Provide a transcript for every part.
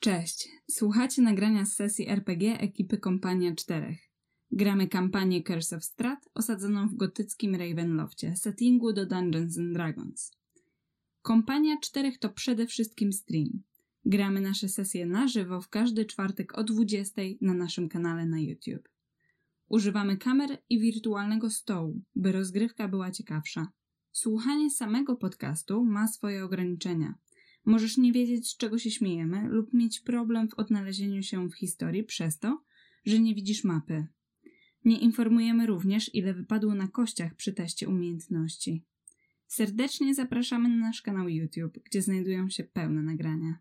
Cześć, słuchacie nagrania z sesji RPG ekipy Kompania 4. Gramy kampanię Curse of Strat osadzoną w gotyckim Ravenloftie, settingu do Dungeons and Dragons. Kompania 4 to przede wszystkim stream. Gramy nasze sesje na żywo w każdy czwartek o 20 na naszym kanale na YouTube. Używamy kamer i wirtualnego stołu, by rozgrywka była ciekawsza. Słuchanie samego podcastu ma swoje ograniczenia. Możesz nie wiedzieć, z czego się śmiejemy, lub mieć problem w odnalezieniu się w historii przez to, że nie widzisz mapy. Nie informujemy również, ile wypadło na kościach przy teście umiejętności. Serdecznie zapraszamy na nasz kanał YouTube, gdzie znajdują się pełne nagrania.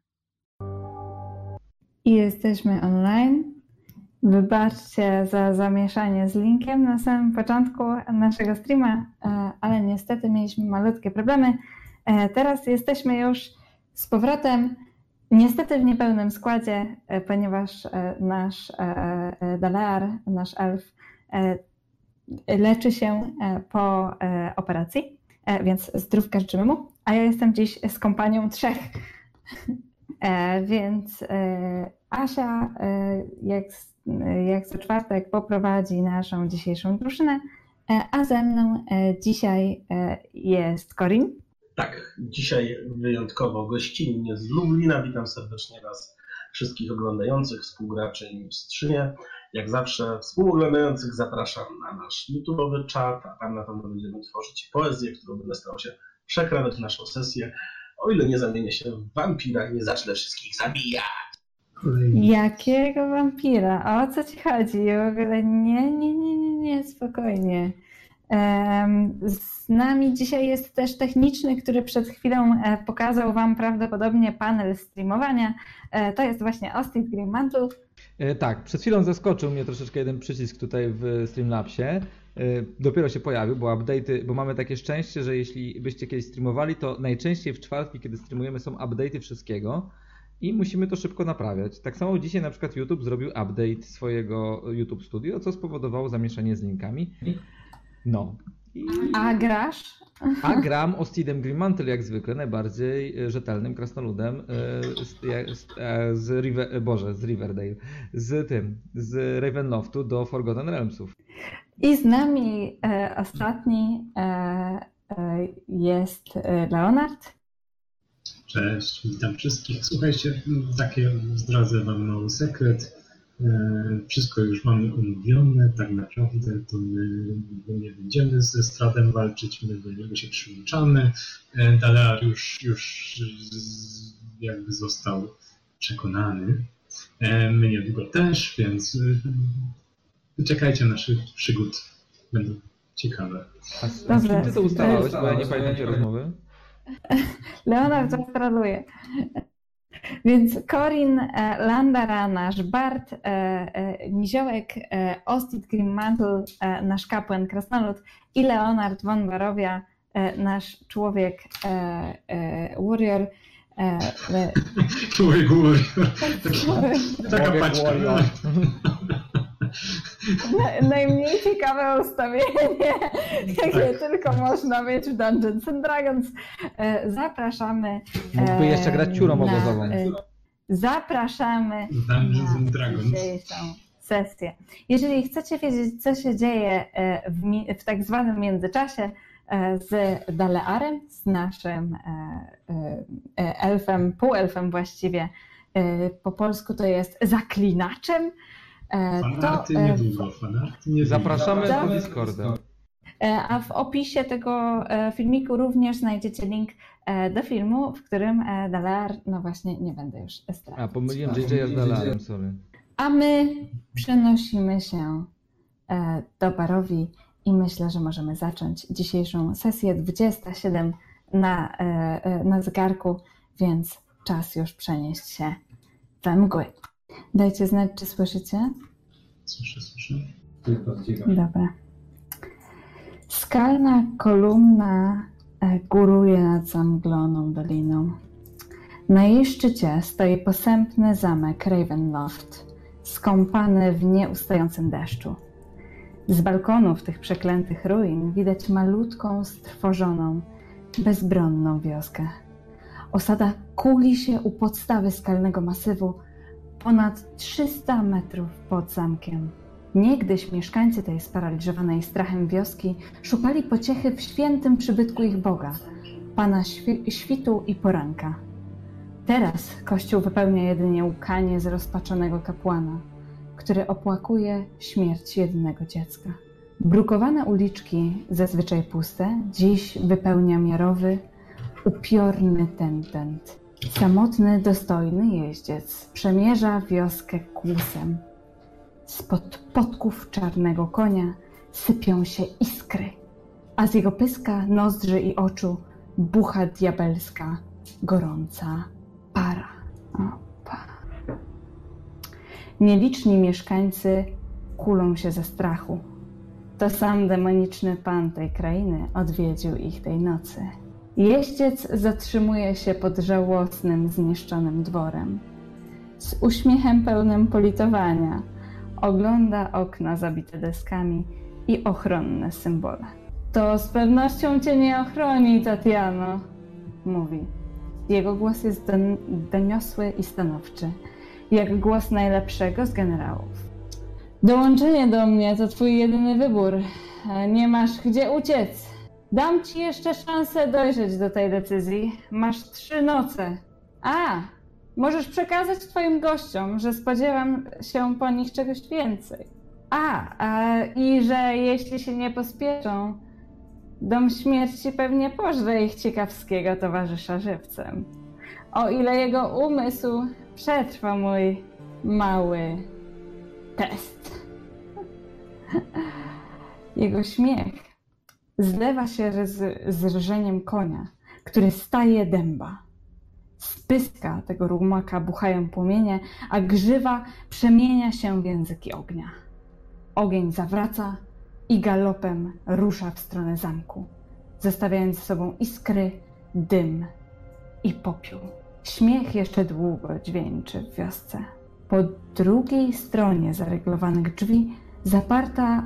I jesteśmy online. Wybaczcie za zamieszanie z linkiem na samym początku naszego streama, e, ale niestety mieliśmy malutkie problemy. E, teraz jesteśmy już z powrotem, niestety w niepełnym składzie, e, ponieważ nasz Dalear, nasz elf, leczy się po operacji, więc zdrówka życzymy mu, a ja jestem dziś z kompanią trzech. Więc Asia, jak jak co czwartek poprowadzi naszą dzisiejszą drużynę, e, a ze mną e, dzisiaj e, jest Corin. Tak, dzisiaj wyjątkowo gościnnie z Lublina. Witam serdecznie Was wszystkich oglądających, współgraczy i mistrzynie. Jak zawsze współoglądających zapraszam na nasz YouTube'owy czat, a tam na pewno będziemy tworzyć poezję, którą będę starał się przekradać w naszą sesję, o ile nie zamienię się w wampira i nie zacznę wszystkich zabijać. Jakiego wampira? O co ci chodzi? W ogóle nie, nie, nie, nie, nie, spokojnie. Z nami dzisiaj jest też techniczny, który przed chwilą e, pokazał Wam prawdopodobnie panel streamowania. E, to jest właśnie Austin Greenmantle. Tak, przed chwilą zaskoczył mnie troszeczkę jeden przycisk tutaj w Streamlabsie. Dopiero się pojawił, bo update'y, bo mamy takie szczęście, że jeśli byście kiedyś streamowali, to najczęściej w czwartki, kiedy streamujemy, są update'y wszystkiego i musimy to szybko naprawiać. Tak samo dzisiaj na przykład YouTube zrobił update swojego YouTube Studio, co spowodowało zamieszanie z linkami. No. I... A grasz? A gram Ostidem Grimmantle jak zwykle, najbardziej e, rzetelnym krasnoludem e, z, e, z, River, Boże, z Riverdale, z tym, z Ravenloftu do Forgotten Realmsów. I z nami e, ostatni e, e, jest Leonard. Cześć, witam wszystkich. Słuchajcie, takie zdradzę Wam mały sekret. E, wszystko już mamy umówione, tak naprawdę to my nie będziemy ze Stradem walczyć, my do niego się przyłączamy. E, Dalear już, już jakby został przekonany. E, my niedługo też, więc wyczekajcie naszych przygód. Będą ciekawe. A z kim ty to ustalałeś, bo ja nie pamiętam tej rozmowy? Leonard zastraluje. Więc Corin e, Landara, nasz Bart, e, e, Niziołek, Ostit Grimmantle, nasz kapłan Krasnolud i Leonard von Barowia, nasz człowiek warrior. Człowiek warrior. Taka paczka. najmniej ciekawe ustawienie, jakie tak. tylko można mieć w Dungeons and Dragons. E, zapraszamy. Mógłby jeszcze grać ciurą obozową. E, zapraszamy Dungeons and Dragons. sesję. Jeżeli chcecie wiedzieć, co się dzieje e, w, w tak zwanym międzyczasie, z Dalearem, z naszym elfem, półelfem właściwie, po polsku to jest zaklinaczem, E, fanarty to, niedługo, fanarty niedługo. Zapraszamy do Discorda. E, a w opisie tego e, filmiku również znajdziecie link do filmu, w którym Dalar, no właśnie, nie będę już stracić. A, pomyliłem JJ z Dalarem, sorry. A my przenosimy się do Barowi i myślę, że możemy zacząć dzisiejszą sesję 27 na, na zegarku, więc czas już przenieść się we mgły. Dajcie znać, czy słyszycie. Słyszę, słyszę. Dobra. Skalna kolumna e, góruje nad zamgloną doliną. Na jej szczycie stoi posępny zamek Ravenloft, skąpany w nieustającym deszczu. Z balkonów tych przeklętych ruin widać malutką, strwożoną, bezbronną wioskę. Osada kuli się u podstawy skalnego masywu ponad 300 metrów pod zamkiem. Niegdyś mieszkańcy tej sparaliżowanej strachem wioski szukali pociechy w świętym przybytku ich Boga, Pana świ- świtu i poranka. Teraz kościół wypełnia jedynie łkanie zrozpaczonego kapłana, który opłakuje śmierć jedynego dziecka. Brukowane uliczki, zazwyczaj puste, dziś wypełnia miarowy, upiorny tentent. Samotny, dostojny jeździec przemierza wioskę kłusem. Spod podków czarnego konia sypią się iskry, a z jego pyska, nozdrzy i oczu bucha diabelska, gorąca para. O, pa. Nieliczni mieszkańcy kulą się ze strachu. To sam demoniczny pan tej krainy odwiedził ich tej nocy. Jeździec zatrzymuje się pod żałosnym, zniszczonym dworem. Z uśmiechem pełnym politowania ogląda okna zabite deskami i ochronne symbole. To z pewnością cię nie ochroni, Tatiano, mówi. Jego głos jest don- doniosły i stanowczy, jak głos najlepszego z generałów. Dołączenie do mnie to twój jedyny wybór. Nie masz gdzie uciec. Dam ci jeszcze szansę dojrzeć do tej decyzji. Masz trzy noce. A, możesz przekazać twoim gościom, że spodziewam się po nich czegoś więcej. A, a i że jeśli się nie pospieszą, dom śmierci pewnie pożre ich ciekawskiego towarzysza żywcem. O ile jego umysł przetrwa mój mały test. Jego śmiech zlewa się z, z rżeniem konia, który staje dęba. Z pyska tego rumaka buchają płomienie, a grzywa przemienia się w języki ognia. Ogień zawraca i galopem rusza w stronę zamku, zostawiając za sobą iskry, dym i popiół. Śmiech jeszcze długo dźwięczy w wiosce. Po drugiej stronie zaryglowanych drzwi, zaparta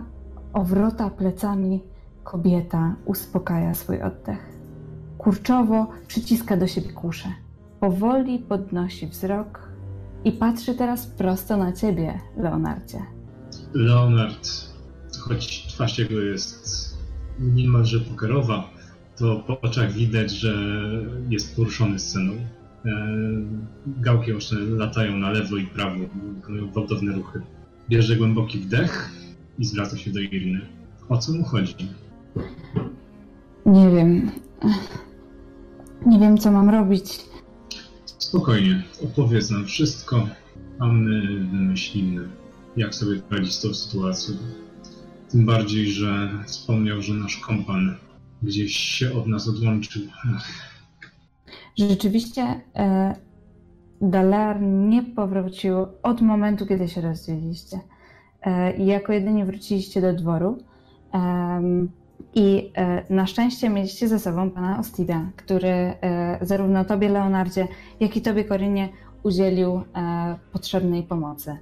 o wrota plecami, kobieta uspokaja swój oddech. Kurczowo przyciska do siebie kuszę. Powoli podnosi wzrok i patrzy teraz prosto na ciebie, Leonardzie. Leonard, choć twarz jego jest niemalże pokerowa, to po oczach widać, że jest poruszony sceną. E, Gałki oczne latają na lewo i prawo, wykonują gwałtowne ruchy. Bierze głęboki wdech i zwraca się do Iriny. O co mu chodzi? Nie wiem. Nie wiem, co mam robić. Spokojnie, opowiedz nam wszystko, a my wymyślimy, jak sobie poradzić z tą sytuacją. Tym bardziej, że wspomniał, że nasz kompan gdzieś się od nas odłączył. Rzeczywiście e, Dalar nie powrócił od momentu, kiedy się rozdzieliliście. E, jako jedyni wróciliście do dworu. Em, I e, na szczęście mieliście ze sobą pana Ostida, który e, zarówno tobie, Leonardzie, jak i tobie, Korynie, udzielił e, potrzebnej pomocy.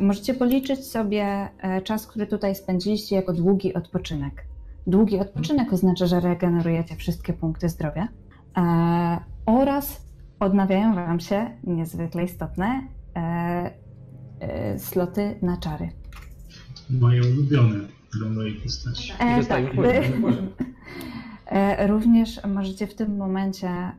Możecie policzyć sobie czas, który tutaj spędziliście, jako długi odpoczynek. Długi odpoczynek oznacza, że regenerujecie wszystkie punkty zdrowia oraz odnawiają Wam się niezwykle istotne sloty na czary. Moje ulubione do mojej postaci. E, tak. E, również możecie w tym momencie e,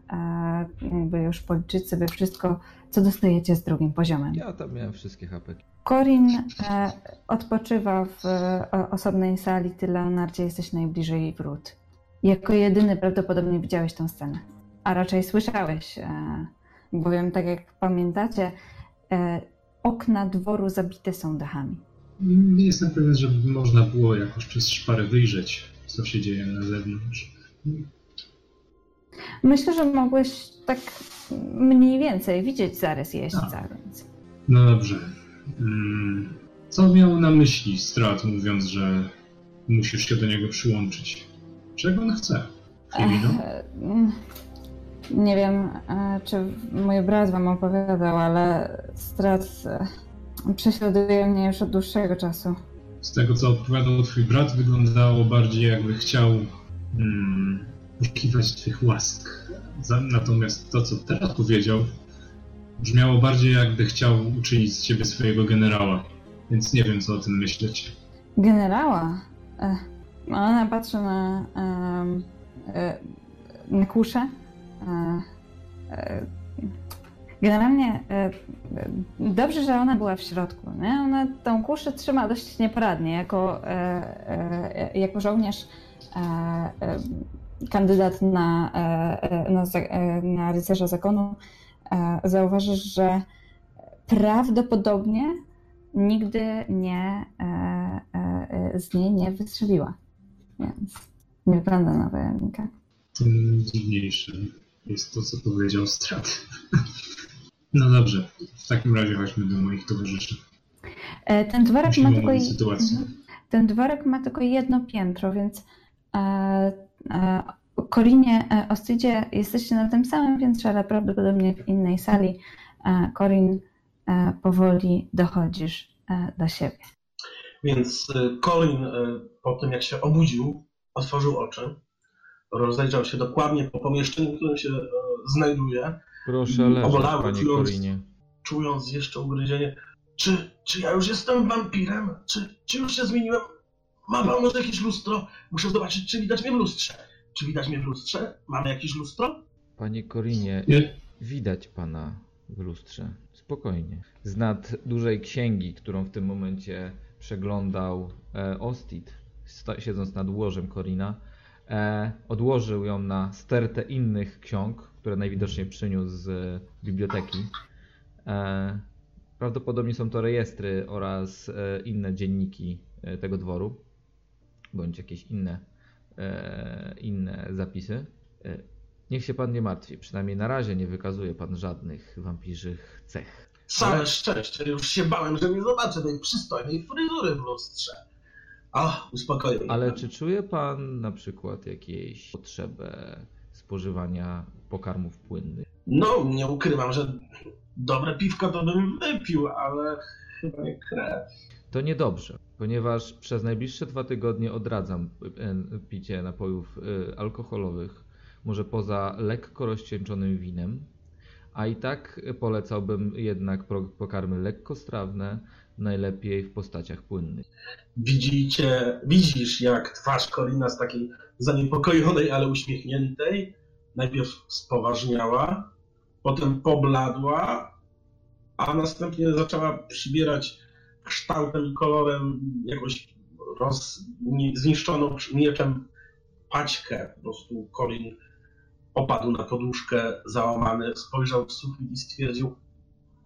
jakby już policzyć sobie wszystko, co dostajecie z drugim poziomem. Ja tam miałem wszystkie hapeki. Corin e, odpoczywa w osobnej sali, ty Leonardzie jesteś najbliżej jej wrót. Jako jedyny prawdopodobnie widziałeś tę scenę, a raczej słyszałeś, e, bowiem tak jak pamiętacie, okna dworu zabite są dachami. Nie jestem pewien, żeby można było jakoś przez szparę wyjrzeć, co się dzieje na zewnątrz. Myślę, że mogłeś tak mniej więcej widzieć zarys jeźdźca, więc... No dobrze. Mm, Co miał na myśli Strat, mówiąc, że musisz się do niego przyłączyć? Czego on chce? Mm, Nie wiem, e, czy mój brat wam opowiadał, ale Strat e, prześladuje mnie już od dłuższego czasu. Z tego, co opowiadał twój brat, wyglądało bardziej jakby chciał mm, poszukiwać twych łask. Natomiast to, co teraz powiedział, brzmiało bardziej jakby chciał uczynić z siebie swojego generała. Więc nie wiem, co o tym myśleć. Generała. E, Ona patrzy na, e, na kuszę. Generalnie e, e, dobrze, że ona była w środku. Nie? Ona tą kuszę trzyma dość nieporadnie. Jako, e, e, jako żołnierz, e, kandydat na, na, na rycerza zakonu, zauważysz, że prawdopodobnie nigdy nie, z niej nie wystrzeliła. Więc nie wygląda na wojownika. Tym jest to, co powiedział Strat. No dobrze, w takim razie chodźmy do moich towarzyszy. E, Ten dworek Musimy ma tylko, sytuację. Mhm. ten dworek ma tylko jedno piętro, więc e, e, Korinie, Ostydzie jesteście na tym samym piętrze, ale prawdopodobnie w innej sali. Korin, powoli dochodzisz do siebie. Więc Colin po tym, jak się obudził, otworzył oczy, rozejrzał się dokładnie po pomieszczeniu, w którym się znajduje, Proszę leżeć, Obolały, panie czując- Korinie. czując jeszcze ugryzienie. Czy, czy ja już jestem wampirem? Czy, czy już się zmieniłem? Mam pan może jakieś lustro? Muszę zobaczyć, czy widać mnie w lustrze. Czy widać mnie w lustrze? Mamy jakieś lustro? Panie Korinie, Nie, widać pana w lustrze. Spokojnie. Z nad dużej księgi, którą w tym momencie przeglądał e, Ostit, sta- siedząc nad łożem Korina, odłożył ją na stertę innych ksiąg, które najwidoczniej przyniósł z e, biblioteki. E, prawdopodobnie są to rejestry oraz e, inne dzienniki e, tego dworu, bądź jakieś inne, e, inne zapisy. E, Niech się pan nie martwi, przynajmniej na razie nie wykazuje pan żadnych wampirzych cech. Całe Ale- szczęście, już się bałem, że nie zobaczę tej przystojnej fryzury w lustrze. Ach, uspokoił Ale czy czuje pan na przykład jakieś potrzebę spożywania pokarmów płynnych? No, nie ukrywam, że dobre piwko to bym wypił, ale chyba nie krew. To niedobrze, ponieważ przez najbliższe dwa tygodnie odradzam e, picie napojów e, alkoholowych, może poza lekko rozcieńczonym winem, a i tak polecałbym jednak pokarmy lekkostrawne, najlepiej w postaciach płynnych. Widzicie, widzisz jak twarz Korina z takiej zaniepokojonej, ale uśmiechniętej, najpierw spoważniała, potem pobladła, a następnie zaczęła przybierać kształtem i kolorem jakąś roz, ni- zniszczoną mieczem paćkę. Po prostu Korin opadł na poduszkę załamany, spojrzał w sufit i stwierdził,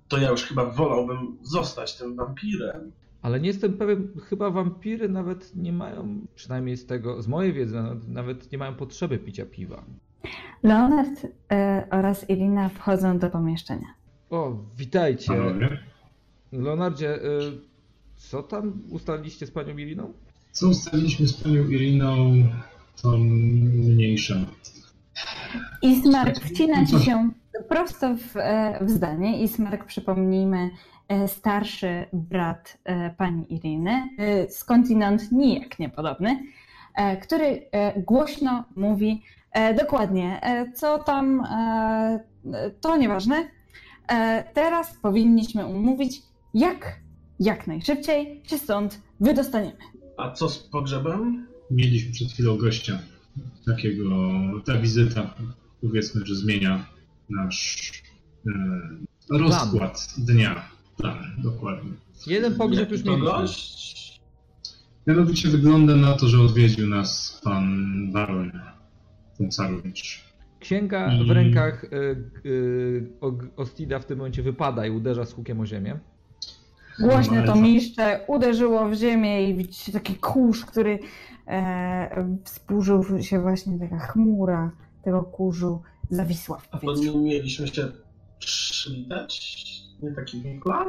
to ja już chyba wolałbym zostać tym wampirem. Ale nie jestem pewien, chyba wampiry nawet nie mają, przynajmniej z tego, z mojej wiedzy, nawet- nawet nie mają potrzeby picia piwa. Leonard e, oraz Irina wchodzą do pomieszczenia. O, witajcie. panowie. Leonardzie, y, co tam ustaliliście z panią Iriną? Co ustaliliśmy z panią Iriną, to mniejsza. Ismark wcina ci się prosto w, e, w zdanie. Ismark, przypomnijmy, e, starszy brat e, pani Iriny, skądinąd nijak niepodobny, który głośno mówi dokładnie, co tam, to nieważne. Teraz powinniśmy umówić, jak, jak najszybciej się stąd wydostaniemy. A co z pogrzebem? Mieliśmy przed chwilą gościa. Takiego, ta wizyta powiedzmy, że zmienia nasz e, rozkład dnia. Plan, dokładnie. Jeden pogrzeb już mieliśmy. gość? Mianowicie wygląda na to, że odwiedził nas pan baron von Carowicz. Księga w I- rękach y, y, Ostida w tym momencie wypada i uderza z hukiem o ziemię. Głośno No, ale to to- miszcze uderzyło w ziemię i widzicie taki kurz, który e, współżył się właśnie taka chmura tego kurzu zawisła w A to powietrzu. nie mieliśmy się przywitać? Nie taki był plan?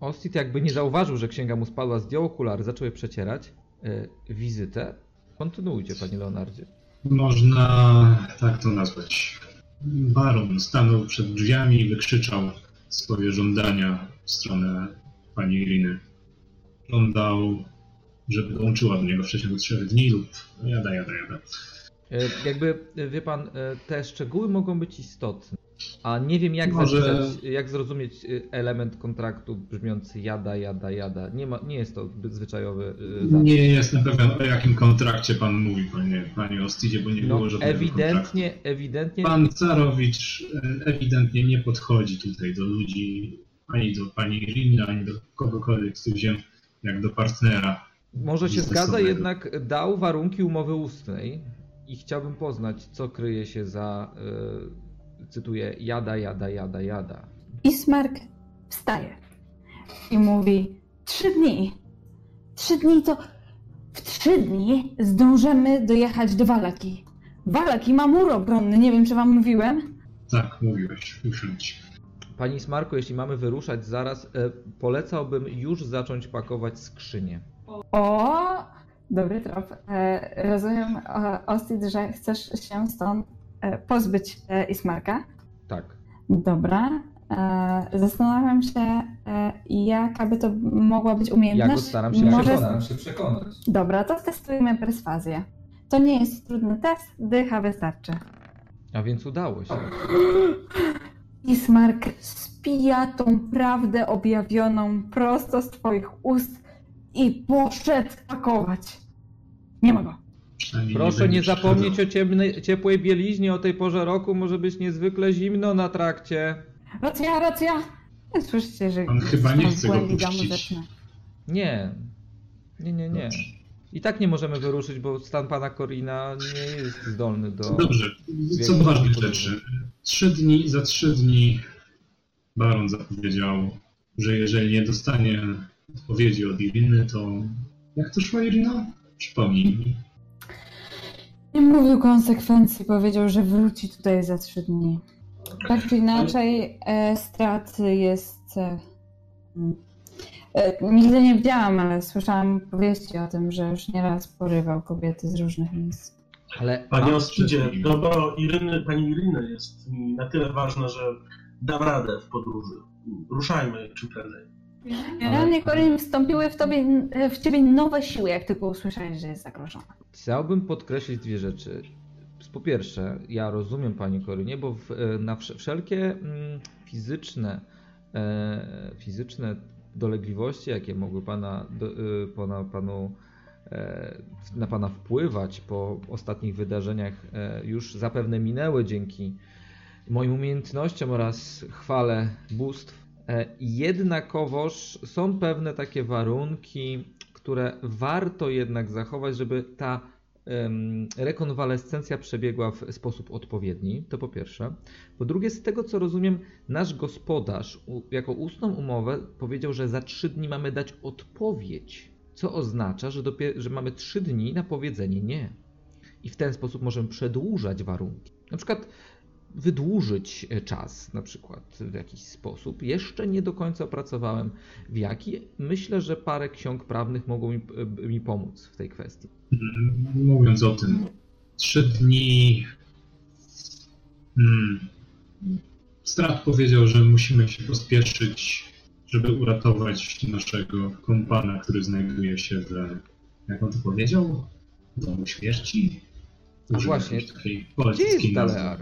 Ostit jakby nie zauważył, że księga mu spadła, zdjął okulary, zaczął je przecierać. Y, wizytę. Kontynuujcie, panie Leonardzie. Można tak to nazwać. Baron stanął przed drzwiami i wykrzyczał swoje żądania w stronę pani Iriny. Żądał, żeby dołączyła do niego w przeciągu trzech dni lub jada, jada, jada. Jakby, e, wie pan, e, te szczegóły mogą być istotne, a nie wiem jak, Może- zapisać, jak zrozumieć e, element kontraktu brzmiący jada, jada, jada. Nie, ma, nie jest to zwyczajowy zapis. Nie jestem pewien, o jakim kontrakcie pan mówi, panie, panie Ostidzie, bo nie No, było żadnego kontraktu. ewidentnie, ewidentnie Pan Carowicz ewidentnie nie podchodzi tutaj do ludzi, ani do pani Iriny, ani do kogokolwiek z tych ziem, jak do partnera. Może się zgadza, jednak dał warunki umowy ustnej i chciałbym poznać, co kryje się za, e, cytuję, jada, jada, jada, jada. Ismark wstaje i mówi: Trzy dni. Trzy dni to. W trzy dni zdążymy dojechać do Walaki. Walaki ma mur obronny, nie wiem czy wam mówiłem. Tak, mówiłeś, usiądź. Pani Smarko, jeśli mamy wyruszać zaraz, e, polecałbym już zacząć pakować skrzynię. O, dobry trop. E, rozumiem, e, Ostid, że chcesz się stąd e, pozbyć e, Ismarka. Tak. Dobra. E, zastanawiam się, e, jaka by to mogła być umiejętność. Ja go staram się Może- przekonać. się przekonać. Dobra, to testujmy perswazję. To nie jest trudny test, dycha wystarczy. A więc udało się. Ismark spija tą prawdę objawioną prosto z twoich ust i poszedł pakować. Nie ma go. Proszę nie zapomnieć o ciemnej, ciepłej bieliźnie o tej porze roku, może być niezwykle zimno na trakcie. Racja, racja. Słyszycie, że On chyba nie chce go puścić. Nie. Nie, nie, nie. Dobrze. I tak nie możemy wyruszyć, bo stan pana Korina nie jest zdolny do... Dobrze, co podróży. rzeczy. Trzy dni, za trzy dni Baron zapowiedział, że jeżeli nie dostanie odpowiedzi od Iriny, to jak to szło Irina? Przypomnij mi. Nie mówił konsekwencji, powiedział, że wróci tutaj za trzy dni. Tak czy inaczej, e, strat jest. E, nigdy nie widziałam, ale słyszałam powieści o tym, że już nieraz porywał kobiety z różnych miejsc. Ale Panie przed- dobro Iryny, pani Iryny jest mi na tyle ważne, że dam radę w podróży. Ruszajmy czym prędzej. Generalnie, Corin, wstąpiły w, tobie, w ciebie nowe siły, jak tylko usłyszałeś, że jest zagrożona. Chciałbym podkreślić dwie rzeczy. Po pierwsze, ja rozumiem Pani Korynie, bo w, e, na wsz- wszelkie mm, fizyczne, e, fizyczne dolegliwości, jakie mogły pana, do, pana, panu, e, na Pana wpływać po ostatnich wydarzeniach, e, już zapewne minęły dzięki moim umiejętnościom oraz chwale bóstw. E, Jednakowoż są pewne takie warunki, które warto jednak zachować, żeby ta rekonwalescencja przebiegła w sposób odpowiedni. To po pierwsze. Po drugie, z tego co rozumiem, nasz gospodarz jako ustną umowę powiedział, że za trzy dni mamy dać odpowiedź, co oznacza, że, że mamy trzy dni na powiedzenie nie. I w ten sposób możemy przedłużać warunki. Na przykład wydłużyć e, czas, na przykład w jakiś sposób. Jeszcze nie do końca opracowałem w jaki. Myślę, że parę ksiąg prawnych mogą mi, e, mi pomóc w tej kwestii. Mm, Mówiąc o tym, trzy dni. Hmm. Strat powiedział, że musimy się pospieszyć, żeby uratować naszego kompana, który znajduje się w. Jak on to powiedział? Domu śmierci? A właśnie, Gdzie jest. Dalear?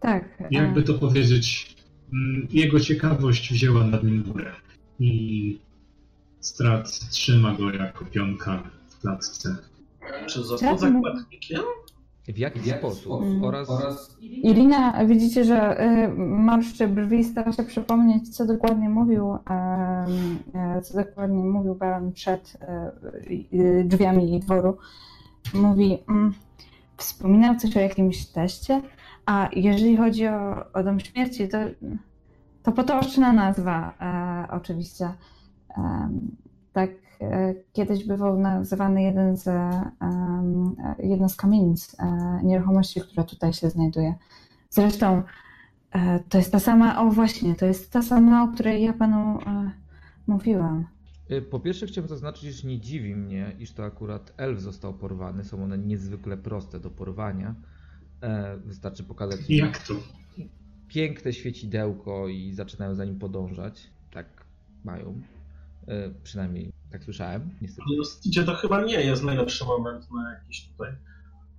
Tak. e, Jakby to powiedzieć, mm, jego ciekawość wzięła nad nim górę. I strat trzyma go jako pionka w klatce. Czy został zakładnikiem? W jaki sposób? Mm. Oraz, Oraz Irina, widzicie, że y, marszczy brwi, stara się przypomnieć, co dokładnie mówił, e, co dokładnie mówił Baron przed e, y, drzwiami dworu. Mówi, mm, wspominał coś o jakimś teście, a jeżeli chodzi o, o Dom Śmierci, to, to potoczna nazwa e, oczywiście. Em, tak e, kiedyś bywał nazywany jeden z, em, e, jedna z kamienic e, nieruchomości, która tutaj się znajduje. Zresztą e, to jest ta sama, o właśnie, to jest ta sama, o której ja panu e, mówiłam. po pierwsze chciałbym zaznaczyć, iż nie dziwi mnie, iż to akurat elf został porwany. Są one niezwykle proste do porwania. E, Wystarczy pokazać Jak to? piękne świecidełko i zaczynają za nim podążać. Tak mają. E, Przynajmniej tak słyszałem, niestety. Idzie to chyba nie jest najlepszy moment na jakiś tutaj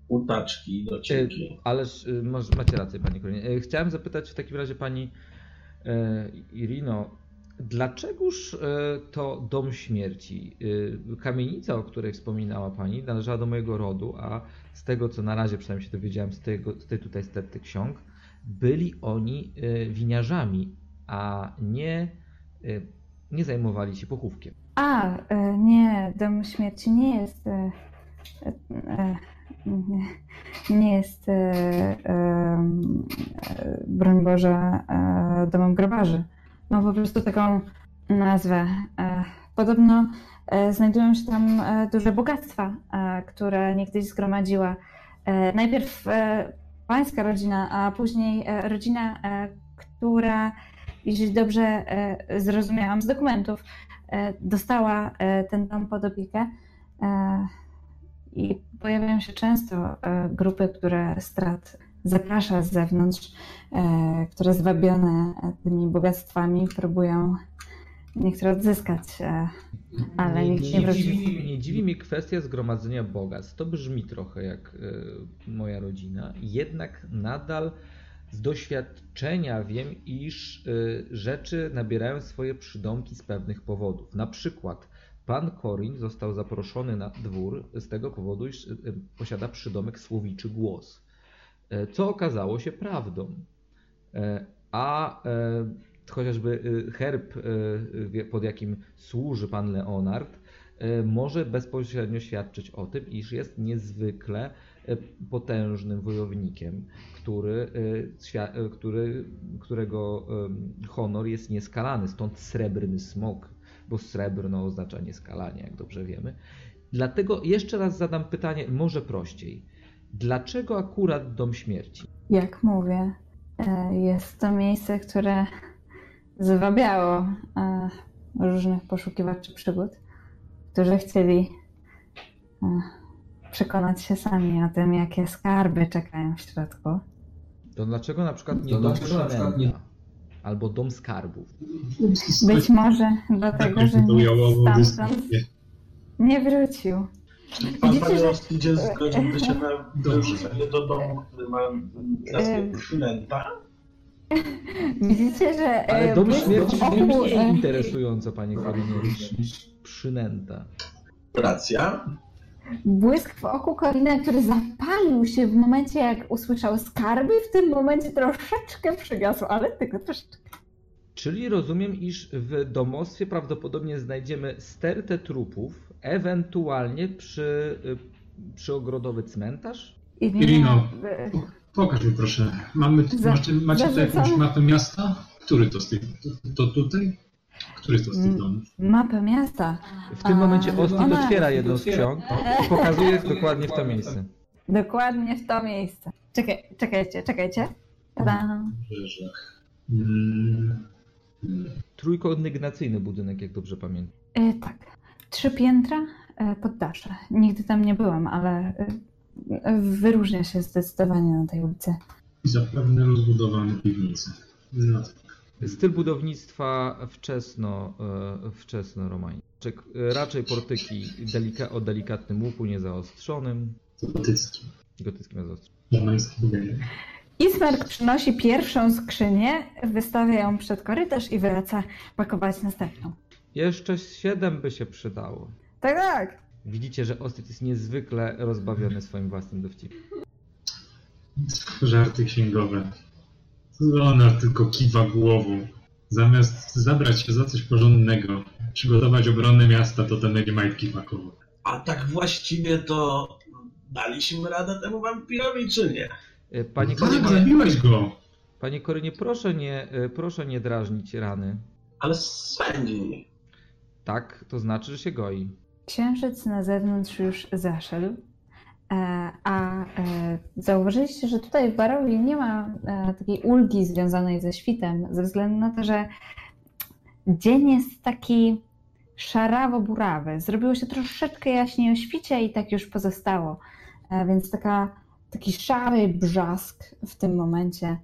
utaczki, docieki. Ależ y, może, macie rację, Pani Korinie. Y, Chciałem zapytać w takim razie Pani e, Irino, dlaczegoż e, to dom śmierci? Kamienica, o której wspominała Pani, należała do mojego rodu, a z tego, co na razie przynajmniej się dowiedziałem z, tego, z tej tutaj stety ksiąg, byli oni e, winiarzami, a nie, e, nie zajmowali się pochówkiem. A, e, nie, dom śmierci nie jest. nie, jest, broń Boże, domem grobarzy. Ma po prostu taką nazwę. Podobno znajdują się tam e, duże bogactwa, e, które niegdyś zgromadziła e, najpierw e, pańska rodzina, a później e, rodzina, e, która, jeśli dobrze e, zrozumiałam z dokumentów, e, dostała e, ten dom pod opiekę. E, I pojawiają się często e, grupy, które strat zaprasza z zewnątrz, e, które zwabione e, tymi bogactwami próbują niektóre odzyskać, e, ale nikt nie wróci. dziwi, nie dziwi mnie kwestia zgromadzenia bogactw. To brzmi trochę jak e, moja rodzina. Jednak nadal z doświadczenia wiem, iż e, rzeczy nabierają swoje przydomki z pewnych powodów. Na przykład pan Korin został zaproszony na dwór z tego powodu, iż posiada przydomek słowiczy głos. Co okazało się prawdą. A chociażby e, herb, e, wie- pod jakim służy pan Leonard, może bezpośrednio świadczyć o tym, iż jest niezwykle potężnym wojownikiem, który, który, którego honor jest nieskalany, stąd srebrny smok, bo srebrno oznacza nieskalanie, jak dobrze wiemy. Dlatego jeszcze raz zadam pytanie, może prościej. Dlaczego akurat Dom Śmierci? Jak mówię, jest to miejsce, które zwabiało e, różnych poszukiwaczy przygód, którzy chcieli e, przekonać się sami o tym, jakie skarby czekają w środku. To dlaczego na przykład nie To Dom przykład Przynęta? Albo Dom Skarbów? Być może dlatego, że to nikt jałowo stamtąd nie wrócił. Pan Widzicie, że- Paniowski idzie zgodziłby się na wyrzucenie do domu, który ma nazwę przynęta? Widzicie, że Ale e, Dom błysk Śmierci w brzmi mniej interesująco, panie Korynowicz, niż przynęta. Racja. Błysk w oku Korina, który zapalił się w momencie, jak usłyszał skarby, w tym momencie troszeczkę przygasł, ale tylko troszeczkę. Czyli rozumiem, iż w domostwie prawdopodobnie znajdziemy stertę trupów, ewentualnie przy, y, przyogrodowy cmentarz? I nie, Irino. Pokaż mi proszę. Mamy, Za- macie macie tu jakąś mapę miasta? Który to z tych, to, to tutaj? Który to z tych Mm. domów? mapę miasta. W tym momencie Ostit ona- otwiera jedną z ksiąg i pokazuje dokładnie w to miejsce. Dokładnie w to miejsce. Czekaj, czekajcie, czekajcie. Brzeżach. Mm, budynek, jak dobrze pamiętam. E, tak. Trzy piętra, e, poddasze. Nigdy tam nie byłam, ale e, wyróżnia się zdecydowanie na tej ulicy. I zapewne rozbudowane piwnice. No tak. Styl budownictwa wczesno, e, wczesno-romański. Raczej- Raczej portyki delika, o delikatnym łuku niezaostrzonym, gotyckim niezaostrzonym. Romański budynek. Ismark przynosi pierwszą skrzynię, wystawia ją przed korytarz i wraca pakować następną. Jeszcze siedem by się przydało. Tak, tak. Widzicie, że Ostit jest niezwykle rozbawiony swoim własnym dowcipem. Żarty księgowe. Ona tylko kiwa głową. Zamiast zabrać się za coś porządnego, przygotować obronę miasta, to te będzie majtki pakował. A tak właściwie to daliśmy radę temu wampirowi, czy nie? E, Panie Tak, Korynie, zabiłeś go! panie Korynie proszę, nie, e, proszę nie drażnić rany. Ale swędzi. Tak, to znaczy, że się goi. Księżyc na zewnątrz już zaszedł, e, a e, zauważyliście, że tutaj w Barowi nie ma e, takiej ulgi związanej ze świtem, ze względu na to, że dzień jest taki szarawo-burawy. Zrobiło się troszeczkę jaśniej o świcie i tak już pozostało. Więc taka, taki szary brzask w tym momencie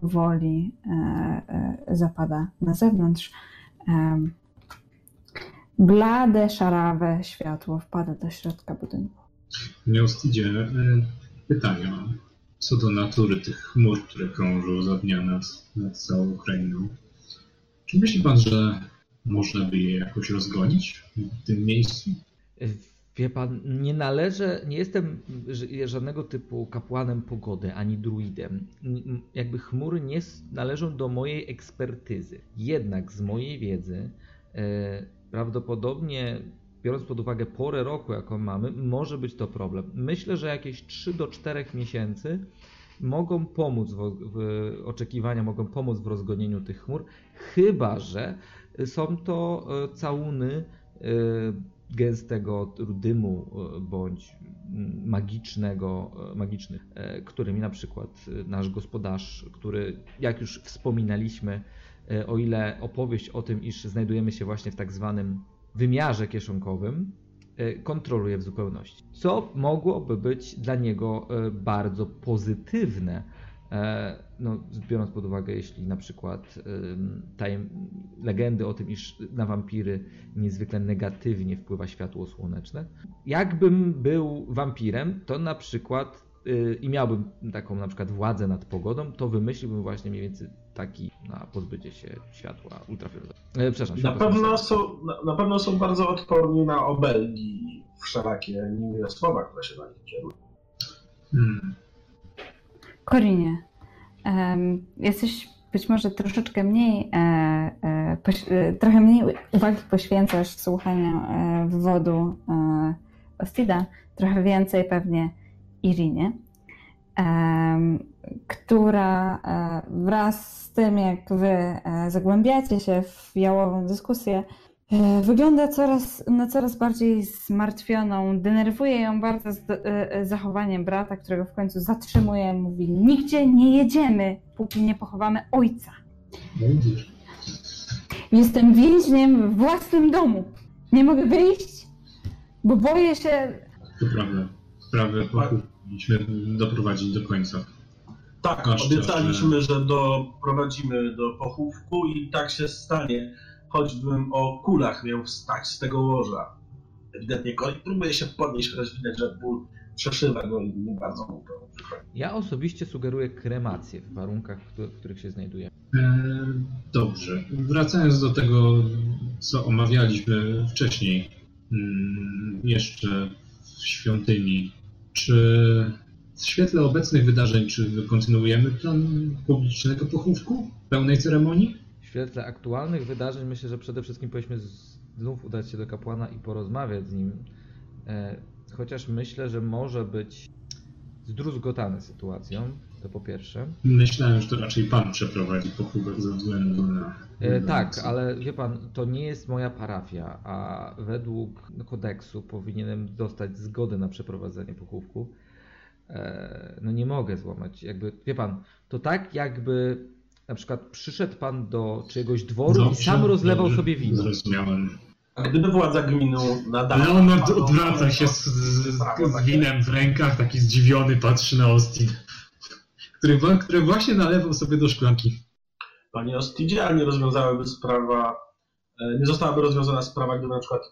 powoli zapada na zewnątrz. Blade, szarawe światło wpada do środka budynku. Nieustidzie, e, pytania co do natury tych chmur, które krążą za dnia nad, nad całą Ukrainą. Czy myśli pan, że można by je jakoś rozgonić w tym miejscu? Wie pan, nie należę, nie jestem żadnego typu kapłanem pogody ani druidem. Jakby chmury nie należą do mojej ekspertyzy. Jednak z mojej wiedzy e, prawdopodobnie biorąc pod uwagę porę roku, jaką mamy, może być to problem. Myślę, że jakieś 3 do 4 miesięcy mogą pomóc w, w oczekiwania, mogą pomóc w rozgonieniu tych chmur, chyba że są to e, całuny e, gęstego dymu e, bądź magicznego, magicznych, którymi na przykład nasz gospodarz, który jak już wspominaliśmy, o ile opowieść o tym, iż znajdujemy się właśnie w tak zwanym wymiarze kieszonkowym e, kontroluje w zupełności. Co mogłoby być dla niego e, bardzo pozytywne, e, no, biorąc pod uwagę, jeśli na przykład tajem, legendy o tym, iż na wampiry niezwykle negatywnie wpływa światło słoneczne. Jakbym był wampirem, to na przykład i miałbym taką na przykład władzę nad pogodą, to wymyśliłbym właśnie mniej więcej taki na pozbycie się światła ultrafioletowego. E, przepraszam. Na pewno, są, na, na, pewno są bardzo odporni na obelgi wszelakie niemiłe słowa, które się na nich kierują. Hmm. Korinie, um, jesteś być może troszeczkę mniej, e, e, poś, e, trochę mniej uwagi poświęcasz słuchaniu e, wywodu e, Ostida, trochę więcej pewnie Irinie która e, wraz z tym, jak wy e, zagłębiacie się w jałową dyskusję, e, wygląda coraz, na coraz bardziej zmartwioną. Denerwuje ją bardzo zachowanie brata, którego w końcu zatrzymuje. Mówi: Nigdzie nie jedziemy, póki nie pochowamy ojca. Jestem więźniem w własnym domu. Nie mogę wyjść, bo boję się. To prawda. Sprawę powinniśmy doprowadzić do końca. Tak, obiecaliśmy, że doprowadzimy do pochówku i tak się stanie, choćbym o kulach miał wstać z tego łoża. Ewidentnie Colin próbuje się podnieść, chociaż widać, że ból przeszywa go i nie bardzo mu to Ja osobiście sugeruję kremację w warunkach, w których się znajduje. E, dobrze. Wracając do tego, co omawialiśmy wcześniej, mm, jeszcze w świątyni, czy w świetle obecnych wydarzeń, czy kontynuujemy plan publicznego pochówku, pełnej ceremonii? W świetle aktualnych wydarzeń myślę, że przede wszystkim powinniśmy znów udać się do kapłana i porozmawiać z nim. E, chociaż myślę, że może być zdruzgotany sytuacją, to po pierwsze. Myślałem, że to raczej pan przeprowadzi pochówek ze względu na. E, tak, ale wie pan, to nie jest moja parafia, a według kodeksu powinienem dostać zgodę na przeprowadzenie pochówku. E, no nie mogę złamać. Jakby, wie pan, to tak jakby na przykład przyszedł pan do czyjegoś dworu dobrze, i sam rozlewał dobrze, sobie wino. Zrozumiałem. A gdyby władza gminu nadała... Leonard odwraca się z, z, z, winem w rękach, taki zdziwiony patrzy na Austin, który, który właśnie nalewał sobie do szklanki. Panie Ostidzie, a nie rozwiązałaby sprawa, e, nie zostałaby rozwiązana sprawa, gdyby na przykład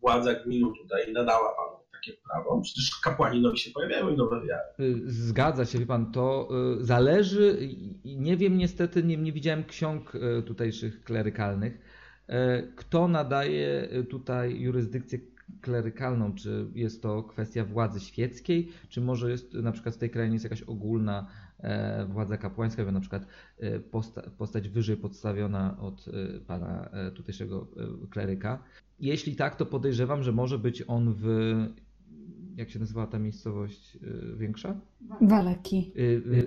władza gminu tutaj nadała panu takie prawo. Przecież kapłani nowi się pojawiają i nowe wiary. Y, zgadza się, wie pan, to y, zależy i nie wiem niestety, nie, nie widziałem ksiąg y, tutejszych klerykalnych, kto nadaje tutaj jurysdykcję klerykalną, czy jest to kwestia władzy świeckiej, czy może jest na przykład w tej krainie jest jakaś ogólna władza kapłańska, na przykład e, posta postać wyżej podstawiona od e, pana tutejszego kleryka. Jeśli tak, to podejrzewam, że może być on w jak się nazywała ta miejscowość większa? Walaki.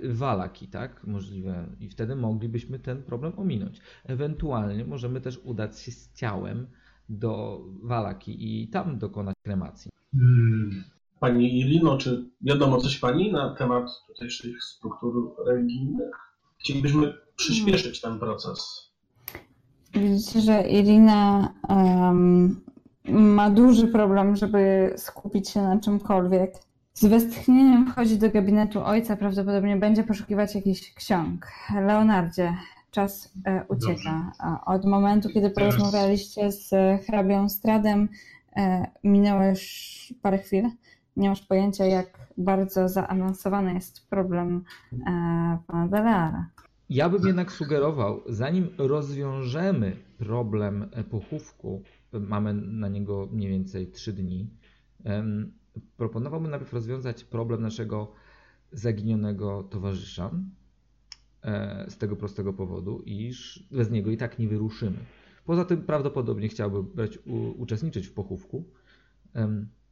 Walaki, tak, możliwe. I wtedy moglibyśmy ten problem ominąć. Ewentualnie możemy też udać się z ciałem do Walaki i tam dokonać kremacji. Hmm. Pani Ilino, czy wiadomo coś Pani na temat tutejszych struktur religijnych? Chcielibyśmy przyspieszyć ten proces. Widzicie, że Irina um, ma duży problem, żeby skupić się na czymkolwiek. Z westchnieniem wchodzi do gabinetu ojca, prawdopodobnie będzie poszukiwać jakichś ksiąg. Leonardzie, czas e, ucieka. Od momentu, kiedy porozmawialiście z hrabią Stradem, e, minęło już parę chwil. Nie masz pojęcia, jak bardzo zaawansowany jest problem e, pana Deleara. Ja bym jednak sugerował, zanim rozwiążemy problem pochówku, mamy na niego mniej więcej 3 dni, proponowałbym najpierw rozwiązać problem naszego zaginionego towarzysza. e, Z tego prostego powodu, iż bez niego i tak nie wyruszymy. Poza tym prawdopodobnie chciałby brać, u, uczestniczyć w pochówku.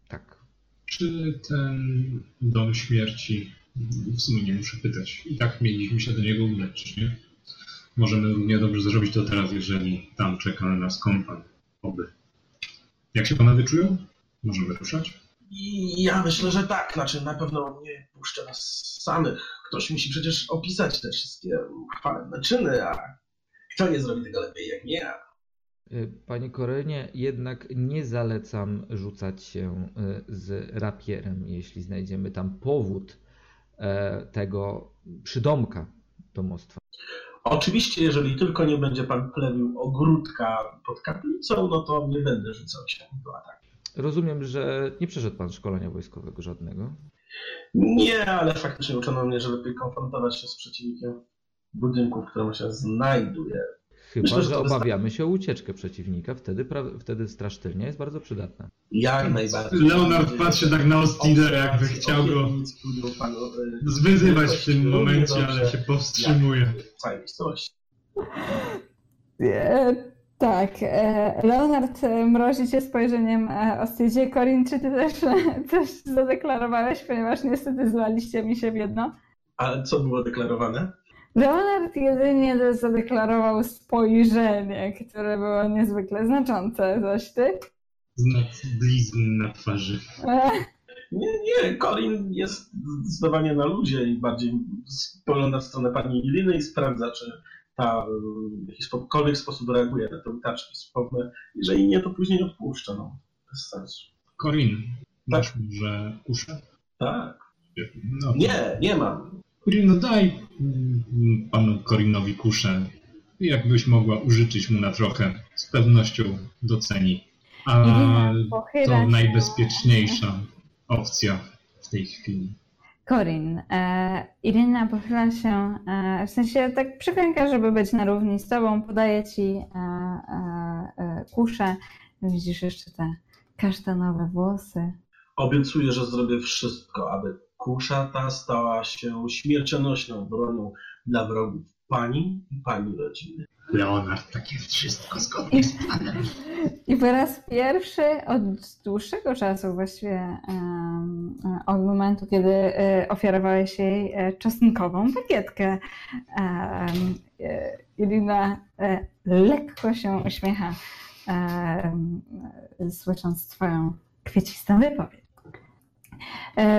Tak. Czy ten dom śmierci, w sumie nie muszę pytać, i tak mieliśmy się do niego udać, czy nie? Możemy równie dobrze zrobić to teraz, jeżeli tam czeka na nas kompan. Oby. Jak się panowie czują? Możemy ruszać? Ja myślę, że tak. Znaczy, na pewno nie puszczę nas samych. Ktoś musi przecież opisać te wszystkie chwalebne czyny, a kto nie zrobi tego lepiej jak nie ja. Y, Panie Korenie, jednak nie zalecam rzucać się y, z rapierem, jeśli znajdziemy tam powód e, tego przydomka domostwa. Oczywiście, jeżeli tylko nie będzie pan plewił ogródka pod kaplicą, no to nie będę rzucał się do ataku. Rozumiem, że nie przeszedł pan szkolenia wojskowego żadnego. Nie, ale faktycznie uczono mnie, że lepiej konfrontować się z przeciwnikiem budynku, w którym się znajduje. Chyba, Myślę, że że obawiamy się o ucieczkę przeciwnika, wtedy, pra- wtedy straż tylnia jest bardzo przydatna. Jak najbardziej. Leonard patrzy tak na Ostidera, jakby chciał go e, zwyzywać w tym momencie, ale się powstrzymuje. E, tak, e, Leonard e, mrozi cię spojrzeniem e, Ostydzie. Corin, czy ty też e, coś zadeklarowałeś, ponieważ niestety zlaliście mi się w jedno? Ale co było deklarowane? Leonard jedynie zadeklarował spojrzenie, które było niezwykle znaczące. Zaś ty? Znak blizn na twarzy. E, Nie, nie, Colin jest zdecydowanie na ludzie i bardziej spogląda w stronę pani Iliny i sprawdza, czy ta w jakikolwiek sposób reaguje na te utarczki słowne. Jeżeli nie, to później odpuszcza. No, bez sensu. Corin, masz może kuszę? Tak. No, to- Nie, nie mam. Corin, no daj mm, panu Corinowi kuszę. Jakbyś mogła użyczyć mu na trochę, z pewnością doceni. A to najbezpieczniejsza opcja w tej chwili. Corin, e, Irina pochyla się, e, w sensie tak przyklęka, żeby być na równi z tobą, podaje ci e, e, e, kuszę. Widzisz jeszcze te kasztanowe włosy. Obiecuję, że zrobię wszystko, aby kusza ta stała się śmiercionośną bronią dla wrogów pani i pani rodziny. Leonard, takie wszystko zgodnie z planem. I po raz pierwszy od dłuższego czasu, właściwie od momentu, kiedy e, ofiarowałeś jej e, czosnkową bagietkę, e, Irina lekko się uśmiecha, słysząc twoją kwiecistą wypowiedź.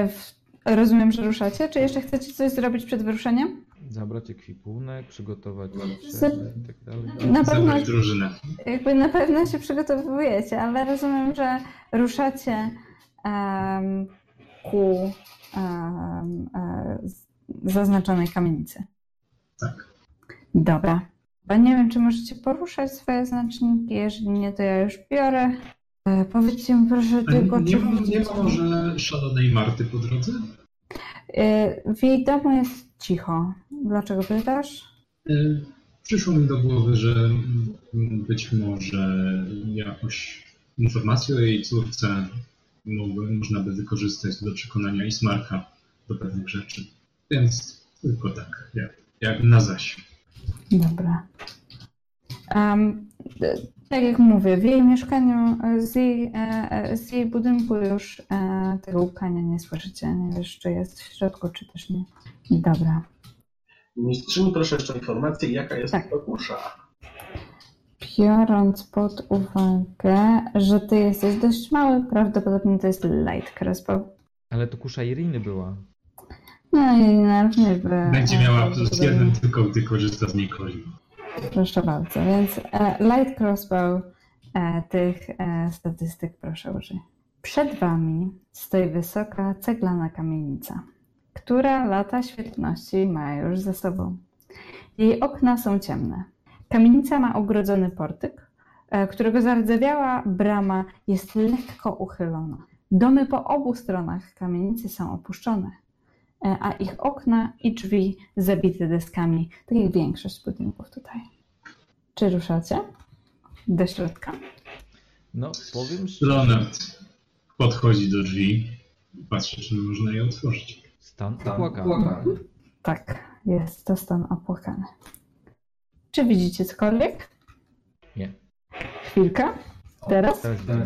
W- Rozumiem, że ruszacie. Czy jeszcze chcecie coś zrobić przed wyruszeniem? Zabrać ekwipunek, przygotować Z- wieczerze i tak dalej. Na pewno drużynę. jakby na pewno się przygotowujecie, ale rozumiem, że ruszacie em, ku e, z- zaznaczonej kamienicy. Tak. Dobra. Bo nie wiem, czy możecie poruszać swoje znaczniki. Jeżeli nie, to ja już biorę. E, powiedzcie mi proszę tylko, Nie czy ma, nie ma może szalonej Marty po drodze? E, W jej domu jest cicho. Dlaczego pytasz? Przyszło mi do głowy, że być może jakąś informację o jej córce mogły, można by wykorzystać do przekonania Ismarka do pewnych rzeczy. Więc tylko tak, jak, jak na zaś. Dobra. D- tak jak mówię, w jej mieszkaniu, e, z jej, e, e, z jej budynku już tego łkania nie słyszycie. Nie wiesz, czy jest w środku, czy też nie. Dobra. Mistrzyni, proszę jeszcze informację, jaka jest Tak. to kusza. Biorąc pod uwagę, że ty jesteś dość mały, prawdopodobnie to jest light crossbow. Ale to kusza Iriny była. No i na również by... Będzie miała plus jeden, tylko gdy korzysta z niej Colin. Proszę bardzo, więc e, light crossbow e, tych e, statystyk proszę użyj. Przed wami stoi wysoka ceglana kamienica, która lata świetności ma już za sobą. Jej okna są ciemne. Kamienica ma ogrodzony portyk, którego zardzewiała brama jest lekko uchylona. Domy po obu stronach kamienicy są opuszczone, a ich okna i drzwi zabite deskami, tak jak większość budynków tutaj. Czy ruszacie do środka? No, powiem szczerze. Leonard podchodzi do drzwi i patrzy, czy można je otworzyć. Stan opłakany. Tak, jest to stan opłakany. Czy widzicie cokolwiek? Nie. Chwilkę. Teraz? Teraz widzę.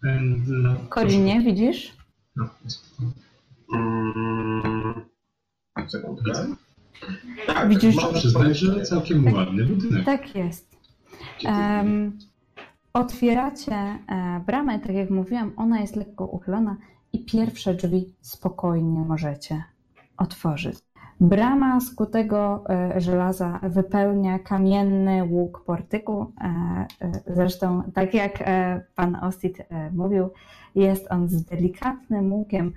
Pędla... Korinie, widzisz? No, jest. Mm, sekundkę. Tak, Widzisz- mam Przyznaję, że całkiem ładny budynek. Tak jest. Em, otwieracie e, bramę, tak jak mówiłam, ona jest lekko uchylona i pierwsze drzwi spokojnie możecie otworzyć. Brama z kutego e, żelaza wypełnia kamienny łuk portyku. E, Zresztą, tak jak pan Ostit mówił, jest on z delikatnym łukiem,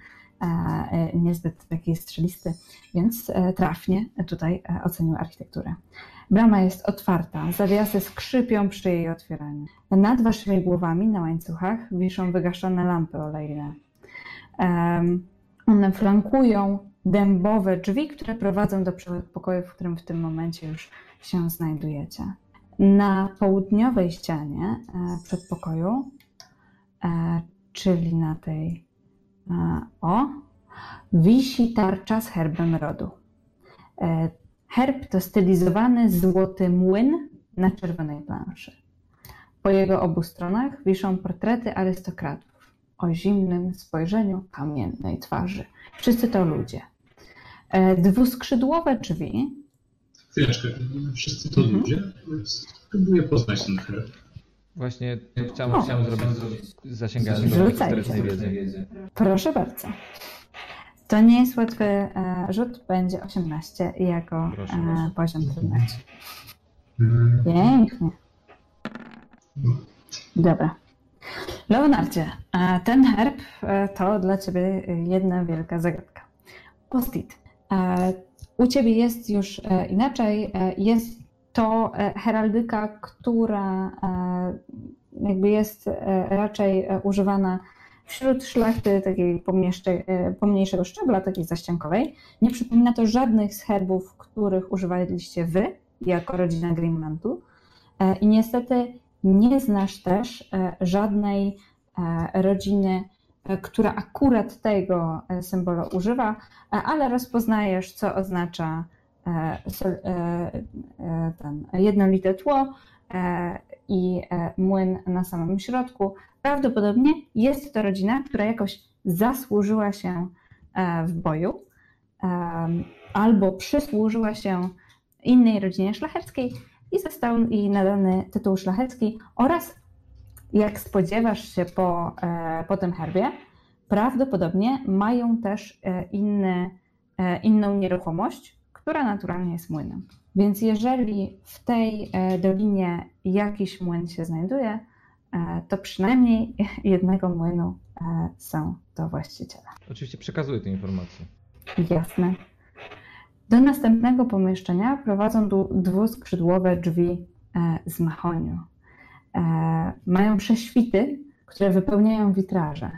niezbyt taki strzelisty, więc e, trafnie tutaj e, ocenił architekturę. Brama jest otwarta, zawiasy skrzypią przy jej otwieraniu. Nad waszymi głowami na łańcuchach wiszą wygaszone lampy olejne. One flankują dębowe drzwi, które prowadzą do pokoju, w którym w tym momencie już się znajdujecie. Na południowej ścianie e, przedpokoju, e, czyli na tej e, o, wisi tarcza z herbem rodu. E, Herb to stylizowany złoty młyn na czerwonej planszy. Po jego obu stronach wiszą portrety arystokratów o zimnym spojrzeniu kamiennej twarzy. Wszyscy to ludzie. E, Dwuskrzydłowe drzwi Chwileczkę, wszyscy to Mhm. ludzie? Próbuję poznać ten herb. Właśnie chciałem, O. chciałem zrobić zasięgając do historycznej wiedzy. Proszę bardzo. To nie jest łatwy e, rzut, będzie 18 jako Proszę e, bardzo. poziom trudności. Mm, Pięknie. No. Dobra. Leonardzie, e, ten herb e, to dla ciebie jedna wielka zagadka. Postit. E, U ciebie jest już e, inaczej. E, Jest to e, heraldyka, która e, jakby jest e, raczej używana wśród szlachty takiej pomniejsze- pomniejszego szczebla, takiej zaściankowej. Nie przypomina to żadnych z herbów, których używaliście wy jako rodzina Greenlandu. I niestety nie znasz też żadnej rodziny, która akurat tego symbolu używa, ale rozpoznajesz, co oznacza ten jednolite tło e, i e, młyn na samym środku. Prawdopodobnie jest to rodzina, która jakoś zasłużyła się e, w boju albo przysłużyła się innej rodzinie szlacheckiej i został jej nadany tytuł szlachecki oraz jak spodziewasz się po, e, po tym herbie, prawdopodobnie mają też e, inny, e, inną nieruchomość, która naturalnie jest młynem. Więc jeżeli w tej e, dolinie jakiś młyn się znajduje, e, to przynajmniej jednego młynu e, są to właściciele. Oczywiście przekazuję tę informację. Jasne. Do następnego pomieszczenia prowadzą dwuskrzydłowe drzwi z mahoniu. Mają prześwity, które wypełniają witraże.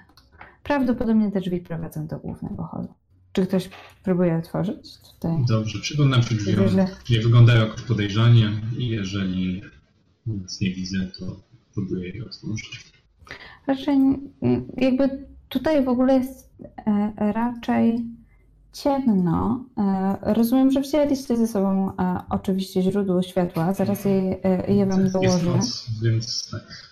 Prawdopodobnie te drzwi prowadzą do głównego holu. Czy ktoś próbuje otworzyć tutaj? Dobrze, przyglądam się drzwiom. Nie wyglądają jakoś podejrzanie i jeżeli nic nie widzę, to próbuję je otworzyć. Raczej jakby tutaj w ogóle jest e, raczej ciemno. E, Rozumiem, że wzięliście ze sobą e, oczywiście źródło światła. Zaraz je, je wam Jest dołożę. noc, więc tak.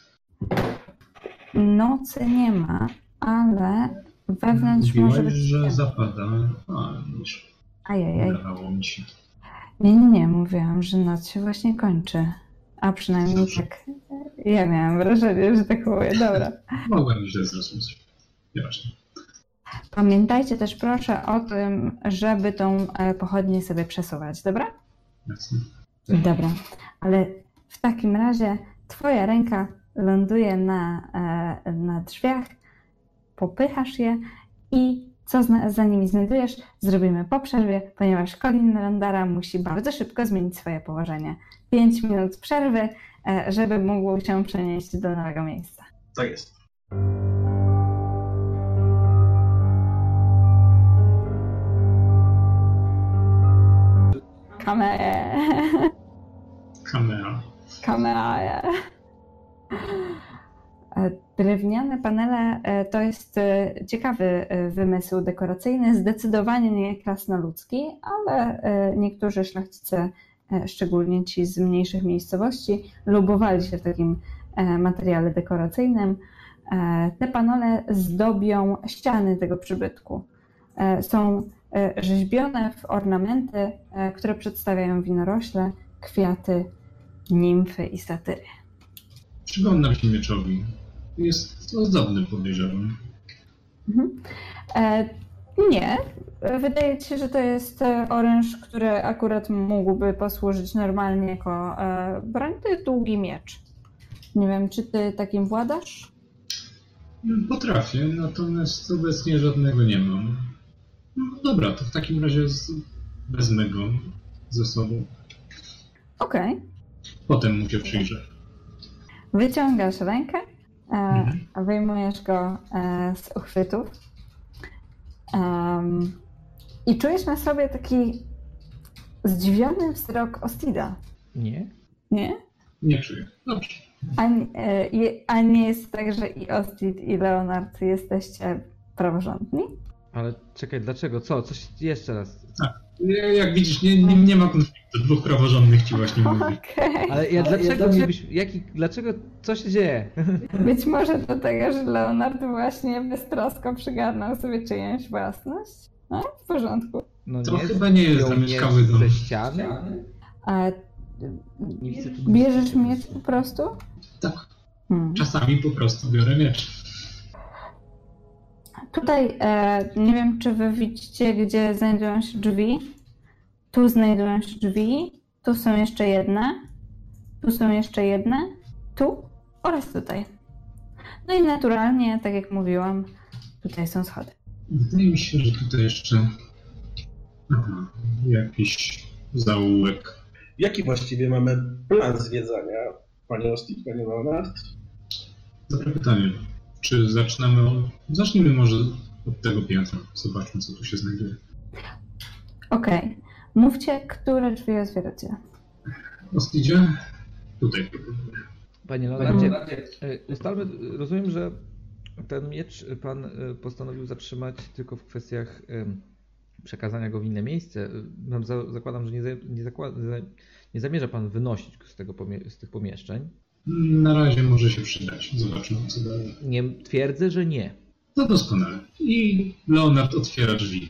Nocy nie ma, ale wewnątrz może Mówiłaś, być że ciemno. zapada, a niż Ajajaj. mi się. Nie, nie, nie, mówiłam, że noc się właśnie kończy. A przynajmniej Dobrze. tak. Ja miałam wrażenie, że tak mówię. Dobra. Mogłem źle zrozumieć. Nieważne. Pamiętajcie też proszę o tym, żeby tą e, pochodnię sobie przesuwać, dobra? Jasne. Dobra, ale w takim razie twoja ręka ląduje na, e, na drzwiach, popychasz je i co za nimi znajdujesz, zrobimy po przerwie, ponieważ Colin Landara musi bardzo szybko zmienić swoje położenie. 5 minut przerwy, e, żeby mógł się przenieść do nowego miejsca. Tak jest. Kamera. Kamera. Kamera. E, Drewniane panele e, to jest e, ciekawy wymysł dekoracyjny, zdecydowanie nie krasnoludzki, ale niektórzy szlachcice, szczególnie ci z mniejszych miejscowości, lubowali się w takim materiale dekoracyjnym. Te panele zdobią ściany tego przybytku. Są rzeźbione w ornamenty, które przedstawiają winorośle, kwiaty, nimfy i satyry. Przyglądam się mieczowi. Jest ozdobny, podejrzewam. Mhm. E, nie. Wydaje ci się, że to jest e, oręż, który akurat mógłby posłużyć normalnie jako e, broń. To jest długi miecz. Nie wiem, czy ty takim władasz? Potrafię, natomiast obecnie żadnego nie mam. No dobra, to w takim razie z... wezmę go ze sobą. Okej. Potem mu się przyjrzę. Wyciągasz rękę, e, Mhm. wyjmujesz go e, z uchwytów em, i czujesz na sobie taki zdziwiony wzrok Ostida. Nie? Nie? Nie czuję. Dobrze. A, e, a nie jest tak, że i Ostrid, i Leonard jesteście praworządni? Ale czekaj, dlaczego? Co? Coś jeszcze raz. Nie, Jak widzisz, nie, nie, nie ma konfliktu. Dwóch praworządnych ci właśnie mówi. Okej. Ale ja dlaczego mielibyśmy. Jaki, dlaczego. Co się dzieje? Być może do tego, że Leonard właśnie beztrosko przygarnął sobie czyjąś własność? No, w porządku. No To chyba nie jest zamieszkały dom. ze ściany? A Nie bierzesz miecz po prostu? Tak, Hmm. czasami po prostu biorę miecz. Tutaj e, nie wiem, czy wy widzicie, gdzie znajdują się drzwi. Tu znajdują się drzwi, tu są jeszcze jedne, tu są jeszcze jedne, tu oraz tutaj. No i naturalnie, tak jak mówiłam, tutaj są schody. Wydaje mi się, że tutaj jeszcze Aha, jakiś zaułek. Jaki właściwie mamy plan zwiedzania, panie Ostit, panie Leonard? Dobre pytanie. Czy zaczynamy od... Zacznijmy może od tego piętra. Zobaczmy, co tu się znajduje. Okej, mówcie, które drzwi otwieracie. Ostidzie? Tutaj. Panie Leonardzie, e, ustalmy, rozumiem, że ten miecz pan e, postanowił zatrzymać tylko w kwestiach przekazania go w inne miejsce. Zakładam, że nie, za- nie, zakłada, nie zamierza pan wynosić go z, tego, z tych pomieszczeń. Na razie może się przydać. Zobaczmy, co dalej. Nie twierdzę, że nie. To doskonale. I Leonard otwiera drzwi.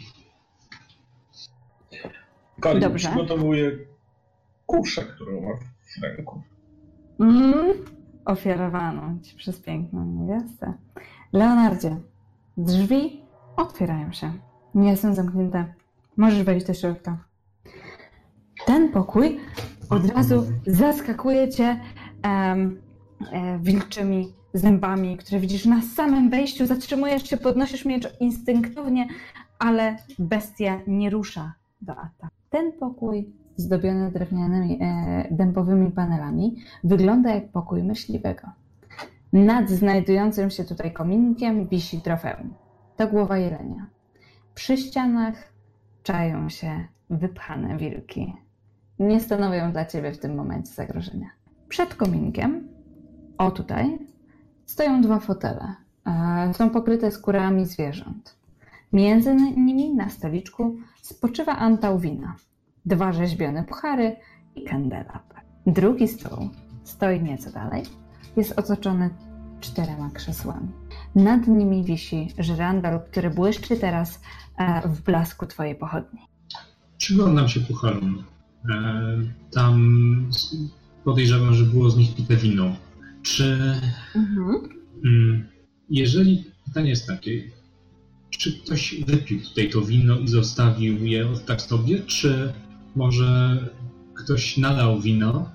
Dobrze. przygotowuje kuszę, którą ma w ręku. Mm, ofiarowano ci przez piękną niewiastę. Leonardzie, drzwi otwierają się. Nie są zamknięte. Możesz wejść do środka. Ten pokój od razu zaskakuje cię wilczymi zębami, które widzisz na samym wejściu. Zatrzymujesz się, podnosisz miecz instynktownie, ale bestia nie rusza do ataku. Ten pokój zdobiony drewnianymi, e, dębowymi panelami wygląda jak pokój myśliwego. Nad znajdującym się tutaj kominkiem wisi trofeum. To głowa jelenia. Przy ścianach czają się wypchane wilki. Nie stanowią dla ciebie w tym momencie zagrożenia. Przed kominkiem, o tutaj, stoją dwa fotele. E, Są pokryte skórami zwierząt. Między nimi na stoliczku spoczywa antał wina, dwa rzeźbione puchary i kandelabr. Drugi stół stoi nieco dalej. Jest otoczony czterema krzesłami. Nad nimi wisi żyrandol, który błyszczy teraz e, w blasku twojej pochodni. Przyglądam się pucharom. E, tam podejrzewam, że było z nich pite wino. Czy mm, jeżeli pytanie jest takie, czy ktoś wypił tutaj to wino i zostawił je tak sobie, czy może ktoś nalał wino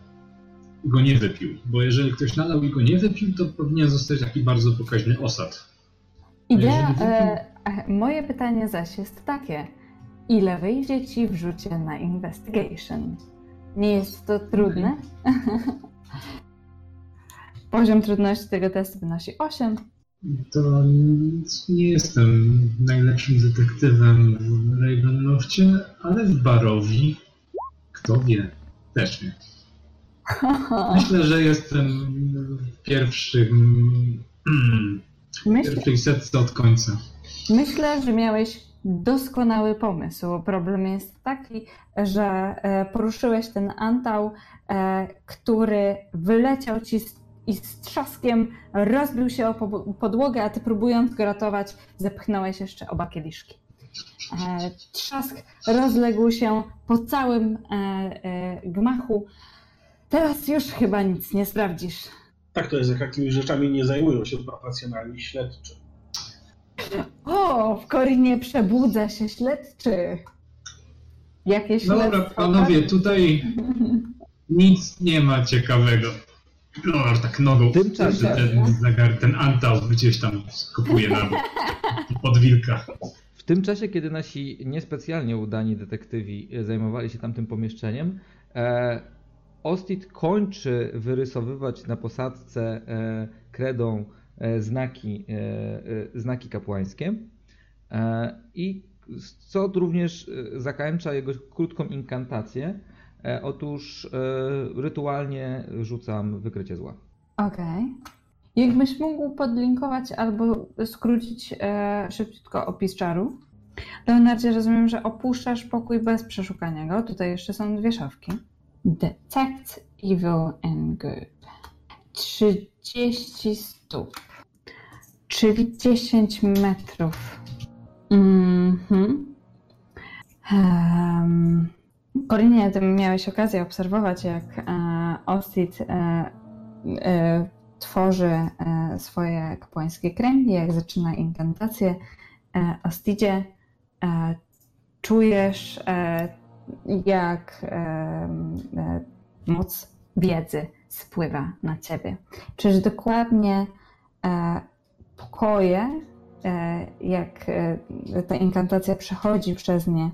i go nie wypił? Bo jeżeli ktoś nalał i go nie wypił, to powinien zostać taki bardzo pokaźny osad. Idea, wypił- e, moje pytanie zaś jest takie. Ile wyjdzie ci w rzucie na investigation? Nie jest to trudne? Poziom trudności tego testu wynosi 8. To nie jestem najlepszym detektywem w Ravenloftie, ale w Barowi Kto wie? Też nie. Myślę, że jestem w pierwszym, Myślę, pierwszej setce od końca. myślę, że miałeś doskonały pomysł. Problem jest taki, że e, poruszyłeś ten antał, e, który wyleciał ci i z trzaskiem rozbił się o po- podłogę, a ty próbując go ratować, zepchnąłeś jeszcze oba kieliszki. E, Trzask rozległ się po całym gmachu. Teraz już chyba nic nie sprawdzisz. Tak to jest, jak jakimiś rzeczami nie zajmują się profesjonalni śledczy. O, w Korinie przebudza się śledczy. Jakieś Dobra, śledztwo panowie, tutaj nic nie ma ciekawego. No, tak nogą. W tym czasie- Ten zegar, ten antał gdzieś tam skopuje na bok. Pod wilka. W tym czasie, kiedy nasi niespecjalnie udani detektywi zajmowali się tamtym pomieszczeniem, e, Ostit kończy wyrysowywać na posadzce e, kredą znaki, e, e, znaki kapłańskie e, i co również e, zakańcza jego krótką inkantację. E, otóż e, rytualnie rzucam wykrycie zła. Okej. Jakbyś mógł podlinkować albo skrócić e, szybciutko opis czaru. Leonardzie, rozumiem, że opuszczasz pokój bez przeszukania go. Tutaj jeszcze są dwie szafki. Detect evil and good. 30 Czyli 10 metrów. Mhm. Um, Korinie, ty miałeś okazję obserwować, jak e, Ostit e, e, tworzy swoje kapłańskie kręgi, jak zaczyna inkantację. Ostidzie, czujesz, jak moc wiedzy spływa na ciebie. Czyż dokładnie pokoje, e, jak e, ta inkantacja przechodzi przez nie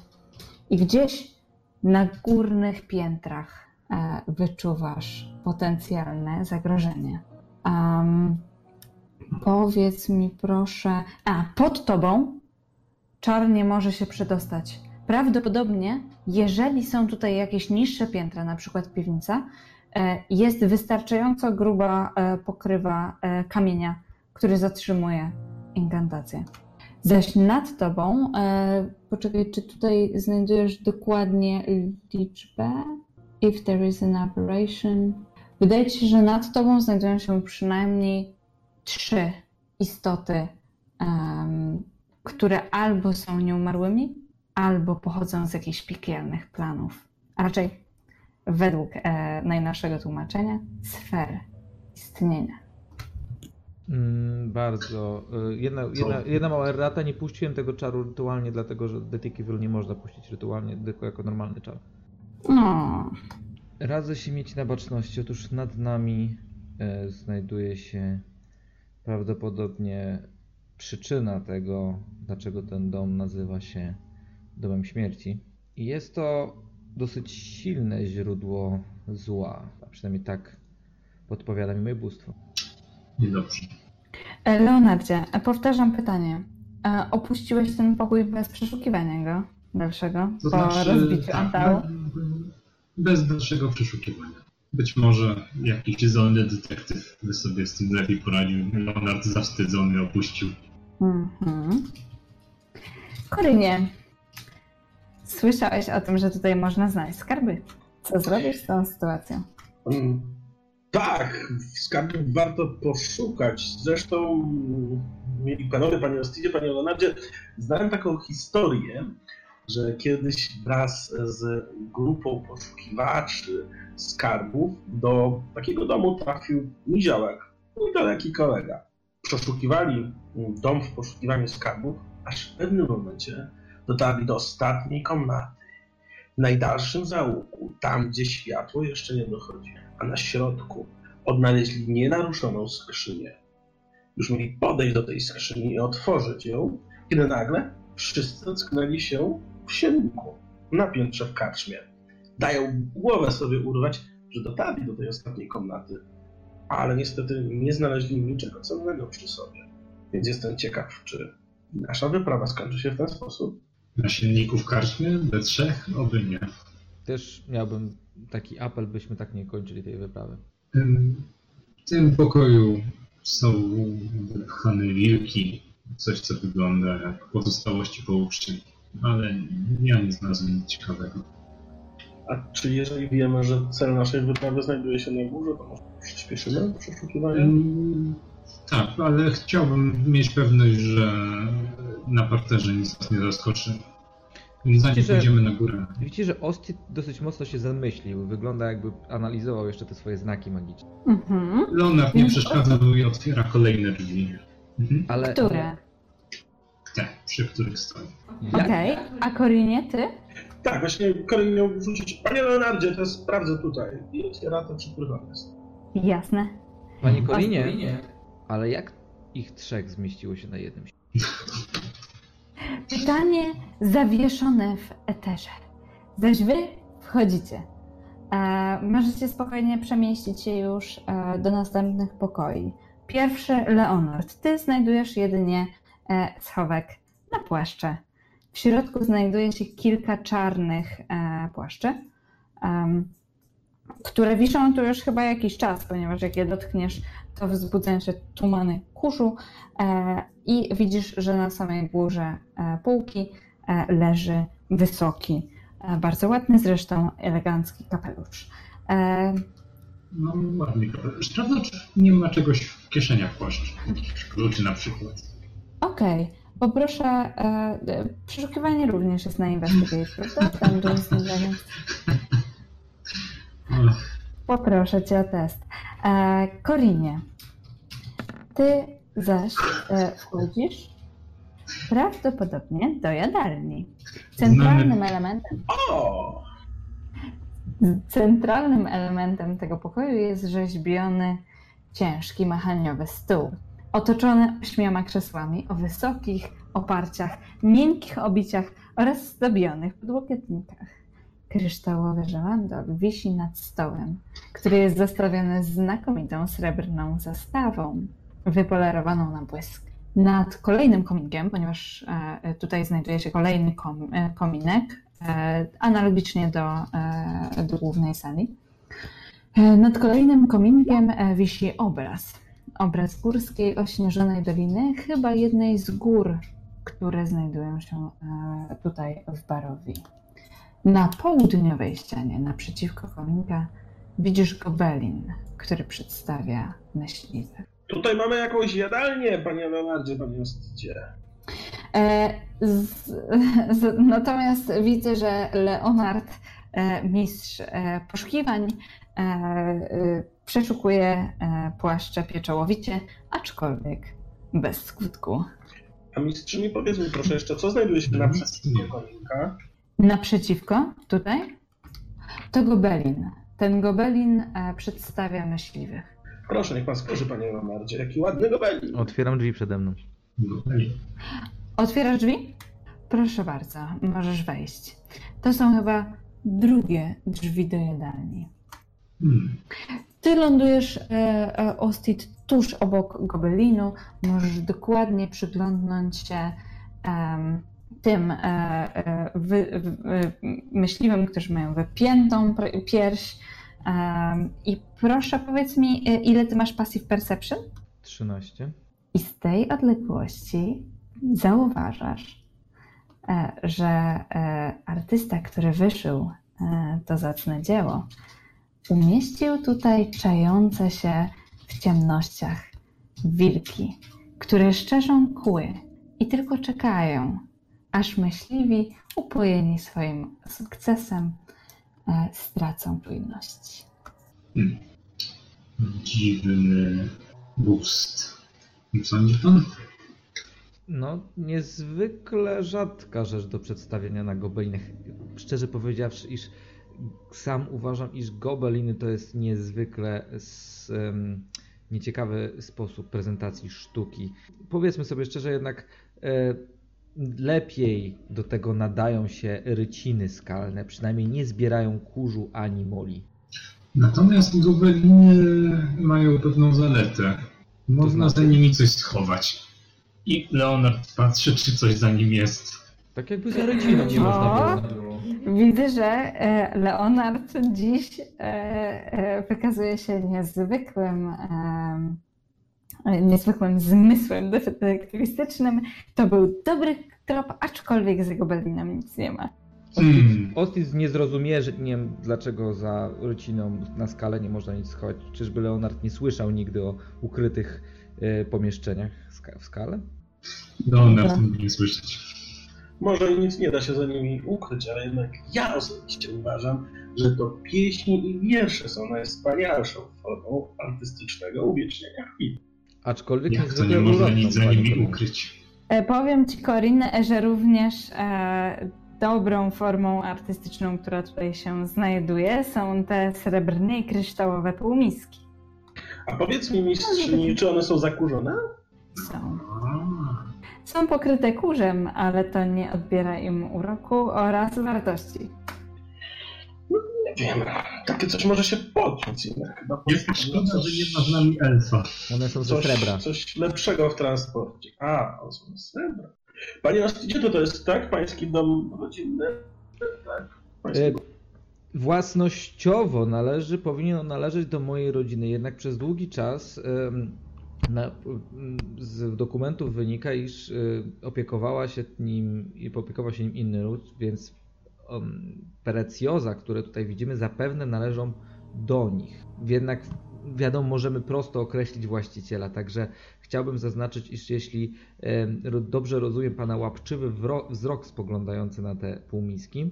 i gdzieś na górnych piętrach e, wyczuwasz potencjalne zagrożenie. Um, powiedz mi proszę. A, pod tobą czar nie może się przedostać. Prawdopodobnie, jeżeli są tutaj jakieś niższe piętra, na przykład piwnica, e, jest wystarczająco gruba e, pokrywa e, kamienia, który zatrzymuje inkantację. Zaś nad tobą, e, poczekaj, czy tutaj znajdujesz dokładnie liczbę? If there is an aberration. Wydaje ci się, że nad tobą znajdują się przynajmniej trzy istoty, em, które albo są nieumarłymi, albo pochodzą z jakichś piekielnych planów. A raczej według e, najnowszego tłumaczenia sfer istnienia. Mm, bardzo. Y, Jedna, jedna, jedna mała errata, nie puściłem tego czaru rytualnie, dlatego że Detective nie można puścić rytualnie, tylko jako normalny czar. No, Radzę się mieć na baczności. Otóż nad nami e, znajduje się prawdopodobnie przyczyna tego, dlaczego ten dom nazywa się domem śmierci. I jest to dosyć silne źródło zła, a przynajmniej tak podpowiada mi moje bóstwo. Niedobrze. E, Leonardzie, e, powtarzam pytanie. E, Opuściłeś ten pokój bez przeszukiwania go dalszego To po znaczy, rozbiciu tak, antału? bez dalszego przeszukiwania. Być może jakiś zdolny detektyw by sobie z tym lepiej poradził. Leonard zawstydzony opuścił. Mhm. Korynie, słyszałeś o tym, że tutaj można znaleźć skarby. Co zrobisz z tą sytuacją? Mm, Tak, skarbów warto poszukać. Zresztą mieli panowie, panie Ostidzie, panie Leonardzie, znałem taką historię, że kiedyś wraz z grupą poszukiwaczy skarbów do takiego domu trafił niziołek, niedaleki kolega. Przeszukiwali dom w poszukiwaniu skarbów, aż w pewnym momencie dotarli do ostatniej komnaty. W najdalszym zaułku, tam gdzie światło jeszcze nie dochodzi, a na środku odnaleźli nienaruszoną skrzynię. Już mieli podejść do tej skrzyni i otworzyć ją, kiedy nagle wszyscy ocknęli się w sienniku, na piętrze w karczmie. Dają głowę sobie urwać, że dotarli do tej ostatniej komnaty, ale niestety nie znaleźli niczego cennego przy sobie. Więc jestem ciekaw, czy nasza wyprawa skończy się w ten sposób. Na silniku w karczmie? We trzech? Oby nie. też miałbym taki apel, byśmy tak nie kończyli tej wyprawy. W tym pokoju są wypchane wilki, coś co wygląda jak pozostałości po uczcie, ale ja nie znalazłem nic ciekawego. A czy jeżeli wiemy, że cel naszej wyprawy znajduje się na górze, to może przyspieszymy przeszukiwanie? Tak, ale chciałbym mieć pewność, że na parterze nic nas nie zaskoczy. Zanim Widzicie, że- pójdziemy na górę. Widzicie, że Ostit dosyć mocno się zamyślił. Wygląda jakby analizował jeszcze te swoje znaki magiczne. Mhm. Leonard nie Więc- przeszkadza i otwiera kolejne drzwi. Mhm. Ale Które? Te, przy których stoi. Okej. A Korinie, ty? Tak, właśnie Korin miał wrzucić. Panie Leonardzie, to sprawdzę tutaj. I otwiera te, przy których on jest. Jasne. Panie Kolinie, ale jak ich trzech zmieściło się na jednym? Pytanie zawieszone w eterze. Zaś wy wchodzicie. E, możecie spokojnie przemieścić się już e, do następnych pokoi. Pierwszy Leonard. Ty znajdujesz jedynie e, schowek na płaszcze. W środku znajduje się kilka czarnych e, płaszczy, które wiszą tu już chyba jakiś czas, ponieważ jak je dotkniesz, to wzbudzają się tumany kurzu e, i widzisz, że na samej górze e, półki e, leży wysoki, bardzo ładny zresztą, elegancki kapelusz. No ładnie. Sprawdzam, czy nie ma czegoś w kieszeniach płaszcz. Jakichś kluczy na przykład. Okej, poproszę, e, przeszukiwanie również jest na Investigate, prawda? And Dragons. Ach, Poproszę cię o test. E, Korinie, ty zaś e, wchodzisz prawdopodobnie do jadalni. Centralnym elementem, O! centralnym elementem tego pokoju jest rzeźbiony, ciężki, machaniowy stół, otoczony ośmioma krzesłami o wysokich oparciach, miękkich obiciach oraz zdobionych podłokietnikach. Kryształowy żelandol wisi nad stołem, który jest zastawiony znakomitą srebrną zastawą, wypolerowaną na błysk. Nad kolejnym kominkiem, ponieważ e, tutaj znajduje się kolejny kom, e, kominek, e, analogicznie do, do głównej sali, nad kolejnym kominkiem wisi obraz. Obraz górskiej ośnieżonej doliny, chyba jednej z gór, które znajdują się tutaj w Barowi. Na południowej ścianie, naprzeciwko kominka, widzisz gobelin, który przedstawia myśliwych. Tutaj mamy jakąś jadalnię, panie Leonardzie, panie Ostycie. E, z, z, natomiast widzę, że Leonard, e, mistrz e, poszukiwań, e, e, przeszukuje e, płaszcze pieczołowicie, aczkolwiek bez skutku. A mistrzyni, powiedz mi proszę jeszcze, co znajduje się naprzeciwko nie. kominka? Naprzeciwko, tutaj, to gobelin. Ten gobelin e, przedstawia myśliwych. Proszę, niech pan spojrzy, panie Leonardzie. Jaki ładny gobelin. Otwieram drzwi przede mną. Gobelin. Otwierasz drzwi? Proszę bardzo, możesz wejść. To są chyba drugie drzwi do jadalni. Hmm. Ty lądujesz, e, e, Ostit, tuż obok gobelinu. Możesz dokładnie przyglądnąć się em, tym e, e, wy, w, e, myśliwym, którzy mają wypiętą pierś. I proszę powiedz mi, e, ile ty masz passive perception? 13. I z tej odległości zauważasz, że artysta, który wyszył to zacne dzieło, umieścił tutaj czające się w ciemnościach wilki, które szczerzą kły i tylko czekają, aż myśliwi, upojeni swoim sukcesem, e, stracą czujność. Dziwny gust. Sądzi pan? No, niezwykle rzadka rzecz do przedstawienia na gobelinach. Szczerze powiedziawszy, iż sam uważam, iż gobeliny to jest niezwykle s, em, nieciekawy sposób prezentacji sztuki. Powiedzmy sobie szczerze, jednak e, lepiej do tego nadają się ryciny skalne, przynajmniej nie zbierają kurzu ani moli. Natomiast gobeliny mają pewną zaletę. Można znaczy? za nimi coś schować. I Leonard patrzy, czy coś za nim jest. Tak jakby za ryciną nie można O! było. Widzę, że e, Leonard dziś e, e, wykazuje się niezwykłym, niezwykłym zmysłem detektywistycznym. To był dobry trop, aczkolwiek z jego Berlinem nic nie ma. Hmm. Ostis nie zrozumie, że nie wiem dlaczego za rociną na skalę nie można nic schować. Czyżby Leonard nie słyszał nigdy o ukrytych e, pomieszczeniach w skale? No, na tym nie słyszeć. Może nic nie da się za nimi ukryć, ale jednak ja osobiście uważam, że to pieśni i wiersze są najwspanialszą formą artystycznego uwiecznienia chwili. Aczkolwiek Jak to nie można nic za nimi ukryć? E, Powiem Ci, Corin, że również e, dobrą formą artystyczną, która tutaj się znajduje, są te srebrne i kryształowe półmiski. A powiedz mi, mistrzyni, czy one są zakurzone? Są. Są pokryte kurzem, ale to nie odbiera im uroku oraz wartości. Nie wiem, takie coś może się podjąć jednak. Chyba Jaka szkoda, że nie ma z nami elfa. One są ze coś, srebra. coś lepszego w transporcie. A, są srebra. Panie Ostidzie, to to jest tak? Pański dom rodzinny? Tak. Pański E, Własnościowo należy, powinien on należeć do mojej rodziny, jednak przez długi czas na, z dokumentów wynika, iż y, opiekowała się nim i opiekował się nim inny lud, więc precjoza, które tutaj widzimy, zapewne należą do nich. Jednak wiadomo, możemy prosto określić właściciela, także chciałbym zaznaczyć, iż jeśli dobrze rozumiem pana łapczywy wzrok spoglądający na te półmiski,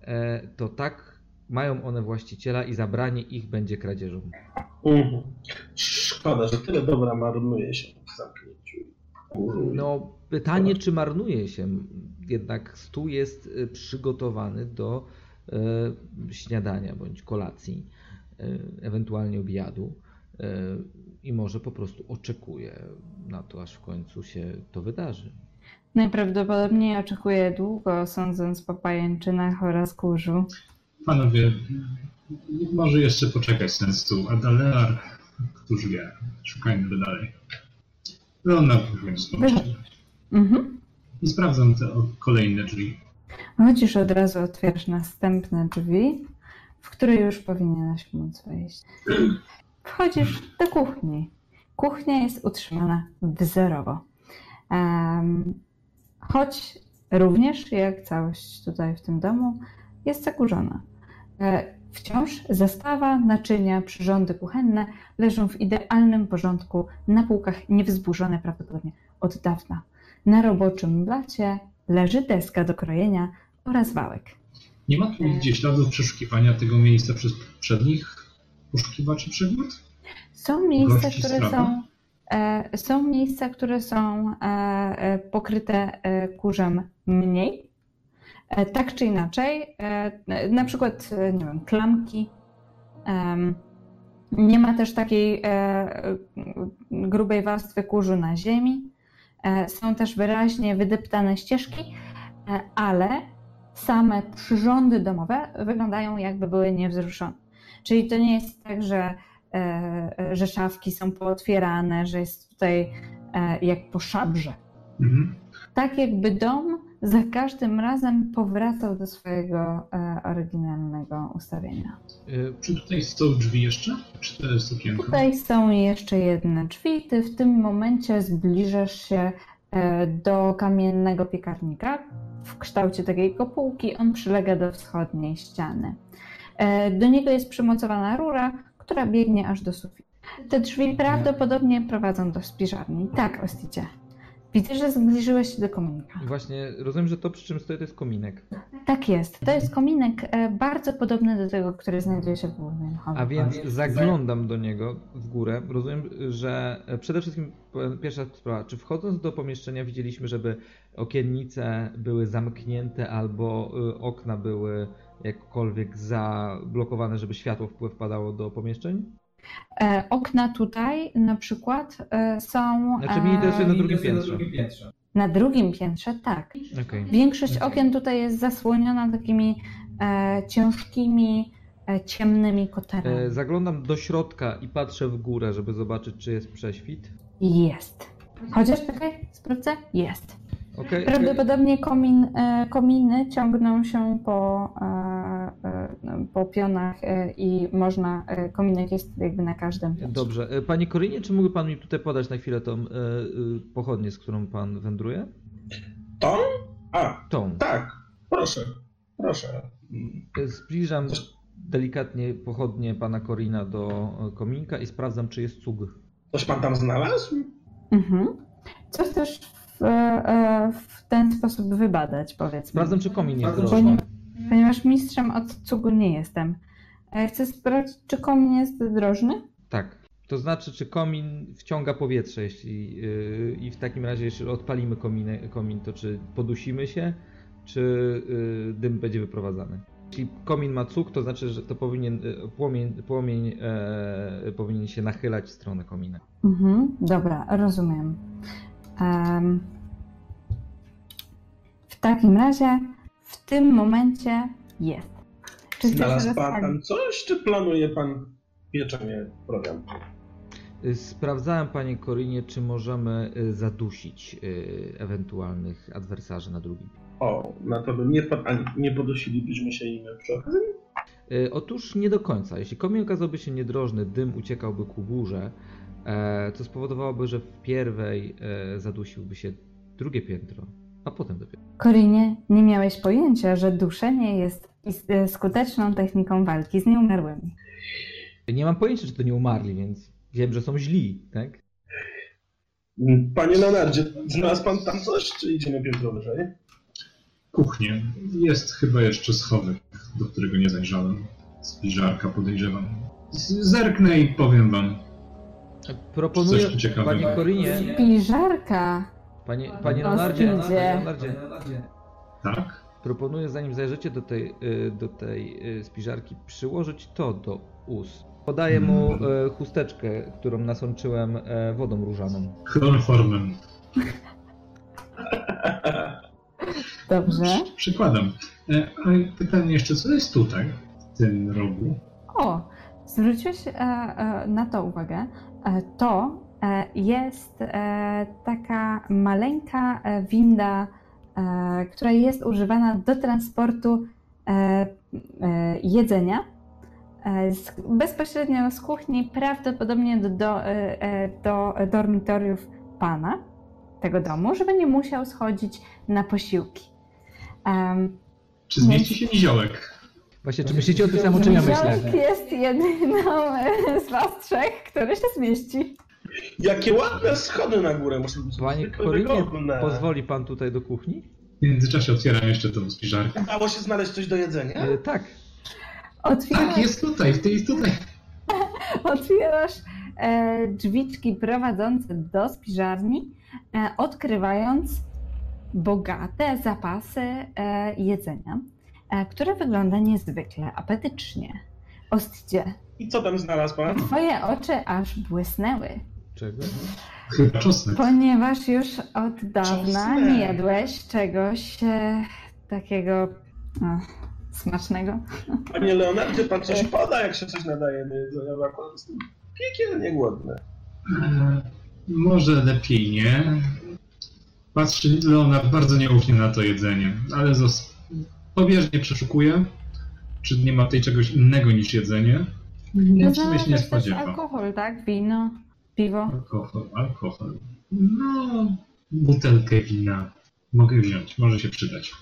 e, to tak mają one właściciela i zabranie ich będzie kradzieżą. Mhm. Szkoda, że tyle dobra marnuje się w zamknięciu. No, pytanie, czy marnuje się. Jednak stół jest y, przygotowany do e, śniadania bądź kolacji, e, ewentualnie obiadu i może po prostu oczekuje na to, aż w końcu się to wydarzy. Najprawdopodobniej oczekuję długo, sądząc po pajęczynach oraz kurzu. Panowie, może jeszcze poczekać ten stół, a Dalear, któż wie, szukajmy go dalej. Leonard już będzie skończył. Mhm. I sprawdzam te kolejne drzwi. Chodzisz od razu otwierasz następne drzwi, w które już powinieneś móc wejść. Wchodzisz do kuchni. Kuchnia jest utrzymana wzorowo. Em, choć również, jak całość tutaj w tym domu, jest zakurzona. E, Wciąż zestawa, naczynia, przyrządy kuchenne leżą w idealnym porządku na półkach niewzburzone prawdopodobnie od dawna. Na roboczym blacie leży deska do krojenia oraz wałek. Nie ma tu nigdzie śladów przeszukiwania tego miejsca przez poprzednich poszukiwaczy przygód? Są miejsca, które są, e, są miejsca, które są e, e, pokryte e, kurzem mniej. E, tak czy inaczej, e, na przykład, nie wiem, klamki. Nie ma też takiej grubej warstwy kurzu na ziemi. E, są też wyraźnie wydeptane ścieżki, e, ale same przyrządy domowe wyglądają jakby były niewzruszone. Czyli to nie jest tak, że, e, że szafki są pootwierane, że jest tutaj jak po szabrze. Mhm. Tak jakby dom za każdym razem powracał do swojego e, oryginalnego ustawienia. E, Czy tutaj są drzwi jeszcze? Czy to jest? Tutaj są jeszcze jedne drzwi. Ty w tym momencie zbliżasz się e, do kamiennego piekarnika w kształcie takiej kopułki. On przylega do wschodniej ściany. E, Do niego jest przymocowana rura, która biegnie aż do sufitu. Te drzwi prawdopodobnie prowadzą do spiżarni. Tak, Osticie. Widzę, że zbliżyłeś się do kominika. Właśnie rozumiem, że to przy czym stoi to jest kominek. Tak jest. To jest kominek e, bardzo podobny do tego, który znajduje się w głównym holu. A więc zaglądam do niego w górę. Rozumiem, że e, przede wszystkim e, pierwsza sprawa, czy wchodząc do pomieszczenia widzieliśmy, żeby okiennice były zamknięte albo okna były jakkolwiek zablokowane, żeby światło wpływ padało do pomieszczeń? E, Okna tutaj na przykład e, są Znaczy interesuje e, na drugim piętrze. na drugim piętrze, tak. Okej. Większość okien tutaj jest zasłoniona takimi e, ciężkimi, e, ciemnymi kotarami. E, Zaglądam do środka i patrzę w górę, żeby zobaczyć, czy jest prześwit. Jest. Chociaż czekaj, sprawdzę. Jest. Okej, Prawdopodobnie komin, e, kominy ciągną się po, e, e, po pionach i można, kominek jest jakby na każdym. pionie. Dobrze. Panie Korinie, czy mógłby pan mi tutaj podać na chwilę tą pochodnię, z którą pan wędruje? Tą? A, Tą. tak, proszę, proszę. Zbliżam delikatnie pochodnie pana Korina do kominka i sprawdzam, czy jest cug. Coś pan tam znalazł? Mhm. Co chcesz w, e, w ten sposób wybadać, powiedzmy? Sprawdzam, czy komin jest drożny. Ponieważ mistrzem od cugu nie jestem. E, Chcę sprawdzić, czy komin jest drożny? Tak. To znaczy, czy komin wciąga powietrze, jeśli yy, i w takim razie, jeśli odpalimy kominę, komin, to czy podusimy się, czy yy, dym będzie wyprowadzany. Jeśli komin ma cuk, to znaczy, że to powinien, yy, płomień, płomień powinien się nachylać w stronę komina. Mhm, dobra, rozumiem. W takim razie w tym momencie jest. Czy Znalazł pan coś, czy planuje pan pieczenie program? Y, Sprawdzałem, panie Korinie, czy możemy y, zadusić y, ewentualnych adwersarzy na drugim. O, na to by nie, wpadł, nie podusilibyśmy się im przy okazji? Otóż nie do końca. Jeśli komin okazałby się niedrożny, dym uciekałby ku górze, co spowodowałoby, że w pierwej e, zadusiłby się drugie piętro, a potem dopiero. Korinie, nie miałeś pojęcia, że duszenie jest e, skuteczną techniką walki z nieumarłymi. Nie mam pojęcia, czy to nie umarli, więc wiem, że są źli, tak? Panie Leonardzie, znalazł pan tam coś, czy idziemy piętro wyżej? Kuchnię. Jest chyba jeszcze schowek, do którego nie zajrzałem. Spiżarka podejrzewam. Zerknę i powiem wam. Proponuję, Coś tu ciekawego. panie Korinie, Piżarka! panie, panie Leonardzie, panie Leonardzie, Tak? proponuję, zanim zajrzycie do tej, y, do tej y, spiżarki, przyłożyć to do ust. Podaję mu y, chusteczkę, którą nasączyłem e, wodą różaną. Chloroformem. Dobrze. Przy- Przykładam. E, A pytanie jeszcze, co jest tutaj, w tym rogu? O, zwróciłeś e, e, na to uwagę. E, to e, jest e, taka maleńka winda, która jest używana do transportu jedzenia bezpośrednio z kuchni, prawdopodobnie do, do, do dormitoriów pana tego domu, żeby nie musiał schodzić na posiłki. Czy zmieści się niziołek? Właśnie, czy myślicie o tym samo, czym ja myślę? Jest jedyną z was trzech, który się zmieści. Jakie ładne schody na górę Panie Korinie, pozwoli pan tutaj do kuchni? W międzyczasie otwieram jeszcze tą spiżarkę. Dało się znaleźć coś do jedzenia? E, tak. Otwierasz, Tak, jest tutaj, w tej tutaj. otwierasz e, drzwiczki prowadzące do spiżarni, e, odkrywając bogate zapasy e, jedzenia, które wygląda niezwykle apetycznie. Ostdzie, I co tam znalazł pan? twoje oczy aż błysnęły, Czego? Chyba czosnek. ponieważ już od dawna Czosnek. nie jadłeś czegoś e, takiego o, smacznego. Panie Leonardzie, pan coś poda, jak się coś nadaje do jedzenia, jestem piekielnie głodny. E, Może lepiej nie. Patrzy Leonard bardzo nieufnie na to jedzenie, ale zos- pobieżnie przeszukuje, czy nie ma tutaj czegoś innego niż jedzenie. Nie, w sumie się nie to jest spodziewam. alkohol, tak? Wino, piwo. Alkohol, alkohol. No, butelkę wina mogę wziąć, może się przydać.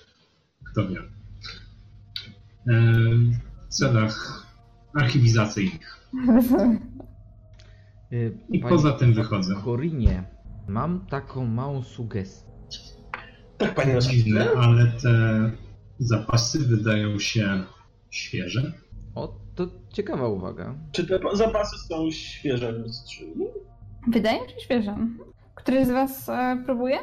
Kto wie. E, W celach archiwizacyjnych. E, I panie poza tym wychodzę. Korinie, mam taką małą sugestię. Tak, panie Dziwne, ale te zapasy wydają się świeże. O, to ciekawa uwaga. Czy te zapasy są świeże w skrzyni? Wydaje mi się świeże. Któryś z was e, próbuje?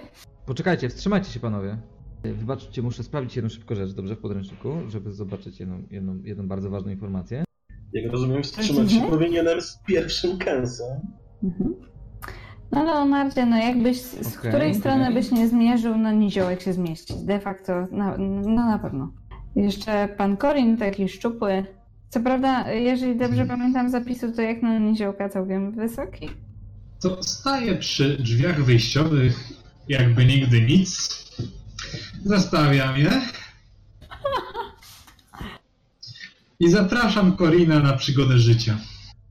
Poczekajcie, wstrzymajcie się panowie. E, Wybaczcie, muszę sprawdzić jedną szybką rzecz, dobrze, w podręczniku, żeby zobaczyć jedną, jedną, jedną bardzo ważną informację. Jak rozumiem, wstrzymać się powinienem z pierwszym kęsem. Mhm. No Leonardzie, no jakbyś, z Okej, której strony okej. byś nie zmierzył, no niziołek się zmieści. De facto, no, no na pewno. Jeszcze pan Korin, taki szczupły. Co prawda, jeżeli dobrze pamiętam zapisu, to jak na niziołka całkiem wysoki. To staję przy drzwiach wyjściowych jakby nigdy nic. Zostawiam je. I zapraszam Korina na przygodę życia.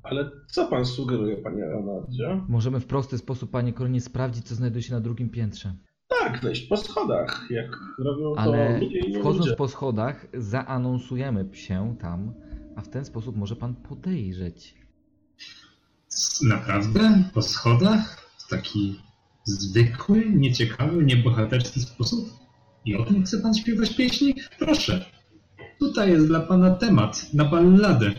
Ale co pan sugeruje, panie Leonardzie? Możemy w prosty sposób, panie Koronie, sprawdzić, co znajduje się na drugim piętrze. Tak, wejść po schodach, jak robią to Ale ludzie i nie wchodząc ludzie. po schodach, zaanonsujemy się tam, a w ten sposób może pan podejrzeć. Naprawdę? Po schodach? W taki zwykły, nieciekawy, niebohaterski sposób? I o tym chce pan śpiewać pieśni? Proszę. Tutaj jest dla pana temat na balladę.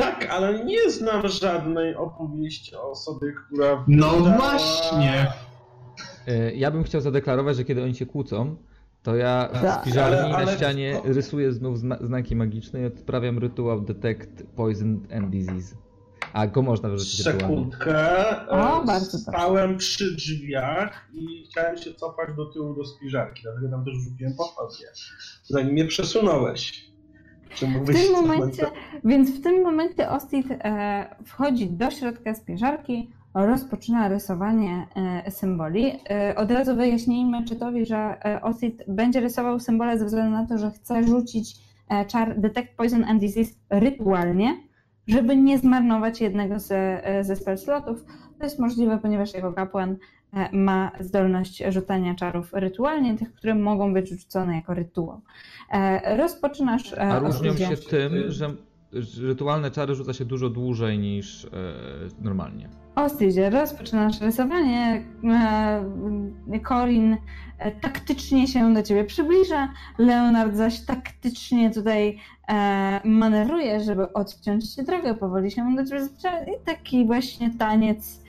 Tak, ale nie znam żadnej opowieści o osobie, która... No wydała- właśnie. E, Ja bym chciał zadeklarować, że kiedy oni się kłócą, to ja Tak, w spiżarni ale- ale- na ścianie rysuję znów zna znaki magiczne i odprawiam rytuał Detect Poison and Disease. A go można wyrzucić. Sekundkę. O, e, bardzo. Stałem przy drzwiach i chciałem się cofać do tyłu do spiżarki, dlatego tam też rzuciłem pochodnie. Zanim mnie przesunąłeś. W tym momencie, więc w tym momencie Ostit e, wchodzi do środka spiżarki, rozpoczyna rysowanie e, symboli. E, od razu wyjaśnijmy czytowi, że Ostit będzie rysował symbole ze względu na to, że chce rzucić czar Detect Poison and Disease rytualnie, żeby nie zmarnować jednego ze, ze spell slotów. To jest możliwe, ponieważ jego kapłan ma zdolność rzucania czarów rytualnie, tych, które mogą być rzucone jako rytuał. E, Rozpoczynasz. e, A różnią się tym, że rytualne czary rzuca się dużo dłużej niż e, normalnie. Ostydzie, rozpoczynasz rysowanie. e, Corin e, taktycznie się do ciebie przybliża, Leonard zaś taktycznie tutaj e, manewruje, żeby odciąć ci drogę, powoli się do ciebie zbliża i taki właśnie taniec e,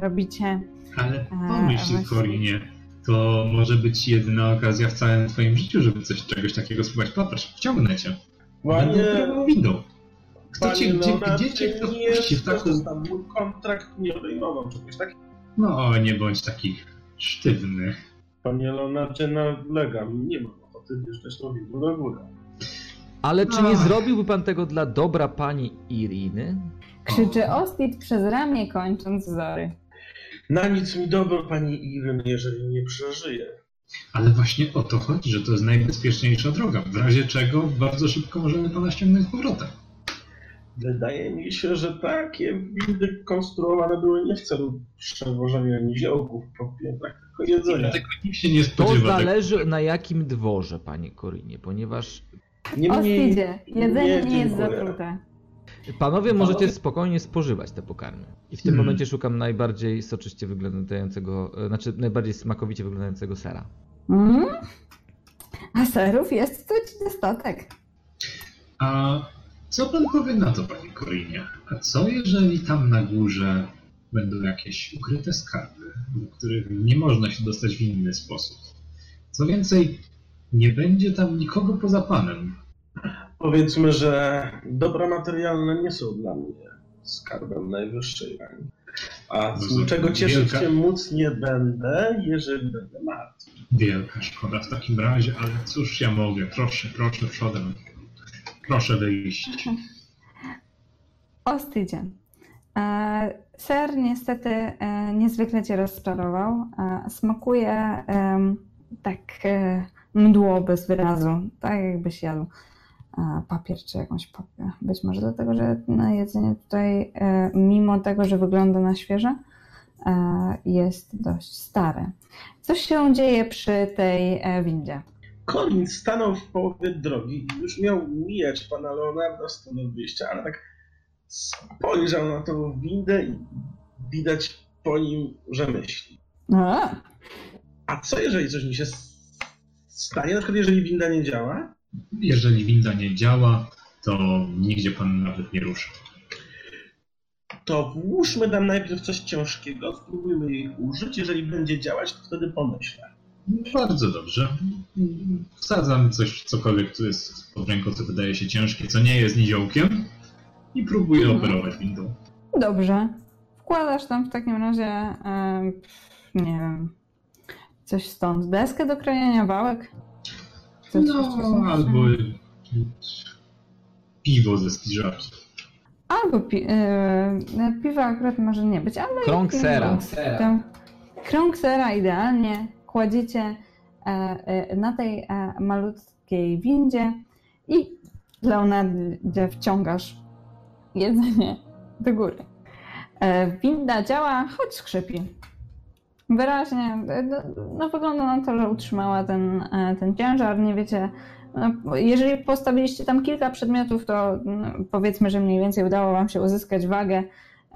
robicie. Ale A, pomyśl, właśnie. Korinie, to może być jedyna okazja w całym twoim życiu, żeby coś czegoś takiego spróbować. Popatrz, wciągnę cię. Panie, windą. Kto panie cię, gdzie, Leonardzie, gdzie cię kto nie wpuści w taką... Mój kontrakt nie obejmował czegoś takiego. No, nie bądź taki sztywny. Panie Leonardzie, nalegam. Nie mam ochoty windą do góry. Ale czy nie Ach. zrobiłby pan tego dla dobra pani Iriny? Krzyczy Ostit przez ramię, kończąc wzory. Na nic mi dobro, pani Iryn, jeżeli nie przeżyję. Ale właśnie o to chodzi, że to jest najbezpieczniejsza droga. W razie czego bardzo szybko możemy pana ściągnąć z powrotem. Wydaje mi się, że takie windy konstruowane były nie w celu przewożenia niziołków po piętrach, tylko jedzenia. Dlatego nikt się nie To spodziewa tego. zależy na jakim dworze, panie Korinie, ponieważ Niemniej Ostidzie, jedzenie nie jest dziękuję. zatrute. Panowie możecie spokojnie spożywać te pokarmy. I w tym Hmm. momencie szukam najbardziej soczyście wyglądającego, e, znaczy najbardziej smakowicie wyglądającego sera. Mm? A serów jest tu ci dostatek. A co pan powie na to, panie Korinie? A co jeżeli tam na górze będą jakieś ukryte skarby, do których nie można się dostać w inny sposób? Co więcej, nie będzie tam nikogo poza panem. Powiedzmy, że dobra materialne nie są dla mnie skarbem najwyższej rangi. A z Rozumiem. niczego cieszyć Wielka- się móc nie będę, jeżeli będę martwy. Wielka szkoda w takim razie, ale cóż ja mogę? Proszę, proszę przodem. Proszę wyjść. Ostydzie. E, Ser niestety e, niezwykle cię rozczarował. E, Smakuje tak mdło bez wyrazu, tak jakbyś jadł papier czy jakąś papier. Być może dlatego, że na jedzenie tutaj, e, mimo tego, że wygląda na świeże, e, jest dość stare. Coś się dzieje przy tej e, windzie. Colin stanął w połowie drogi i już miał mijać pana Leonarda z tego wyjścia, ale tak spojrzał na tą windę i widać po nim, że myśli. A, A co jeżeli coś mi się stanie? Na przykład jeżeli winda nie działa? Jeżeli winda nie działa, to nigdzie pan nawet nie ruszy. To włóżmy tam najpierw coś ciężkiego, spróbujmy jej użyć. Jeżeli będzie działać, to wtedy pomyślę. Bardzo dobrze. Wsadzam coś, cokolwiek, co jest pod ręką, co wydaje się ciężkie, co nie jest niziołkiem i próbuję Mhm. operować windą. Dobrze. Wkładasz tam w takim razie, em, nie wiem, coś stąd. Deskę do krojenia, wałek? Coś, No, coś. albo piwo ze spiżarki. Albo pi- e, piwa akurat może nie być, ale... Krąg sera. Tam, krąg sera idealnie kładziecie e, e, na tej e, malutkiej windzie i Leonardzie wciągasz jedzenie do góry. E, winda działa, choć skrzypi. Wyraźnie, no, no wygląda na to, że utrzymała ten, e, ten ciężar. Nie wiecie, no, jeżeli postawiliście tam kilka przedmiotów, to no, powiedzmy, że mniej więcej udało Wam się uzyskać wagę,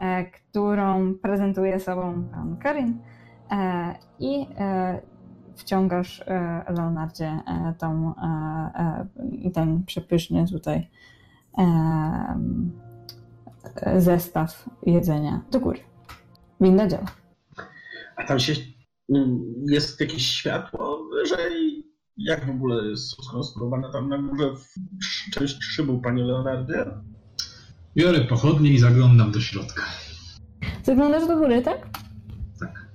e, którą prezentuje sobą pan Karin. E, I e, wciągasz e, Leonardzie e, tą, ten przepyszny tutaj zestaw jedzenia do góry. Winda działa. A tam się mm, jest jakieś światło wyżej? Jak w ogóle jest skonstruowana tam na górze w część szybu, panie Leonardzie? Biorę pochodnie i zaglądam do środka. Zaglądasz do góry, tak? Tak.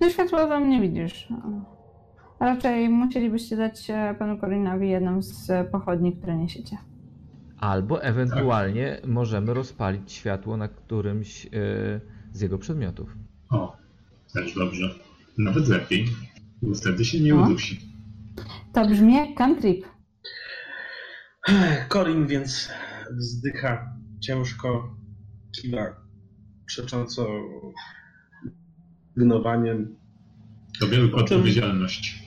No światła wam nie widzisz. Raczej musielibyście dać e, panu Korinowi jedną z e, pochodni, które niesiecie. Albo ewentualnie możemy rozpalić światło na którymś e, z jego przedmiotów. O, też dobrze. Nawet lepiej, bo wtedy się nie O. udusi. To brzmi jak cantrip. Korin więc wzdycha ciężko, kiwa przecząco gnowaniem, To wielka odpowiedzialność.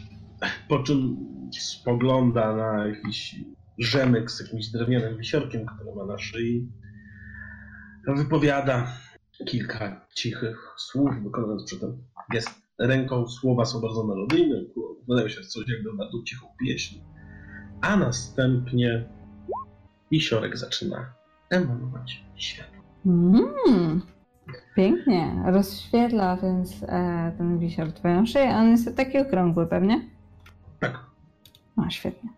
po czym spogląda na jakiś rzemyk z jakimś drewnianym wisiorkiem, który ma na szyi. Wypowiada kilka cichych słów, wykonując przy tym gest ręką. Słowa są bardzo melodyjne, wydają się coś jak do bardzo cichą pieśń. A następnie wisiorek zaczyna emanować światło. Mm, pięknie. Rozświetla więc e, ten wisior twoją szyję. On jest taki okrągły pewnie? Tak. O, świetnie.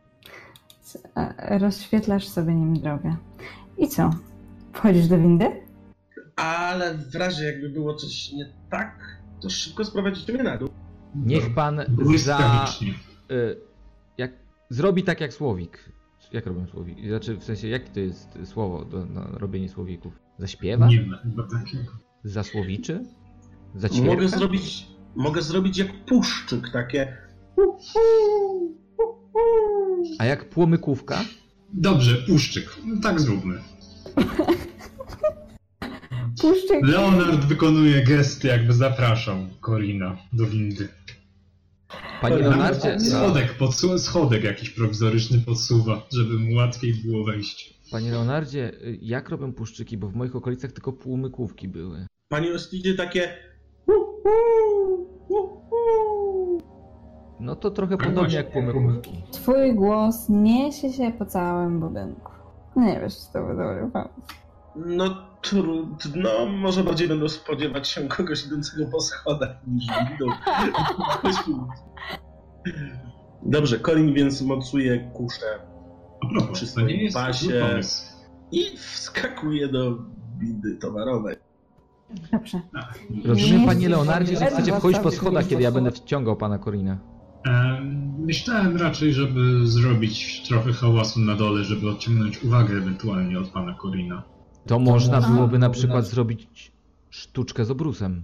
E, Rozświetlasz sobie nim drogę. I co? Wchodzisz do windy? Ale w razie jakby było coś nie tak, to szybko sprowadzicie mnie na dół. Niech pan za... Y, jak, zrobi tak jak słowik. Jak robią słowik? Znaczy, w sensie, jakie to jest słowo do, na robienie słowików? Zaśpiewa? Nie ma chyba takiego. Zasłowiczy? Mogę Zaćwierka? zrobić, mogę zrobić jak puszczyk, takie A jak płomykówka? Dobrze, puszczyk. No, tak zróbmy. Puszczyk. Leonard wykonuje gesty, jakby zapraszał Korina do windy. Panie. Leonardzie, no, Schodek, podsu- schodek jakiś prowizoryczny podsuwa, żeby mu łatwiej było wejść. panie Leonardzie, jak robią puszczyki? Bo w moich okolicach tylko płomykówki były. Pani Ostidzie takie No to trochę Tak podobnie jak płomykówki. Twój głos niesie się po całym budynku. Nie wiesz, czy to był dobry pomysł. No trudno, może bardziej będą spodziewać się kogoś idącego po schodach niż idą. Dobrze, Corin więc mocuje kuszę propos, Przy swoim pasie. i wskakuje do windy towarowej. Dobrze. Rozumiem, Nie panie Leonardzie, że chcecie wchodzić po schodach, kiedy ja będę wciągał pana Korina. E, Myślałem raczej, żeby zrobić trochę hałasu na dole, żeby odciągnąć uwagę ewentualnie od pana Korina. To można byłoby na przykład zrobić sztuczkę z obrusem.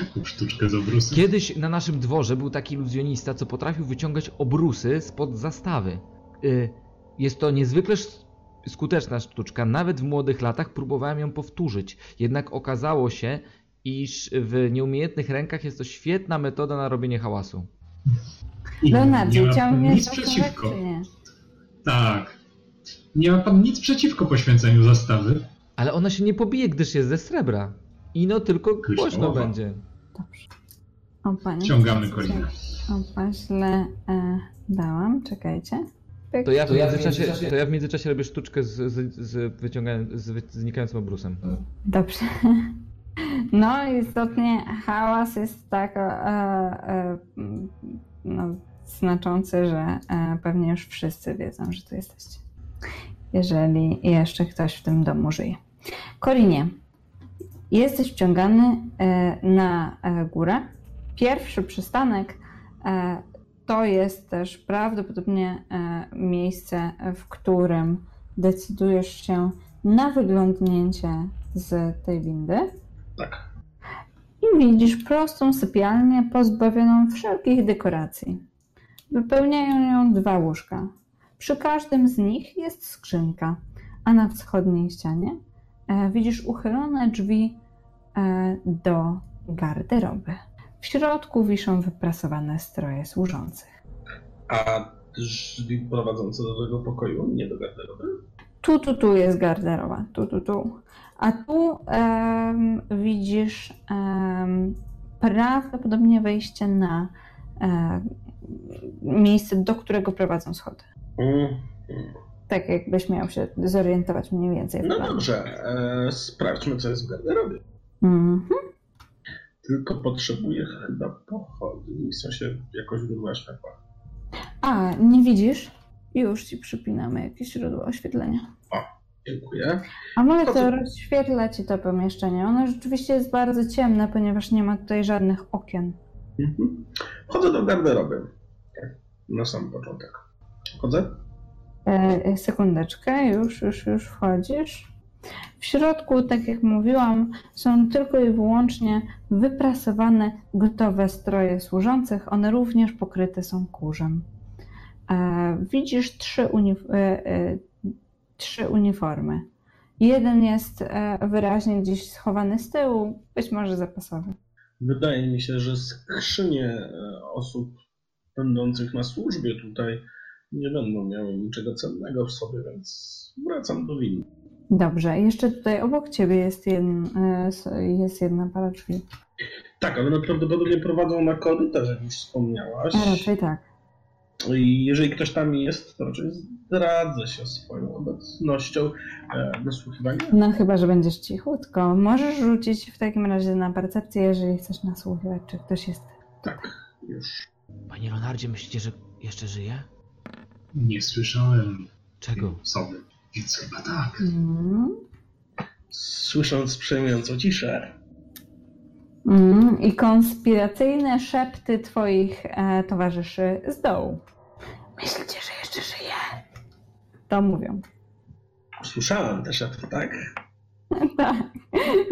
Jaką sztuczkę z obrusem? Kiedyś na naszym dworze był taki iluzjonista, co potrafił wyciągać obrusy spod zastawy. Y, Jest to niezwykle skuteczna sztuczka. Nawet w młodych latach próbowałem ją powtórzyć. Jednak okazało się, iż w nieumiejętnych rękach jest to świetna metoda na robienie hałasu. Leonardzie, za kawałek, przeciwko. Tak. Nie ma pan nic przeciwko poświęceniu zastawy. Ale ona się nie pobije, gdyż jest ze srebra. Ino tylko głośno będzie. Dobrze. O, panie. Ciągamy Korina. Opa, źle e, dałam. Czekajcie. Pyk. To ja w, międzyczasie, to ja w międzyczasie robię sztuczkę z, z, z, wyciągając, z wy- znikającym obrusem. Dobrze. No, istotnie hałas jest tak e, e, no, znaczący, że e, pewnie już wszyscy wiedzą, że tu jesteście. Jeżeli jeszcze ktoś w tym domu żyje. Korinie, jesteś wciągany e, na e, górę. Pierwszy przystanek e, to jest też prawdopodobnie miejsce, w którym decydujesz się na wyglądnięcie z tej windy Tak. i widzisz prostą sypialnię pozbawioną wszelkich dekoracji. Wypełniają ją dwa łóżka. Przy każdym z nich jest skrzynka, a na wschodniej ścianie e, widzisz uchylone drzwi e, do garderoby. W środku wiszą wyprasowane stroje służących. A drzwi prowadzące do tego pokoju, nie do garderoby? Tu, tu, tu jest garderoba. Tu, tu, tu. A tu em, widzisz em, prawdopodobnie wejście na em, miejsce, do którego prowadzą schody. Mm. Tak jakbyś miał się zorientować mniej więcej. No dobrze, e, sprawdźmy, co jest w garderobie. Mhm. Tylko potrzebuję chyba pochodni, w sensie jakoś źródła światła. A, nie widzisz? Już ci przypinamy jakieś źródło oświetlenia. Dziękuję. A może to Chodzę- rozświetla ci to pomieszczenie. Ono rzeczywiście jest bardzo ciemne, ponieważ nie ma tutaj żadnych okien. Mhm. Wchodzę do garderoby. Na sam początek. Wchodzę? E, sekundeczkę, już, już, już wchodzisz. W środku, tak jak mówiłam, są tylko i wyłącznie wyprasowane, gotowe stroje służących. One również pokryte są kurzem. E, widzisz trzy, e, e, trzy uniformy. Jeden jest e, wyraźnie gdzieś schowany z tyłu, być może zapasowy. Wydaje mi się, że skrzynie e, osób będących na służbie tutaj nie będą miały niczego cennego w sobie, więc wracam do windy. Dobrze, jeszcze tutaj obok ciebie jest, jeden, e, jest jedna para drzwi. Tak, ale one prawdopodobnie prowadzą na korytarz, jak już wspomniałaś. A raczej tak. I jeżeli ktoś tam jest, to raczej zdradzę się swoją obecnością. E, nasłuchiwanie? No chyba, że będziesz cichutko. Możesz rzucić w takim razie na percepcję, jeżeli chcesz nasłuchiwać, czy ktoś jest. Tak, już. Panie Leonardzie, myślicie, że jeszcze żyje? Nie słyszałem Czego? sobie, więc chyba tak. Mm. Słysząc przejmującą ciszę, Mm. I konspiracyjne szepty twoich e, towarzyszy z dołu. Myślicie, że jeszcze żyje? To mówią. słyszałem te szepty, tak? tak.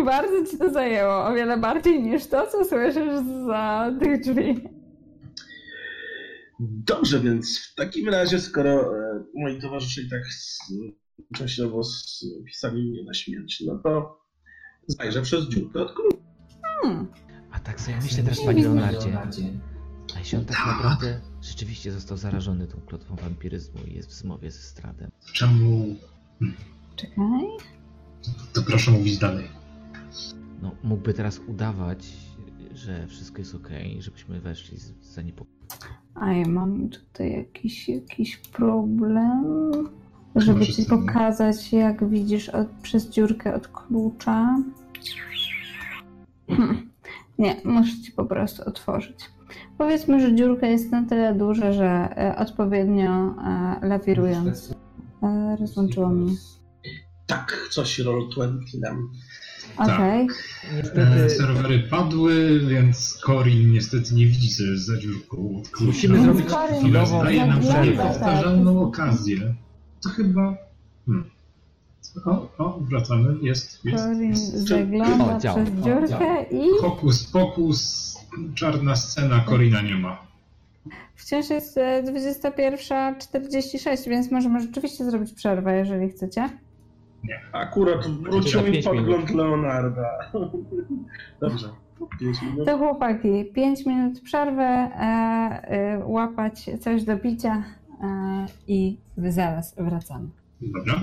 Bardzo ci to zajęło. O wiele bardziej niż to, co słyszysz za tych drzwi. Dobrze, więc w takim razie, skoro e, moi towarzysze i tak częściowo spisali mnie na śmierć, no to zajrzę przez dziurkę od klucza. Hmm. A tak sobie myślę teraz, panie Leonardzie. A jeśli on tak naprawdę rzeczywiście został zarażony tą klotwą wampiryzmu i jest w zmowie ze Stradem. Czemu? Czekaj. To proszę mówić dalej. No, mógłby teraz udawać, że wszystko jest okej, żebyśmy weszli z zaniepokojeni. A ja mam tutaj jakiś, jakiś problem, żeby ci pokazać, jak widzisz od, przez dziurkę od klucza. Hmm. Nie, muszę ci po prostu otworzyć. Powiedzmy, że dziurka jest na tyle duża, że e, odpowiednio e, lawirując e, rozłączyło mnie. Tak, coś Roll20 nam. Okej. E, Niestety serwery padły, więc Corin niestety nie widzi sobie za dziurką od klucza. Musimy zrobić chwilową daje nam niepowtarzalną okazję. To chyba... Hmm. O, o, wracamy. Jest, jest. Corin zagląda O, działa. przez O, dziurkę działa. i Hokus pokus, czarna scena, Corina nie ma. wciąż jest e, 21.46, więc możemy rzeczywiście zrobić przerwę, jeżeli chcecie. Akurat wrócił mi podgląd Leonarda. Dobrze. To chłopaki, 5 minut przerwy, e, e, łapać coś do picia e, i zaraz wracamy. Dobra.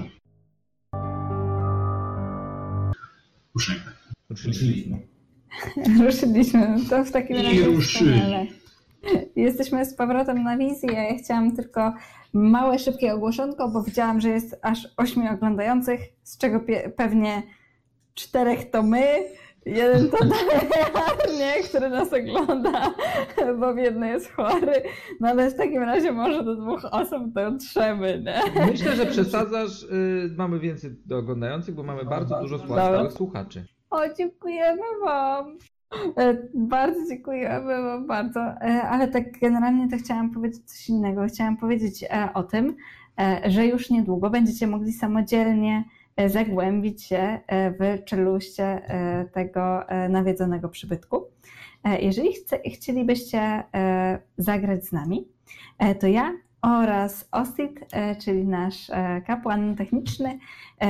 Ruszajmy. Ruszyliśmy. Ruszyliśmy, to w takim I razie ruszyli. wspaniale. Jesteśmy z powrotem na wizji, ja chciałam tylko małe, szybkie ogłoszonko, bo widziałam, że jest aż ośmiu oglądających, z czego pie- pewnie czterech to my, jeden to nie, który nas ogląda, bo biedny jest chory, no ale w takim razie może do dwóch osób to trzemy, nie? Myślę, że przesadzasz. y, mamy więcej do oglądających, bo mamy bardzo dużo Dobra. stałych słuchaczy. O, dziękujemy Wam. E, Bardzo dziękujemy Wam bardzo. E, Ale tak generalnie to chciałam powiedzieć coś innego. Chciałam powiedzieć e, o tym, że już niedługo będziecie mogli samodzielnie zagłębić się w czeluście tego nawiedzonego przybytku. Jeżeli chce, chcielibyście zagrać z nami, to ja oraz Ostit, czyli nasz kapłan techniczny,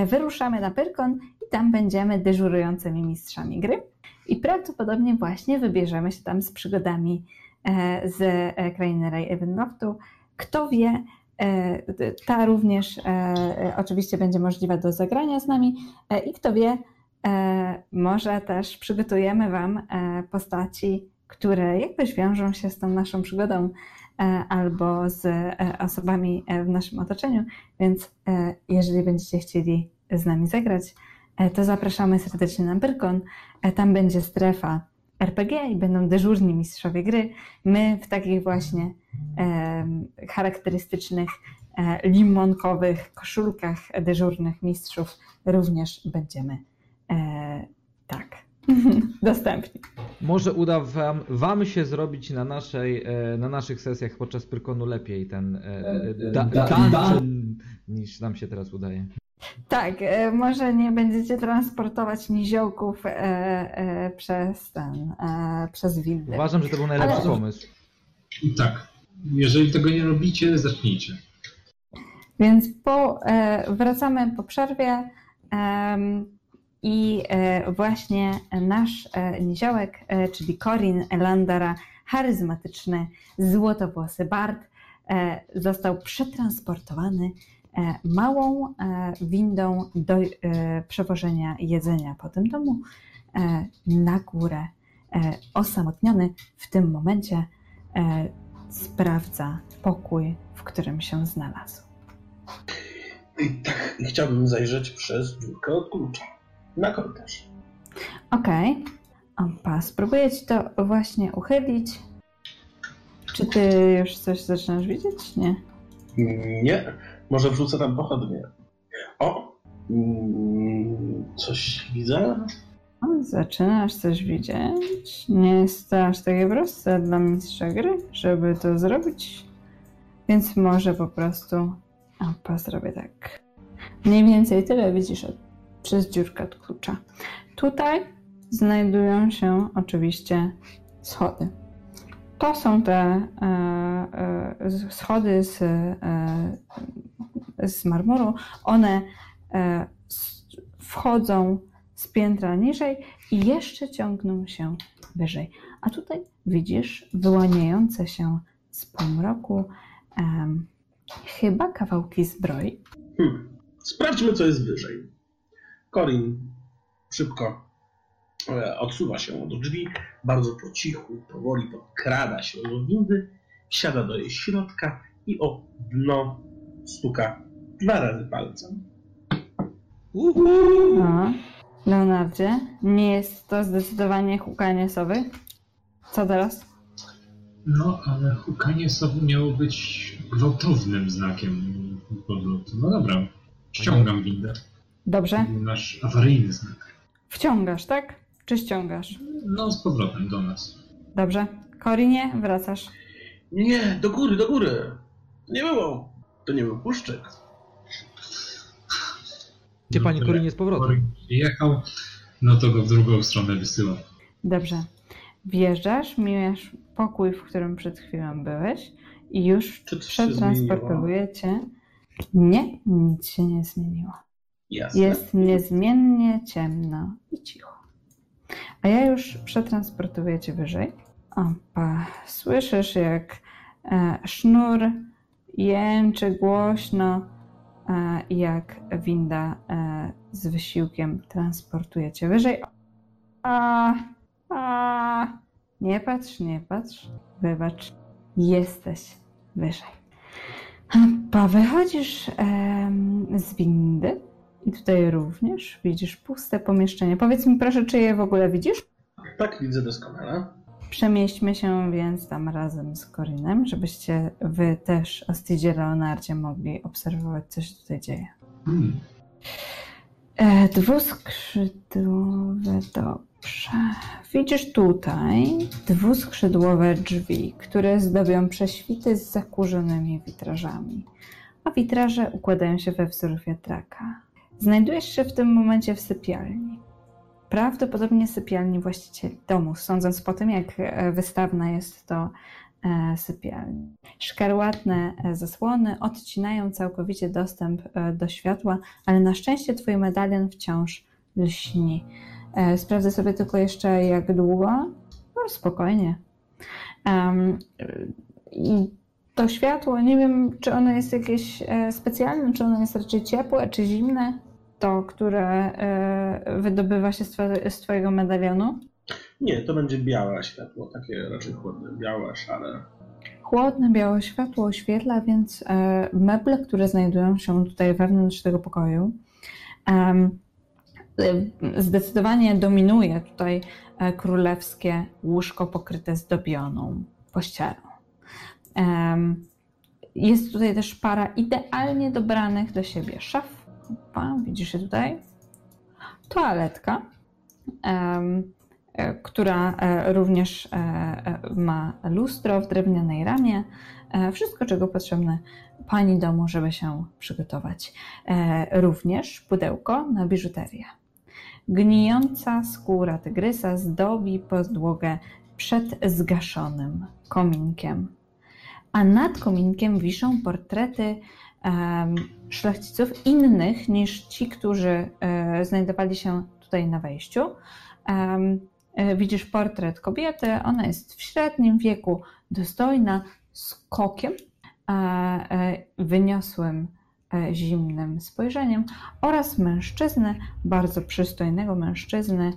wyruszamy na Pyrkon i tam będziemy dyżurującymi mistrzami gry. I prawdopodobnie właśnie wybierzemy się tam z przygodami z krainy Ray Evenloftu. Kto wie, E, ta również e, oczywiście będzie możliwa do zagrania z nami e, i kto wie, może też przygotujemy Wam postaci, które jakoś wiążą się z tą naszą przygodą albo z osobami w naszym otoczeniu, więc jeżeli będziecie chcieli z nami zagrać, to zapraszamy serdecznie na Byrkon. Tam będzie strefa RPG i będą dyżurni mistrzowie gry. My w takich właśnie e, charakterystycznych e, limonkowych koszulkach dyżurnych mistrzów również będziemy e, tak dostępni. Może uda wam, wam się zrobić na, naszej, e, na naszych sesjach podczas Pyrkonu lepiej ten e, e, da, dungeon niż nam się teraz udaje. Tak, e, może nie będziecie transportować niziołków e, e, przez ten, przez windy. Uważam, że to był najlepszy Ale... pomysł. Tak, jeżeli tego nie robicie, zacznijcie. Więc po, wracamy po przerwie i właśnie nasz niziołek, czyli Corin Elandara, charyzmatyczny, złotowłosy Bart, został przetransportowany E, małą e, windą do e, przewożenia jedzenia po tym domu na górę. Osamotniony w tym momencie sprawdza pokój, w którym się znalazł. I tak chciałbym zajrzeć przez dziurkę od klucza na korytarz. Okej. Okay. Opa, spróbuję ci to właśnie uchylić. Czy ty już coś zaczynasz widzieć? Nie. Nie. Może wrzucę tam pochodnie. O! Mm, coś widzę? Zaczynasz coś widzieć? Nie jest to aż takie proste dla mistrza gry, żeby to zrobić. Więc może po prostu. Opa, zrobię tak. Mniej więcej tyle widzisz od, przez dziurkę od klucza. Tutaj znajdują się oczywiście schody. To są te e, e, schody z, e, z marmuru. One wchodzą z piętra niżej i jeszcze ciągną się wyżej. A tutaj widzisz wyłaniające się z półmroku chyba kawałki zbroi. Hmm. Sprawdźmy, co jest wyżej. Korin szybko odsuwa się od drzwi, bardzo po cichu, powoli podkrada się do windy, wsiada do jej środka i o dno stuka dwa razy palcem. No, Leonardzie, nie jest to zdecydowanie hukanie sowy. Co teraz? No, ale hukanie sowy miało być gwałtownym znakiem powrotu. No dobra, ściągam windę. Dobrze. Nasz awaryjny znak. Wciągasz, tak? Czy ściągasz? No, z powrotem do nas. Dobrze. Korinie, wracasz. Nie, do góry, do góry. Nie było. To nie był puszczyk. Gdzie no, pani Korinie z powrotem? Jechał, no to go w drugą stronę wysyła. Dobrze. Wjeżdżasz, mijasz pokój, w którym przed chwilą byłeś i już przetransportowuje cię. Nie, nic się nie zmieniło. Jasne. Jest niezmiennie ciemno i cicho. A ja już przetransportuję cię wyżej. Opa, słyszysz jak e, sznur jęczy głośno, e, jak winda e, z wysiłkiem transportuje cię wyżej. A, a, nie patrz, nie patrz, wybacz, jesteś wyżej. Opa, wychodzisz z windy i tutaj również widzisz puste pomieszczenie. Powiedz mi proszę, czy je w ogóle widzisz? Tak, widzę doskonale. Przemieśćmy się więc tam razem z Korinem, żebyście wy też o Stydzie Leonardzie mogli obserwować, co się tutaj dzieje. Hmm. E, dwuskrzydłowe, dobrze. Widzisz tutaj dwuskrzydłowe drzwi, które zdobią prześwity z zakurzonymi witrażami. A witraże układają się we wzór wiatraka. Znajdujesz się w tym momencie w sypialni. Prawdopodobnie sypialni właścicieli domu, sądząc po tym, jak e, wystawna jest to e, sypialnia. Szkarłatne e, zasłony odcinają całkowicie dostęp do światła, ale na szczęście twój medalion wciąż lśni. Sprawdzę sobie tylko jeszcze jak długo. No spokojnie. Um, I to światło, nie wiem, czy ono jest jakieś specjalne, czy ono jest raczej ciepłe, czy zimne to, które e, wydobywa się z Twojego medalionu? Nie, to będzie białe światło, takie raczej chłodne, białe, szare. Chłodne, białe światło oświetla, więc e, meble, które znajdują się tutaj wewnątrz tego pokoju, e, zdecydowanie dominuje tutaj królewskie łóżko pokryte zdobioną pościelą. Jest tutaj też para idealnie dobranych do siebie szaf, Opa, widzisz je tutaj? Toaletka, e, która e, również e, ma lustro w drewnianej ramie. Wszystko, czego potrzebne pani domu, żeby się przygotować. Również pudełko na biżuterię. Gnijąca skóra tygrysa zdobi podłogę przed zgaszonym kominkiem. A nad kominkiem wiszą portrety szlachciców innych niż ci, którzy e, znajdowali się tutaj na wejściu. E, widzisz portret kobiety, ona jest w średnim wieku, dostojna, z kokiem, e, wyniosłym, zimnym spojrzeniem oraz mężczyznę, bardzo przystojnego mężczyzny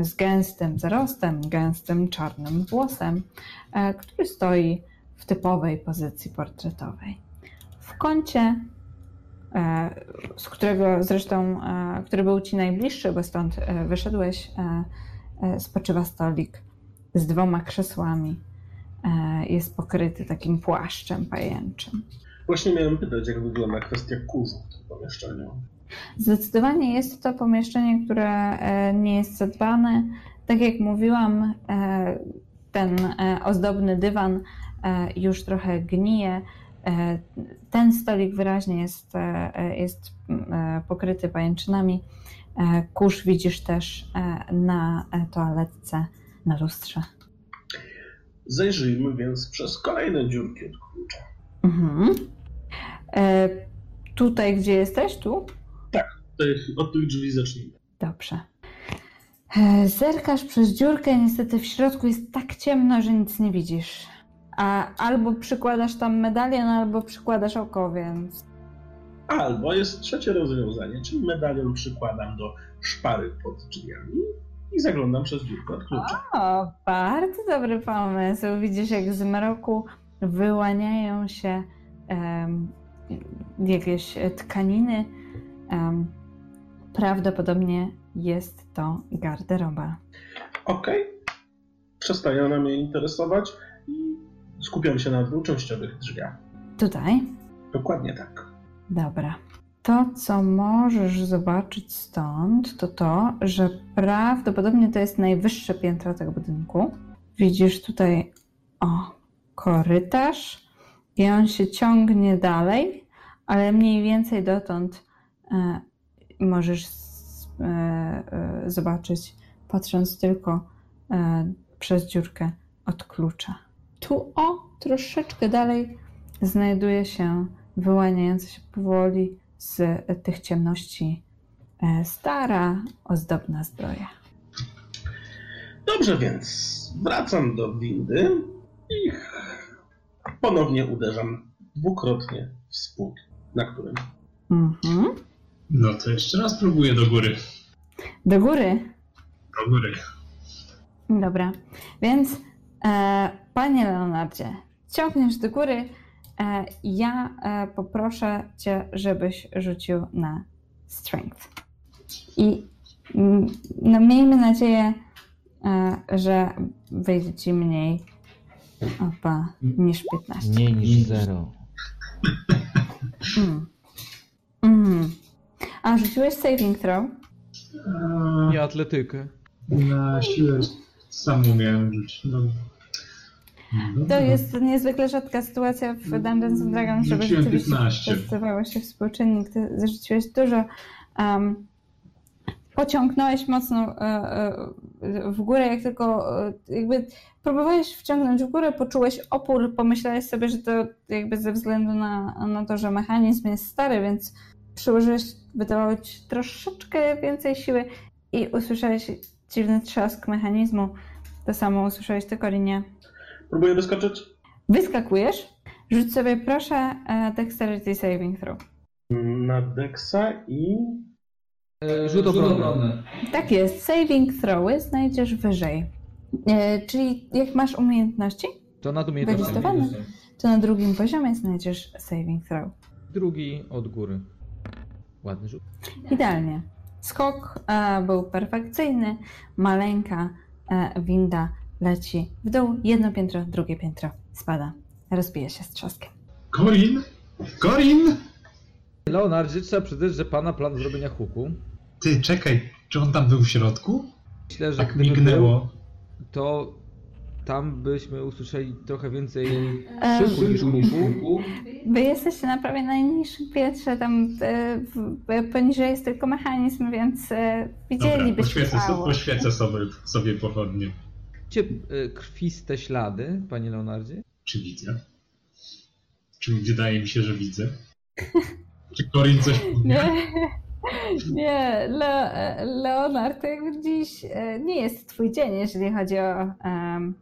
z gęstym zarostem, gęstym czarnym włosem, który stoi w typowej pozycji portretowej. W kącie, e, z którego zresztą, e, który był ci najbliższy, bo stąd e, wyszedłeś, spoczywa stolik z dwoma krzesłami. Jest pokryty takim płaszczem pajęczym. Właśnie miałem pytać, jak wygląda kwestia kurzu w tym pomieszczeniu. Zdecydowanie jest to pomieszczenie, które nie jest zadbane. Tak jak mówiłam, ten ozdobny dywan już trochę gnije. E, ten stolik wyraźnie jest, e, jest e, pokryty pajęczynami. Kurz widzisz też na toaletce, na lustrze. Zajrzyjmy więc przez kolejne dziurki od klucza. Mhm. E, tutaj, gdzie jesteś? Tu? Tak, od tych drzwi zacznijmy. Dobrze. Zerkasz przez dziurkę, niestety w środku jest tak ciemno, że nic nie widzisz. A albo przykładasz tam medalion, albo przykładasz oko, więc. Albo jest trzecie rozwiązanie, czyli medalion przykładam do szpary pod drzwiami i zaglądam przez dziurkę od klucza. O, bardzo dobry pomysł. Widzisz, jak z mroku wyłaniają się um, jakieś tkaniny. Um, prawdopodobnie jest to garderoba. Okej. Okay. Przestaje ona mnie interesować skupiam się na dwóch częściowych drzwiach. Tutaj? Dokładnie tak. Dobra. To, co możesz zobaczyć stąd, to to, że prawdopodobnie to jest najwyższe piętro tego budynku. Widzisz tutaj, o, korytarz i on się ciągnie dalej, ale mniej więcej dotąd e, możesz e, e, zobaczyć, patrząc tylko e, przez dziurkę od klucza. Tu o, troszeczkę dalej znajduje się wyłaniająca się powoli z tych ciemności e, stara, ozdobna zbroja. Dobrze, więc wracam do windy i ponownie uderzam dwukrotnie w spód, na którym. Mhm. No to jeszcze raz próbuję do góry. Do góry? Do góry. Dobra, więc panie Leonardzie, ciągniesz do góry. E, ja e, poproszę cię, żebyś rzucił na strength. I mm, no, miejmy nadzieję, że wyjdzie ci mniej opa, niż 15. Mniej niż 0. Mm. Mm. A rzuciłeś saving throw? Nie atletykę. Na siłę sam umiałem rzucić. No, To jest niezwykle rzadka sytuacja w Dungeons and Dragons, żeby rzeczywiście 15. testowało się współczynnik. Ty zarzuciłeś dużo. Um, pociągnąłeś mocno e, e, w górę, jak tylko e, jakby próbowałeś wciągnąć w górę, poczułeś opór, pomyślałeś sobie, że to jakby ze względu na, na to, że mechanizm jest stary, więc przyłożyłeś, wydawało ci troszeczkę więcej siły i usłyszałeś dziwny trzask mechanizmu. To samo usłyszałeś ty, Korinie. Próbuję wyskoczyć. Wyskakujesz. Rzuć sobie proszę e, Dexterity Saving Throw. Na Dexa i... E, Rzut obronny. Tak jest, saving throwy znajdziesz wyżej. E, czyli jak masz umiejętności, To nad umiejętnościami. To na drugim poziomie znajdziesz saving throw. Drugi od góry. Ładny rzut. Idealnie. Skok e, był perfekcyjny, maleńka e, winda leci w dół, jedno piętro, drugie piętro spada. Rozbija się z trzaskiem. Corin? Corin? Leonardzie, trzeba przyznać, że pana plan zrobienia huku. Ty, czekaj, czy on tam był w środku? Myślę, że Tak mignęło. był, to tam byśmy usłyszeli trochę więcej szyku niż huku. Wy jesteście na prawie najniższym piętrze, tam e, w- poniżej jest tylko mechanizm, więc e, Dobra, widzielibyście poświecę, sobie, sobie pochodnie. Widzicie e, krwiste ślady, panie Leonardzie? Czy widzę? Czy wydaje mi się, że widzę? Czy Corin coś Nie, nie Le, Leonard, to jakby dziś nie jest twój dzień, jeżeli chodzi o, e,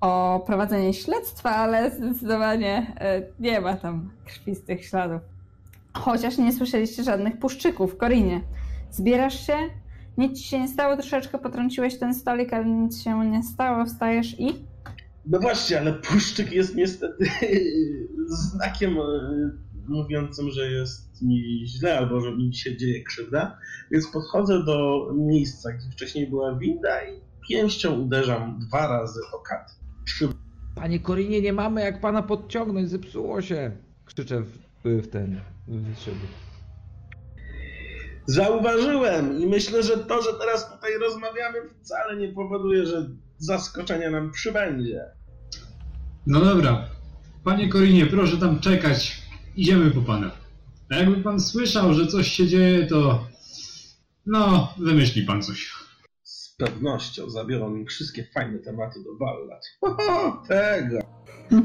o prowadzenie śledztwa, ale zdecydowanie e, nie ma tam krwistych śladów. Chociaż nie słyszeliście żadnych puszczyków Korinie. Zbierasz się, nic ci się nie stało, troszeczkę potrąciłeś ten stolik, ale nic się nie stało, wstajesz i... No właśnie, ale puszczyk jest niestety znakiem e, mówiącym, że jest mi źle albo że mi się dzieje krzywda. Więc podchodzę do miejsca, gdzie wcześniej była winda i pięścią uderzam dwa razy o kat. Panie Korinie, nie mamy jak pana podciągnąć, zepsuło się! Krzyczę w, w ten, w szyby. Zauważyłem i myślę, że to, że teraz tutaj rozmawiamy wcale nie powoduje, że zaskoczenia nam przybędzie. No dobra. Panie Korinie, proszę tam czekać. Idziemy po pana. A jakby pan słyszał, że coś się dzieje, to... No, wymyśli pan coś. Pewnością zabiorą mi wszystkie fajne tematy do ballad. Oho, tego.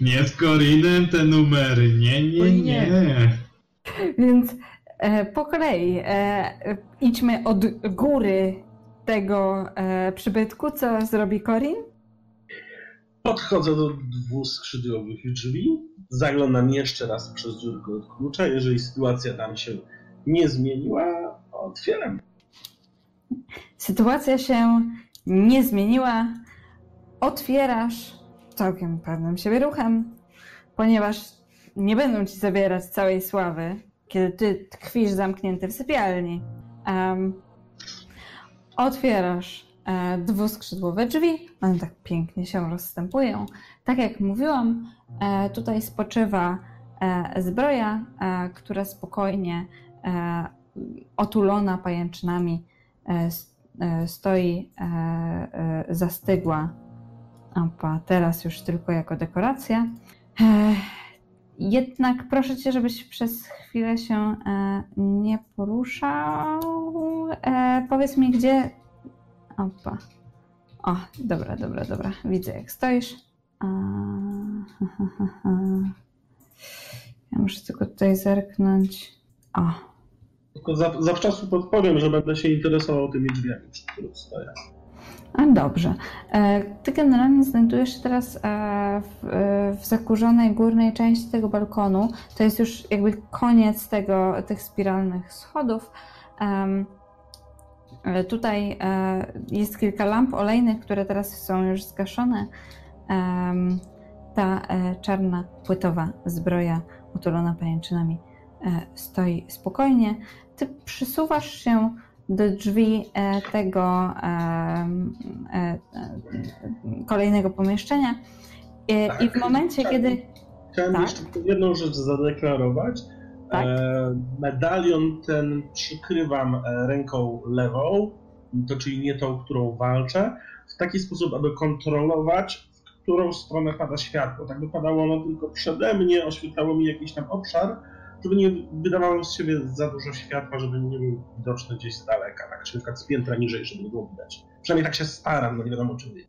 Nie z Korinem te numery. Nie, nie, nie. nie. Więc e, po kolei e, idźmy od góry tego e, przybytku, co zrobi Corin. Podchodzę do dwuskrzydłowych drzwi, zaglądam jeszcze raz przez dziurkę od klucza. Jeżeli sytuacja tam się nie zmieniła, otwieram. Sytuacja się nie zmieniła. Otwierasz całkiem pewnym siebie ruchem, ponieważ nie będą ci zabierać całej sławy, kiedy ty tkwisz zamknięty w sypialni. Em, otwierasz e, dwuskrzydłowe drzwi, one tak pięknie się rozstępują. Tak jak mówiłam, e, tutaj spoczywa e, zbroja, e, która spokojnie e, otulona pajęczynami stoi e, e, zastygła. Opa, teraz już tylko jako dekoracja. E, Jednak proszę cię, żebyś przez chwilę się e, nie poruszał. E, powiedz mi, gdzie. Opa. O, dobra, dobra, dobra. Widzę, jak stoisz. Ja muszę tylko tutaj zerknąć. O, Tylko za- zawczasu podpowiem, że będę się interesował tymi drzwiami, przy których stoję. A dobrze. E, Ty generalnie znajdujesz się teraz e, w, e, w zakurzonej górnej części tego balkonu. To jest już jakby koniec tego, tych spiralnych schodów. Tutaj jest kilka lamp olejnych, które teraz są już zgaszone. Ta czarna, płytowa zbroja otulona pajęczynami stoi spokojnie. Ty przysuwasz się do drzwi e, tego e, e, kolejnego pomieszczenia. E, I w Tak, momencie, kiedy. Chciałem Tak. jeszcze jedną rzecz zadeklarować. Tak. E, medalion ten przykrywam e, ręką lewą, to czyli nie tą, którą walczę, w taki sposób, aby kontrolować, w którą stronę pada światło. Tak by padało ono tylko przede mnie, oświetlało mi jakiś tam obszar, żeby nie wydawało z siebie za dużo światła, żeby nie był widoczny gdzieś z daleka, tak, czy na przykład z piętra niżej, żeby nie było widać. Przynajmniej tak się staram, no nie wiadomo czy wy.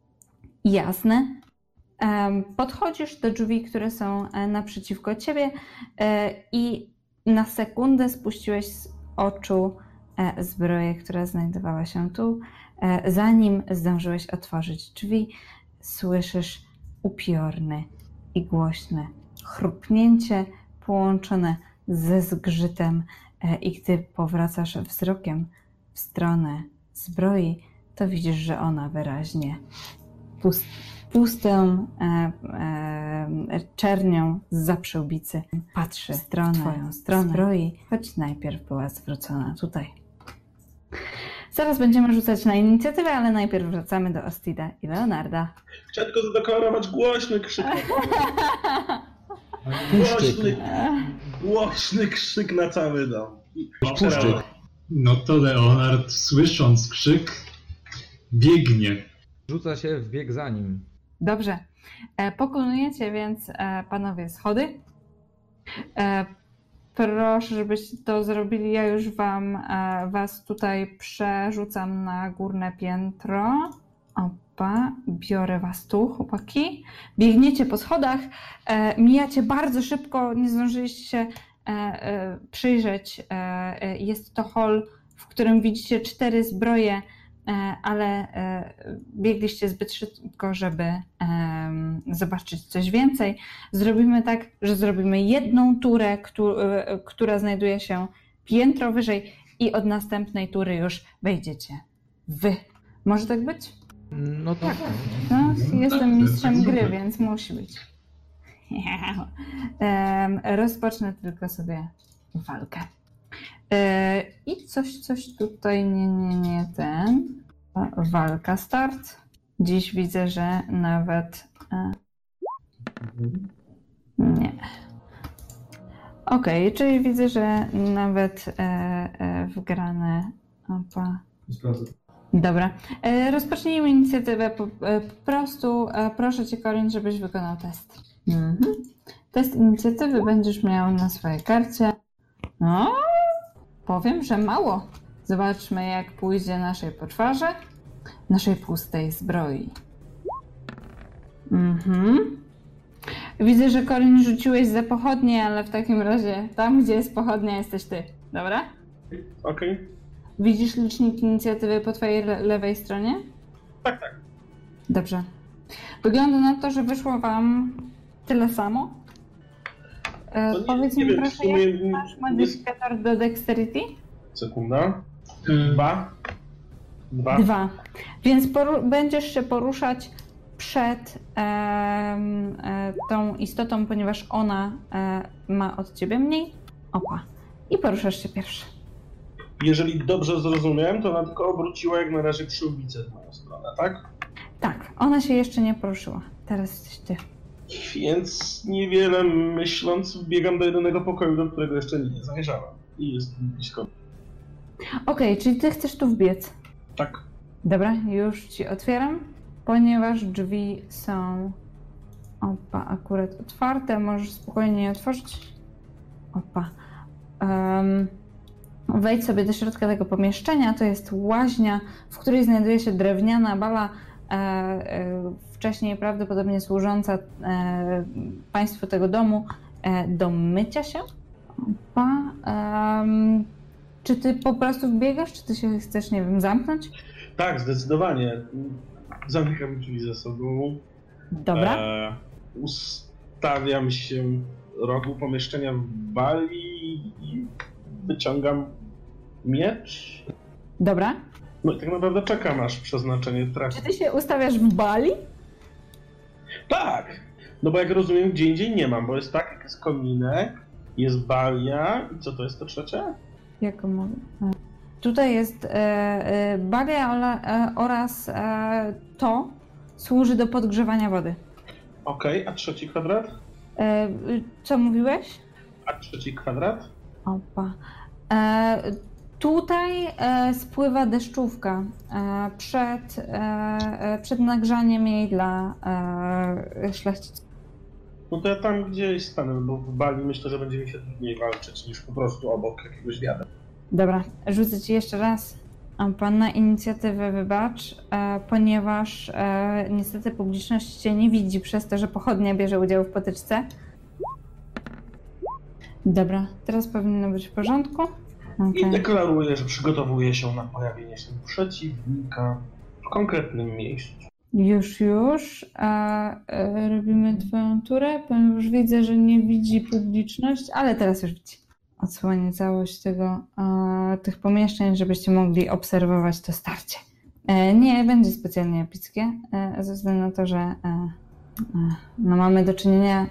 Jasne. Podchodzisz do drzwi, które są e, naprzeciwko ciebie e, i na sekundę spuściłeś z oczu e, zbroję, która znajdowała się tu. Zanim zdążyłeś otworzyć drzwi, słyszysz upiorne i głośne chrupnięcie połączone ze zgrzytem e, i gdy powracasz wzrokiem w stronę zbroi, to widzisz, że ona wyraźnie pust, pustą e, e, czernią z przyłbicy patrzy w stronę, twoją stronę zbroi, choć najpierw była zwrócona tutaj. Zaraz będziemy rzucać na inicjatywę, ale najpierw wracamy do Ostida i Leonarda. Chciałem tylko zadeklarować głośny krzyk. Puszczyk. Głośny, głośny krzyk na cały dom. Puszczyk. No to Leonard, słysząc krzyk, biegnie. Rzuca się w bieg za nim. Dobrze. E, pokonujecie więc e, panowie schody. E, proszę, żebyście to zrobili. Ja już wam was tutaj przerzucam na górne piętro. Opa, biorę was tu, chłopaki. Biegniecie po schodach, e, mijacie bardzo szybko, nie zdążyliście e, e, przyjrzeć. E, e, jest to hol, w którym widzicie cztery zbroje e, ale biegliście zbyt szybko, żeby zobaczyć coś więcej. Zrobimy tak, że zrobimy jedną turę, któ- która znajduje się piętro wyżej i od następnej tury już wejdziecie wy. Może tak być? No tak. No, jestem tak, mistrzem tak, gry, więc musi być. Rozpocznę tylko sobie walkę. E, I coś, coś tutaj, nie, nie, nie, ten. Walka, start. Dziś widzę, że nawet. E, nie. Okej, czyli widzę, że nawet e, wgrane. Opa. Dobra. E, rozpocznijmy inicjatywę. Po, e, prostu proszę Cię, Colin, żebyś wykonał test. Mhm. Test inicjatywy będziesz miał na swojej karcie. No, powiem, że mało. Zobaczmy, jak pójdzie naszej poczwarze, naszej pustej zbroi. Mhm. Widzę, że Colin rzuciłeś za pochodnie, ale w takim razie tam, gdzie jest pochodnia, jesteś ty. Dobra? Okej. Widzisz licznik inicjatywy po twojej le- lewej stronie? Tak, tak. Dobrze. Wygląda na to, że wyszło wam tyle samo. E, To nie- powiedz nie mi wiem, proszę, sumie jaki masz modyfikator do dexterity? Sekunda. E, Dwa. Dwa. Dwa. Więc będziesz się poruszać przed em, e, tą istotą, ponieważ ona e, ma od ciebie mniej. Opa. I poruszasz się pierwszy. Jeżeli dobrze zrozumiałem, to ona tylko obróciła jak na razie przyłbicę w moją stronę, tak? Tak, ona się jeszcze nie poruszyła. Teraz jesteś ty. Więc niewiele myśląc, wbiegam do jedynego pokoju, do którego jeszcze nie zamierzałem. I jest blisko. Okej, czyli ty chcesz tu wbiec. Tak. Dobra, już ci otwieram, ponieważ drzwi są opa, akurat otwarte, możesz spokojnie je otworzyć. Opa. Em, wejdź sobie do środka tego pomieszczenia, to jest łaźnia, w której znajduje się drewniana bala, e, e, wcześniej prawdopodobnie służąca e, państwu tego domu do mycia się. Em, czy ty po prostu wbiegasz, czy ty się chcesz, nie wiem, zamknąć? Tak, zdecydowanie. Zamykam drzwi ze sobą. Dobra. E, ustawiam się w rogu pomieszczenia w bali i wyciągam miecz. Dobra. No i tak naprawdę czekam, aż przeznaczenie trafi. Czy ty się ustawiasz w bali? Tak! No bo jak rozumiem, gdzie indziej nie mam, bo jest tak, jak jest kominek, jest balia i co to jest to trzecie? Jako mogę. e, Tutaj jest e, e, balia ola, e, oraz e, to służy do podgrzewania wody. Okej, a trzeci kwadrat? E, co mówiłeś? A trzeci kwadrat? Opa. E, Tutaj e, spływa deszczówka e, przed, e, e, przed nagrzaniem jej dla e, szlachciców. No to ja tam gdzieś stanę, bo w Bali myślę, że będzie mi się trudniej walczyć niż po prostu obok jakiegoś wiadra. Dobra, rzucę ci jeszcze raz. A pan na inicjatywę wybacz, e, ponieważ e, niestety publiczność cię nie widzi przez to, że pochodnia bierze udział w potyczce. Dobra, teraz powinno być w porządku. I Okej. deklaruję, że przygotowuję się na pojawienie się przeciwnika w konkretnym miejscu. Już, już. A e, robimy twoją turę, ponieważ widzę, że nie widzi publiczność, ale teraz już widzi. Odsłonię całość tego, e, tych pomieszczeń, żebyście mogli obserwować to starcie. E, nie będzie specjalnie epickie, e, ze względu na to, że e, no mamy do czynienia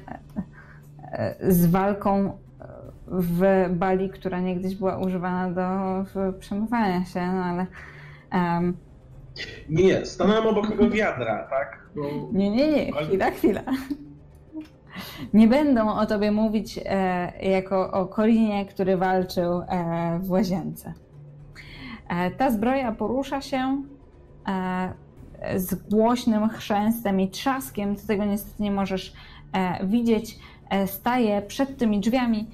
z walką w Bali, która niegdyś była używana do przemywania się, no ale em, Nie, nie, stanąłem obok tego wiadra, tak? Nie, nie, nie, chwila, chwila. Nie będą o tobie mówić e, jako o Korinie, który walczył e, w łazience. E, ta zbroja porusza się e, z głośnym chrzęstem i trzaskiem. Ty tego niestety nie możesz e, widzieć. E, staje przed tymi drzwiami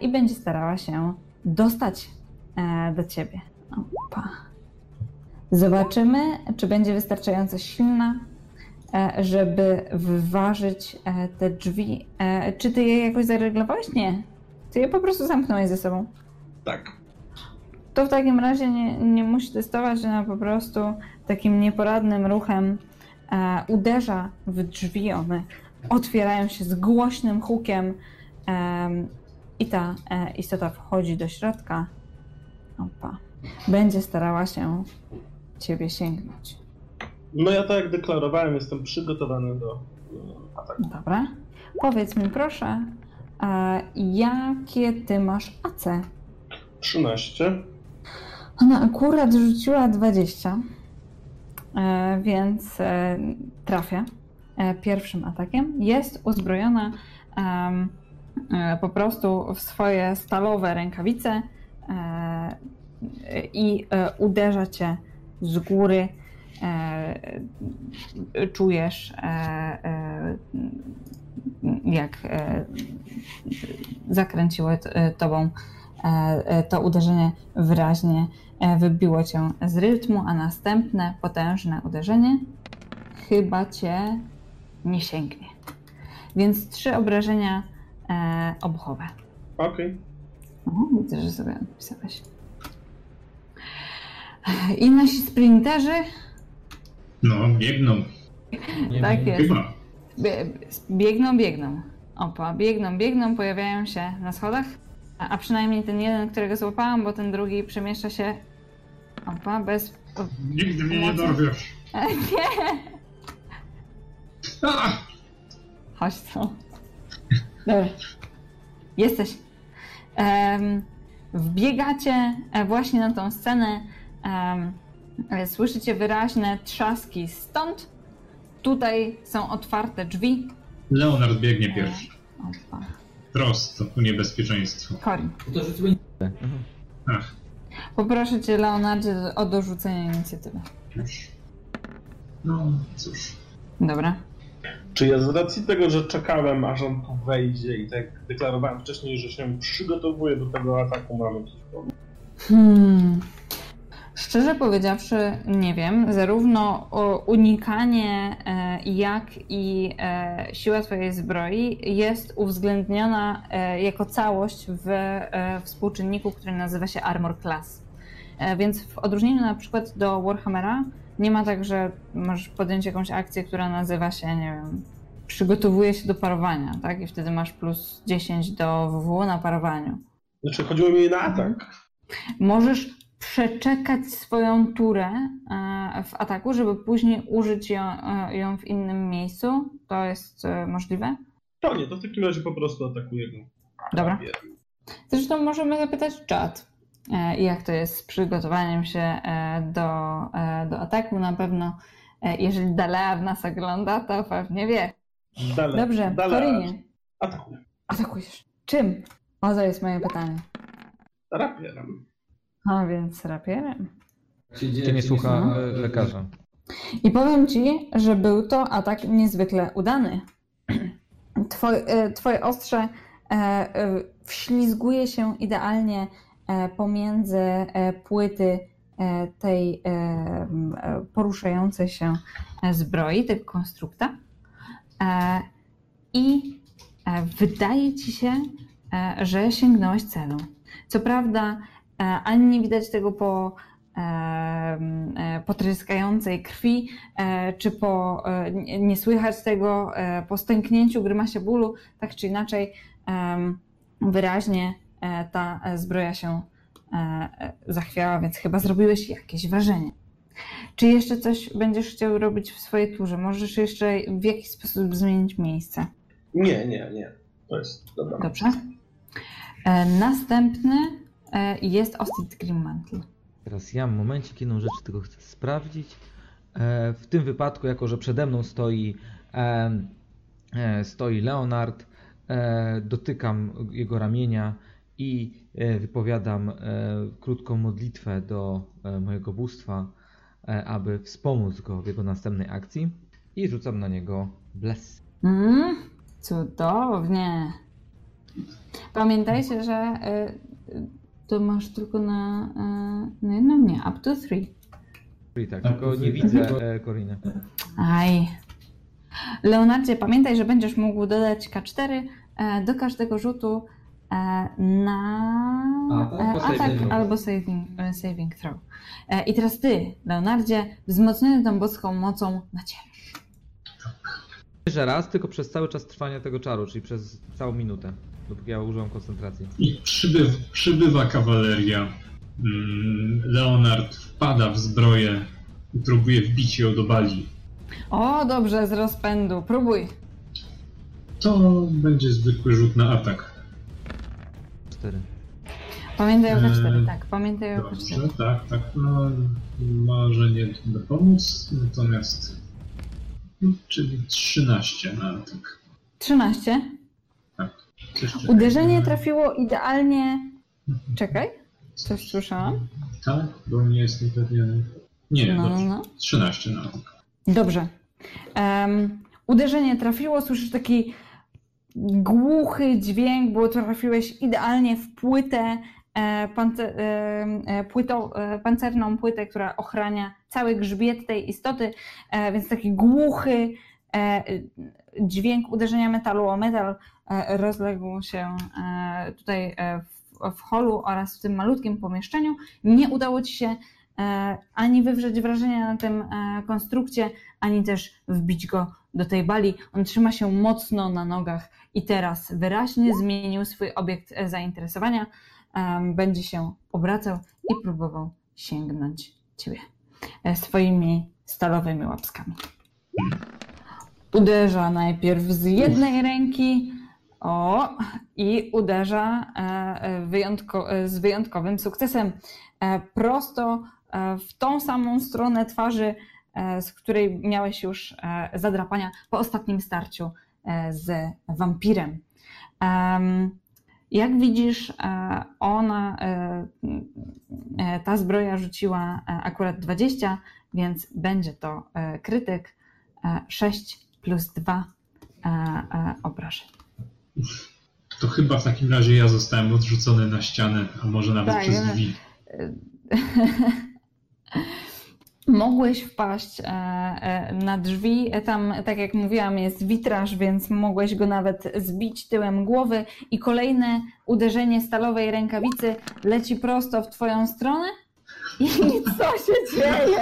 i będzie starała się dostać e, do ciebie. Opa. Zobaczymy, czy będzie wystarczająco silna, e, żeby wyważyć e, te drzwi. E, Czy ty je jakoś zareglowałeś? Nie. Ty je po prostu zamknąłeś ze sobą. Tak. To w takim razie nie, nie musi testować, ona po prostu takim nieporadnym ruchem e, uderza w drzwi. One otwierają się z głośnym hukiem em, i ta e, istota wchodzi do środka. Opa. Będzie starała się ciebie sięgnąć. No ja tak jak deklarowałem, jestem przygotowany do e, ataku. Dobra. Powiedz mi proszę, e, jakie ty masz AC? 13. Ona akurat rzuciła 20, e, więc trafia pierwszym atakiem. Jest uzbrojona e, po prostu w swoje stalowe rękawice e, i e, uderza cię z góry. E, czujesz, e, e, jak e, zakręciło tobą e, e, to uderzenie wyraźnie e, wybiło cię z rytmu, a następne potężne uderzenie chyba cię nie sięgnie. Więc trzy obrażenia e, obuchowe. Okej. O, widzę, że sobie napisałeś. I nasi sprinterzy, No, biegną. Nie tak wiem. jest, Chyba. bie- biegną, biegną. Opa, biegną, biegną, pojawiają się na schodach. A, a przynajmniej ten jeden, którego złapałam, bo ten drugi przemieszcza się. Opa, bez. O, Nigdy mnie nie dorwiesz. nie! A! Chodź tu. Jesteś. Wbiegacie e, właśnie na tą scenę. E, słyszycie wyraźne trzaski stąd. Tutaj są otwarte drzwi. Leonard biegnie pierwszy. Opa. Prosto ku niebezpieczeństwu. To rzucimy inicjatywę. Ach, Poproszę cię, Leonardzie, o dorzucenie inicjatywy. już. No, cóż. Dobra. Czy ja z racji tego, że czekałem, aż on tu wejdzie i tak deklarowałem wcześniej, że się przygotowuję do tego ataku, mamy jakiś problem? Hmm. Szczerze powiedziawszy, nie wiem. Zarówno unikanie, e, jak i e, siła Twojej zbroi jest uwzględniona e, jako całość w współczynniku, który nazywa się Armor Class. Więc w odróżnieniu na przykład do Warhammera, nie ma tak, że możesz podjąć jakąś akcję, która nazywa się, nie wiem, przygotowuje się do parowania, tak? I wtedy masz plus 10 do WW na parowaniu. Znaczy, chodziło mi na atak. Możesz przeczekać swoją turę e, w ataku, żeby później użyć ją, e, ją w innym miejscu. To jest e, możliwe. To nie, to w takim razie po prostu atakuję go. Dobra. Zresztą możemy zapytać czat, e, jak to jest z przygotowaniem się e, do, e, do ataku. Na pewno, jeżeli Dalea w nas ogląda, to pewnie wie. Dalej, Dobrze. Korinie, Atakuję. atakujesz. Czym? O, to jest moje pytanie. Rapierem. A więc rapierem. Cię nie słucha e, lekarza. I powiem ci, że był to atak niezwykle udany. Twoje, twoje ostrze wślizguje się idealnie pomiędzy e, płyty e, tej e, e, poruszającej się e, zbroi, tego konstrukta. E, I e, wydaje ci się, e, że sięgnąłeś celu. Co prawda, e, ani nie widać tego po e, e, potryskającej krwi, e, czy po, e, nie słychać tego e, po stęknięciu, grymasie bólu, tak czy inaczej wyraźnie e, ta e, zbroja się e, e, zachwiała, więc chyba zrobiłeś jakieś wrażenie. Czy jeszcze coś będziesz chciał robić w swojej turze? Możesz jeszcze w jakiś sposób zmienić miejsce. Nie, nie, nie. To jest dobra. Dobrze. E, Następny e, jest Ostit Grimmantle. Teraz ja momencik, jedną rzecz tylko chcę sprawdzić. E, W tym wypadku, jako że przede mną stoi, e, e, stoi Leonard, e, dotykam jego ramienia i e, wypowiadam e, krótką modlitwę do e, mojego bóstwa, aby wspomóc go w jego następnej akcji i rzucam na niego bless. Mm, cudownie. Pamiętajcie, że to masz tylko na, na jedną, nie, up to three. Czyli tak, Tak, tylko nie widzę Koriny. Aj. Leonardzie, pamiętaj, że będziesz mógł dodać K4 e, do każdego rzutu na Atak e, albo atak saving. albo saving, e, saving throw. E, I teraz ty, Leonardzie, wzmocniony tą boską mocą nacierasz. Że raz, tylko przez cały czas trwania tego czaru, czyli przez całą minutę, dopóki ja użyłem koncentracji. I przybyw, przybywa kawaleria. Mm, Leonard wpada w zbroję i próbuje wbić ją do bali. O, dobrze, z rozpędu. Próbuj. To będzie zwykły rzut na atak. Cztery. Pamiętaj o K4, Eee, tak, pamiętaj o K4. Dobrze, tak, tak. No, może nie dopomóc, natomiast. no, Czyli 13 na atak. 13. Coś czekaj. Uderzenie trafiło idealnie. Czekaj, coś słyszałam? Tak, bo nie jestem pewien. Nie, No, no, dobrze. no. 13 na atak. Dobrze. Em, uderzenie trafiło, słyszysz taki głuchy dźwięk, bo trafiłeś idealnie w płytę, e, e, e, pancerną płytę, która ochrania cały grzbiet tej istoty, więc taki głuchy dźwięk uderzenia metalu o metal rozległ się tutaj w, w holu oraz w tym malutkim pomieszczeniu. Nie udało ci się ani wywrzeć wrażenia na tym konstrukcie, ani też wbić go do tej bali. On trzyma się mocno na nogach i teraz wyraźnie zmienił swój obiekt e, zainteresowania. Będzie się obracał i próbował sięgnąć ciebie e, swoimi stalowymi łapskami. Uderza najpierw z jednej ręki, o, i uderza e, wyjątko, z wyjątkowym sukcesem prosto w tą samą stronę twarzy, z której miałeś już e, zadrapania po ostatnim starciu e, z wampirem. Em, Jak widzisz, e, ona, e, e, ta zbroja rzuciła e, akurat 20, więc będzie to e, krytyk e, 6 plus 2 e, e, obrażeń. To chyba w takim razie ja zostałem odrzucony na ścianę, a może nawet Tak, przez drzwi. Mogłeś wpaść e, e, na drzwi. Tam, tak jak mówiłam, jest witraż, więc mogłeś go nawet zbić tyłem głowy. I kolejne uderzenie stalowej rękawicy leci prosto w twoją stronę. I co się dzieje?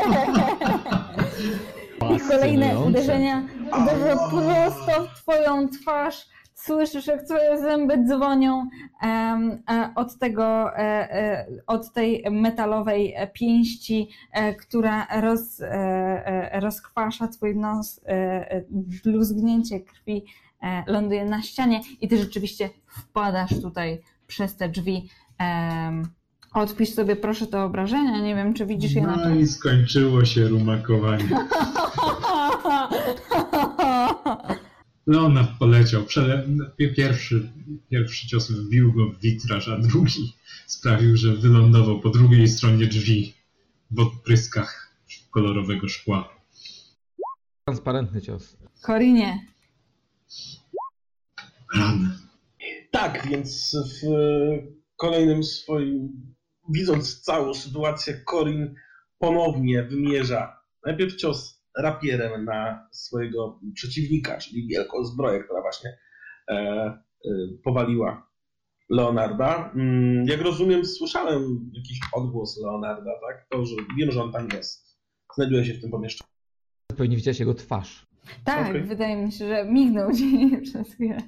I kolejne uderzenia uderza prosto w twoją twarz. Słyszysz, jak twoje zęby dzwonią e, od tego, e, e, od tej metalowej pięści, która roz, rozkwasza twój nos, bluzgnięcie krwi ląduje na ścianie i ty rzeczywiście wpadasz tutaj przez te drzwi. Odpisz sobie proszę te obrażenia, nie wiem czy widzisz je na No i skończyło się rumakowanie. Leonard poleciał. Pierwszy pierwszy cios wbił go w witraż, a drugi sprawił, że wylądował po drugiej stronie drzwi w odpryskach kolorowego szkła. Transparentny cios. Korinie, Ran. Tak, więc w kolejnym swoim, widząc całą sytuację, Corin ponownie wymierza najpierw cios rapierem na swojego przeciwnika, czyli wielką zbroję, która właśnie e, e, powaliła Leonarda. Mm, Jak rozumiem, słyszałem jakiś odgłos Leonarda, tak? To, że wiem, że on tam jest. Znajduje się w tym pomieszczeniu. Pewnie widziałeś jego twarz. tak, Okej. wydaje mi się, że mignął ci przez chwilę.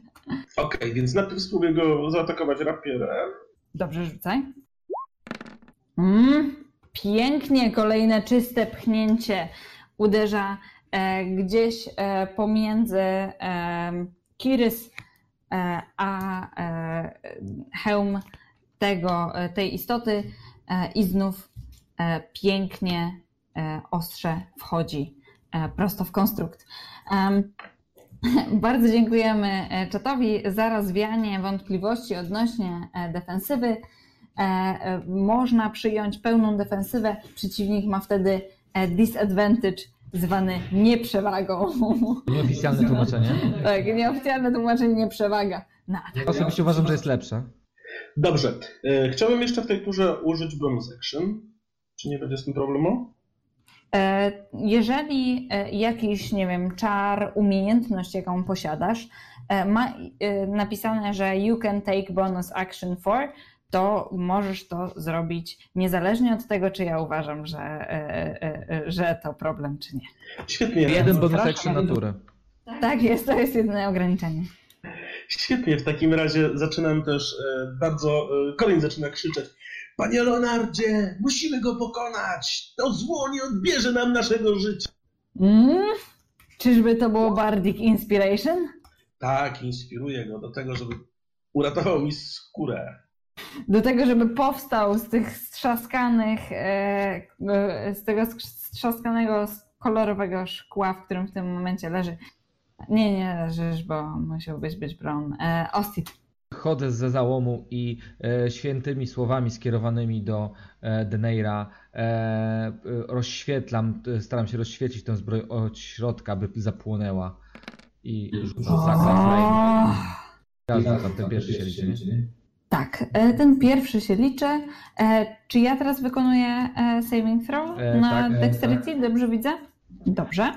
Okej, więc najpierw spróbuję go zaatakować rapierem. Dobrze, rzucaj. Mm, pięknie, kolejne czyste pchnięcie uderza e, gdzieś e, pomiędzy e, Kirys a hełm tego, tej istoty i znów pięknie ostrze wchodzi prosto w konstrukt. Bardzo dziękujemy czatowi za rozwianie wątpliwości odnośnie defensywy. Można przyjąć pełną defensywę, przeciwnik ma wtedy disadvantage zwany nieprzewagą. Nieoficjalne tłumaczenie. tak, nieoficjalne tłumaczenie nieprzewaga. Na atak. Osobiście uważam, że jest lepsze. Dobrze. E, Chciałbym jeszcze w tej turze użyć bonus action. Czy nie będzie z tym problemu? E, Jeżeli e, jakiś, nie wiem, czar, umiejętność, jaką posiadasz, e, ma e, napisane, że you can take bonus action for, to możesz to zrobić niezależnie od tego, czy ja uważam, że, e, e, e, że to problem, czy nie. Świetnie. Jeden bonus action na turę. Tak jest, to jest jedyne ograniczenie. Świetnie. W takim razie zaczynam też bardzo. Colin zaczyna krzyczeć. Panie Leonardzie, musimy go pokonać! To zło nie odbierze nam naszego życia. Mm? Czyżby to było Bardic Inspiration? Tak, inspiruję go do tego, żeby uratował mi skórę. Do tego, żeby powstał z tych strzaskanych, e, e, z tego strzaskanego kolorowego szkła, w którym w tym momencie leży. Nie, nie leżysz, bo musiałbyś być Brown. E, Ostit. Chodzę ze załomu i e, świętymi słowami skierowanymi do e, Deneira e, e, rozświetlam, e, staram się rozświecić tę zbroję od środka, by zapłonęła. I rzucam Flame. Ja rzucam, ten pierwszy się liczy, nie? Tak, e, ten pierwszy się liczy. E, Czy ja teraz wykonuję e, saving throw E, na tak, dexterity? Dobrze widzę? Dobrze.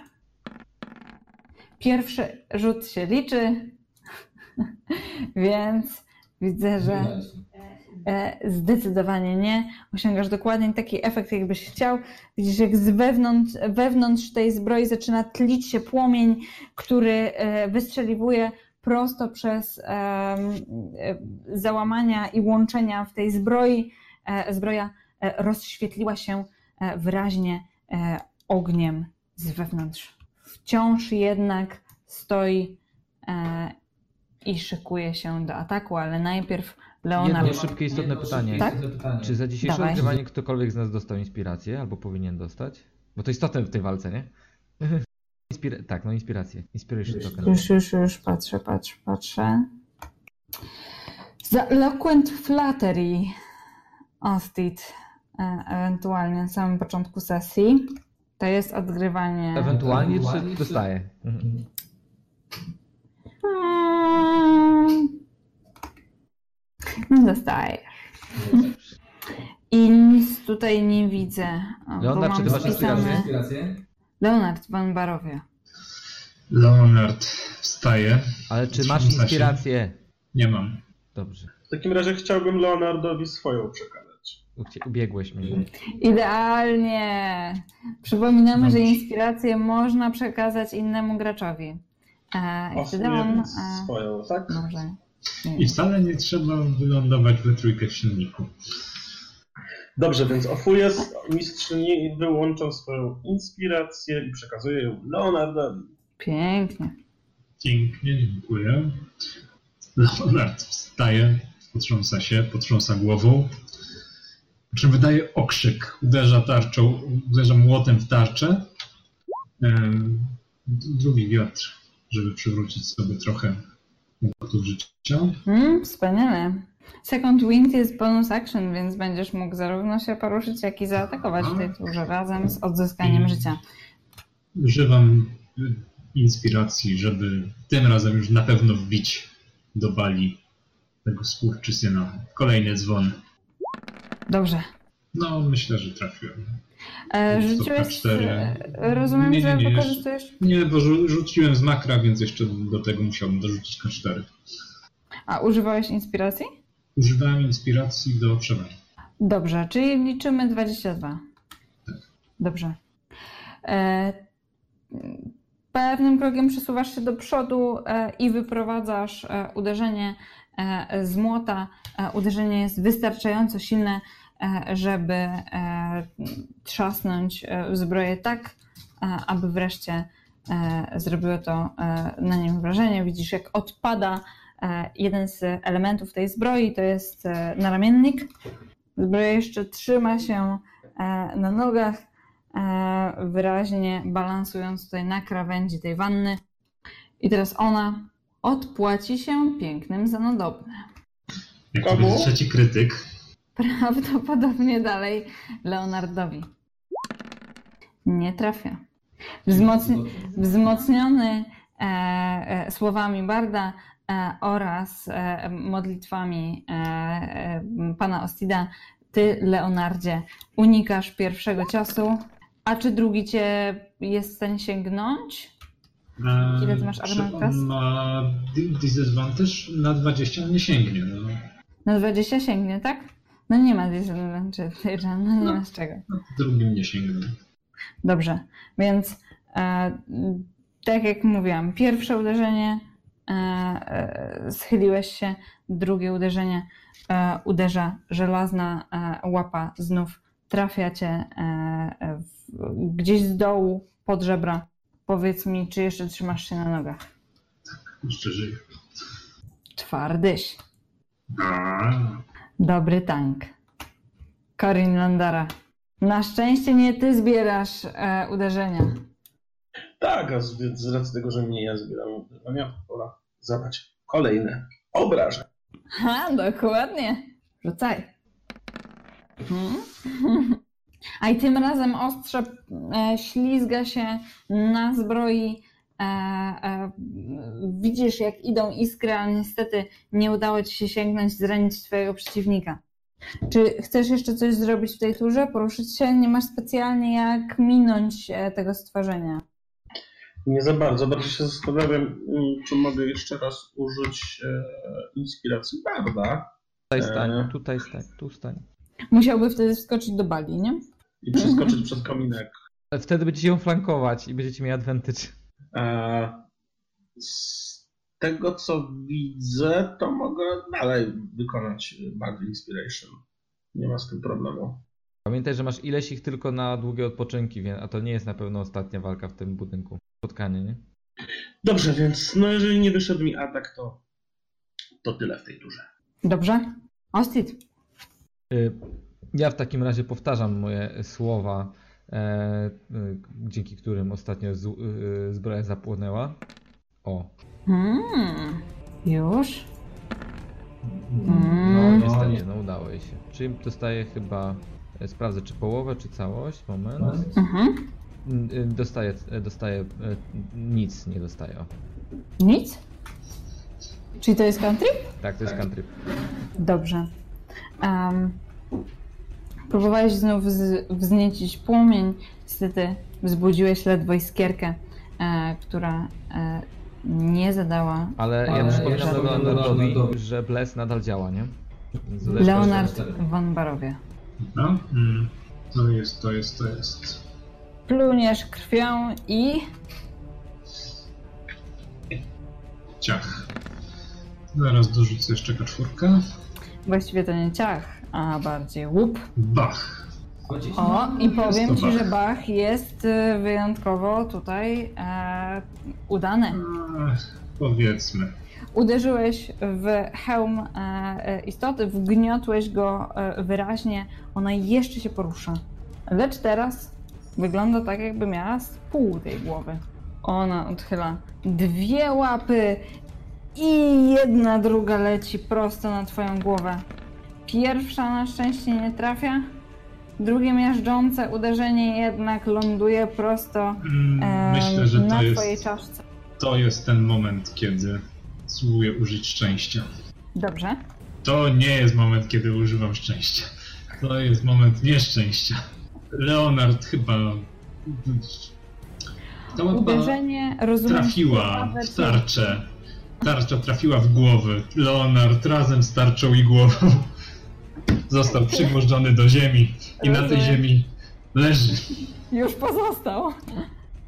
Pierwszy rzut się liczy, więc widzę, że zdecydowanie nie. Osiągasz dokładnie taki efekt, jakbyś chciał. Widzisz, jak z wewnątrz, wewnątrz tej zbroi zaczyna tlić się płomień, który wystrzeliwuje prosto przez e, załamania i łączenia w tej zbroi. E, Zbroja e, rozświetliła się wyraźnie ogniem z wewnątrz. Wciąż jednak stoi i szykuje się do ataku, ale najpierw Leonard. Jedno szybkie, istotne pytanie. Tak? Czy za dzisiejsze Dawaj. odgrywanie ktokolwiek z nas dostał inspirację, albo powinien dostać? Bo to istotne w tej walce, nie? Inspira- tak, no inspirację. Inspiration token. Już, już, już patrzę, patrzę, patrzę. Za Eloquent Flattery Ostit, e, ewentualnie na samym początku sesji. To jest odgrywanie. Ewentualnie, czy dostaje? Mhm. Mm. No dostaję. I nic tutaj nie widzę. Leonard, czy ty masz inspirację? Leonard Van Barowie. Leonard wstaje. Ale czy masz inspirację? Nie mam. Dobrze. W takim razie chciałbym Leonardowi swoją przekazać. Ucie- Ubiegłeś mnie. Idealnie! Przypominamy, że inspirację można przekazać innemu graczowi. E, I wtedy on e, swoją, tak? może. I wcale nie trzeba wylądować we trójkę w silniku. Dobrze, więc ofuję z mistrzyni, wyłączam swoją inspirację i przekazuję ją Leonardowi. Pięknie. Pięknie, dziękuję. Leonard wstaje, potrząsa się, potrząsa głową. Po czym wydaje okrzyk, uderza tarczą, uderza młotem w tarczę. Drugi wiatr, żeby przywrócić sobie trochę punktów życia. Mm, wspaniale. Second Wind jest bonus action, więc będziesz mógł zarówno się poruszyć, jak i zaatakować w tej turze razem z odzyskaniem życia. Używam inspiracji, żeby tym razem już na pewno wbić do bali tego skurczysyna. Kolejny dzwon. Dobrze. No, myślę, że trafiłem. E, rzuciłeś. Rozumiem, Nie, nie, że nie, wykorzystujesz. Nie, bo rzu- rzuciłem z makra, więc jeszcze do tego musiałbym dorzucić K4. A używałeś inspiracji? Używałem inspiracji do przewagi. Dobrze, czyli liczymy 22. Dobrze. E, pewnym krokiem przesuwasz się do przodu e, i wyprowadzasz e, uderzenie e, z młota. Uderzenie jest wystarczająco silne, żeby trzasnąć w zbroję tak, aby wreszcie zrobiło to na nim wrażenie. Widzisz, jak odpada jeden z elementów tej zbroi, to jest naramiennik. Zbroja jeszcze trzyma się na nogach, wyraźnie balansując tutaj na krawędzi tej wanny. I teraz ona odpłaci się pięknym za nadobne. Jak to będzie trzeci krytyk, Prawdopodobnie dalej Leonardowi. Nie trafia. Wzmocni- wzmocniony e, e, słowami Barda e, oraz e, modlitwami e, e, pana Ostida, ty, Leonardzie, unikasz pierwszego ciosu. A czy drugi cię jest w stanie sięgnąć? e, Ile ty masz on ma di- disadvantage na 20, nie sięgnie. No. Na 20 sięgnie, tak? No nie ma disadvantage, no nie ma z czego. Na drugim nie sięgnę. Dobrze, więc e, tak jak mówiłam, pierwsze uderzenie e, e, schyliłeś się, drugie uderzenie e, uderza żelazna e, łapa, znów trafia cię e, e, w, gdzieś z dołu pod żebra. Powiedz mi, czy jeszcze trzymasz się na nogach? Jeszcze żyję. Twardyś. A, Dobry tank. Corin Landara. Na szczęście nie ty zbierasz e, uderzenia. Tak, a z, z racji tego, że mnie ja zbieram uderzenia, to pora zadać kolejne obrażenia. Ha, dokładnie. Rzucaj. A i tym razem ostrze e, ślizga się na zbroi. E, e, widzisz, jak idą iskry, ale niestety nie udało ci się sięgnąć, zranić twojego przeciwnika. Czy chcesz jeszcze coś zrobić w tej turze? Poruszyć się? Nie masz specjalnie jak minąć tego stworzenia. Nie za bardzo. Bardziej się zastanawiam, mm, czy mogę jeszcze raz użyć e, inspiracji Barda Tutaj stań, tutaj stań, tu stań. Musiałby wtedy wskoczyć do bali, nie? i przeskoczyć przez kominek. Ale Wtedy będziecie ją flankować i będziecie mieli advantage. E, z tego co widzę, to mogę dalej wykonać Bard Inspiration. Nie ma z tym problemu. Pamiętaj, że masz ileś ich tylko na długie odpoczynki, a to nie jest na pewno ostatnia walka w tym budynku. Spotkanie, nie? Dobrze, więc no jeżeli nie wyszedł mi atak, to, to tyle w tej turze. Dobrze? Ostit. Y, Ja w takim razie powtarzam moje słowa, e, y, dzięki którym ostatnio y, zbroja zapłonęła. O. Hmm. Już? No Mm. niestety, no udało jej się. Czyli dostaję chyba, e, sprawdzę czy połowę, czy całość, moment. Mhm. Y, Dostaję, e, dostaję, e, nic nie dostaję. Nic? Czyli to jest country? Tak, to jest country. Dobrze. Um, próbowałeś znów wz- wzniecić płomień. Niestety wzbudziłeś ledwo iskierkę, e, która e, nie zadała. Ale ja przypominam jeszcze- Leonardowi, że Bless nadal działa, nie? Zależy- Leonard von Barowie. no, mm, to jest, to jest, to jest. Pluniesz krwią i Ciach. Zaraz dorzucę jeszcze kaczwórkę. Właściwie to nie ciach, a bardziej łup. Bach. O, i powiem ci, Bach. że Bach jest e, wyjątkowo tutaj e, udany. Ach, powiedzmy. Uderzyłeś w hełm e, e, istoty, wgniotłeś go e, wyraźnie, ona jeszcze się porusza. Lecz teraz wygląda tak, jakby miała z pół tej głowy. Ona odchyla dwie łapy i jedna druga leci prosto na twoją głowę. Pierwsza na szczęście nie trafia, drugie miażdżące uderzenie jednak ląduje prosto em, Myślę, że na to twojej jest, czaszce. to jest ten moment, kiedy spróbuję użyć szczęścia. Dobrze. To nie jest moment, kiedy używam szczęścia. To jest moment nieszczęścia. Leonard chyba. To Uderzenie, rozumiem, trafiła w tarczę. Tarcza trafiła w głowę. Leonard razem z tarczą i głową został przygwożdżony do ziemi i na tej ziemi leży. Już pozostał.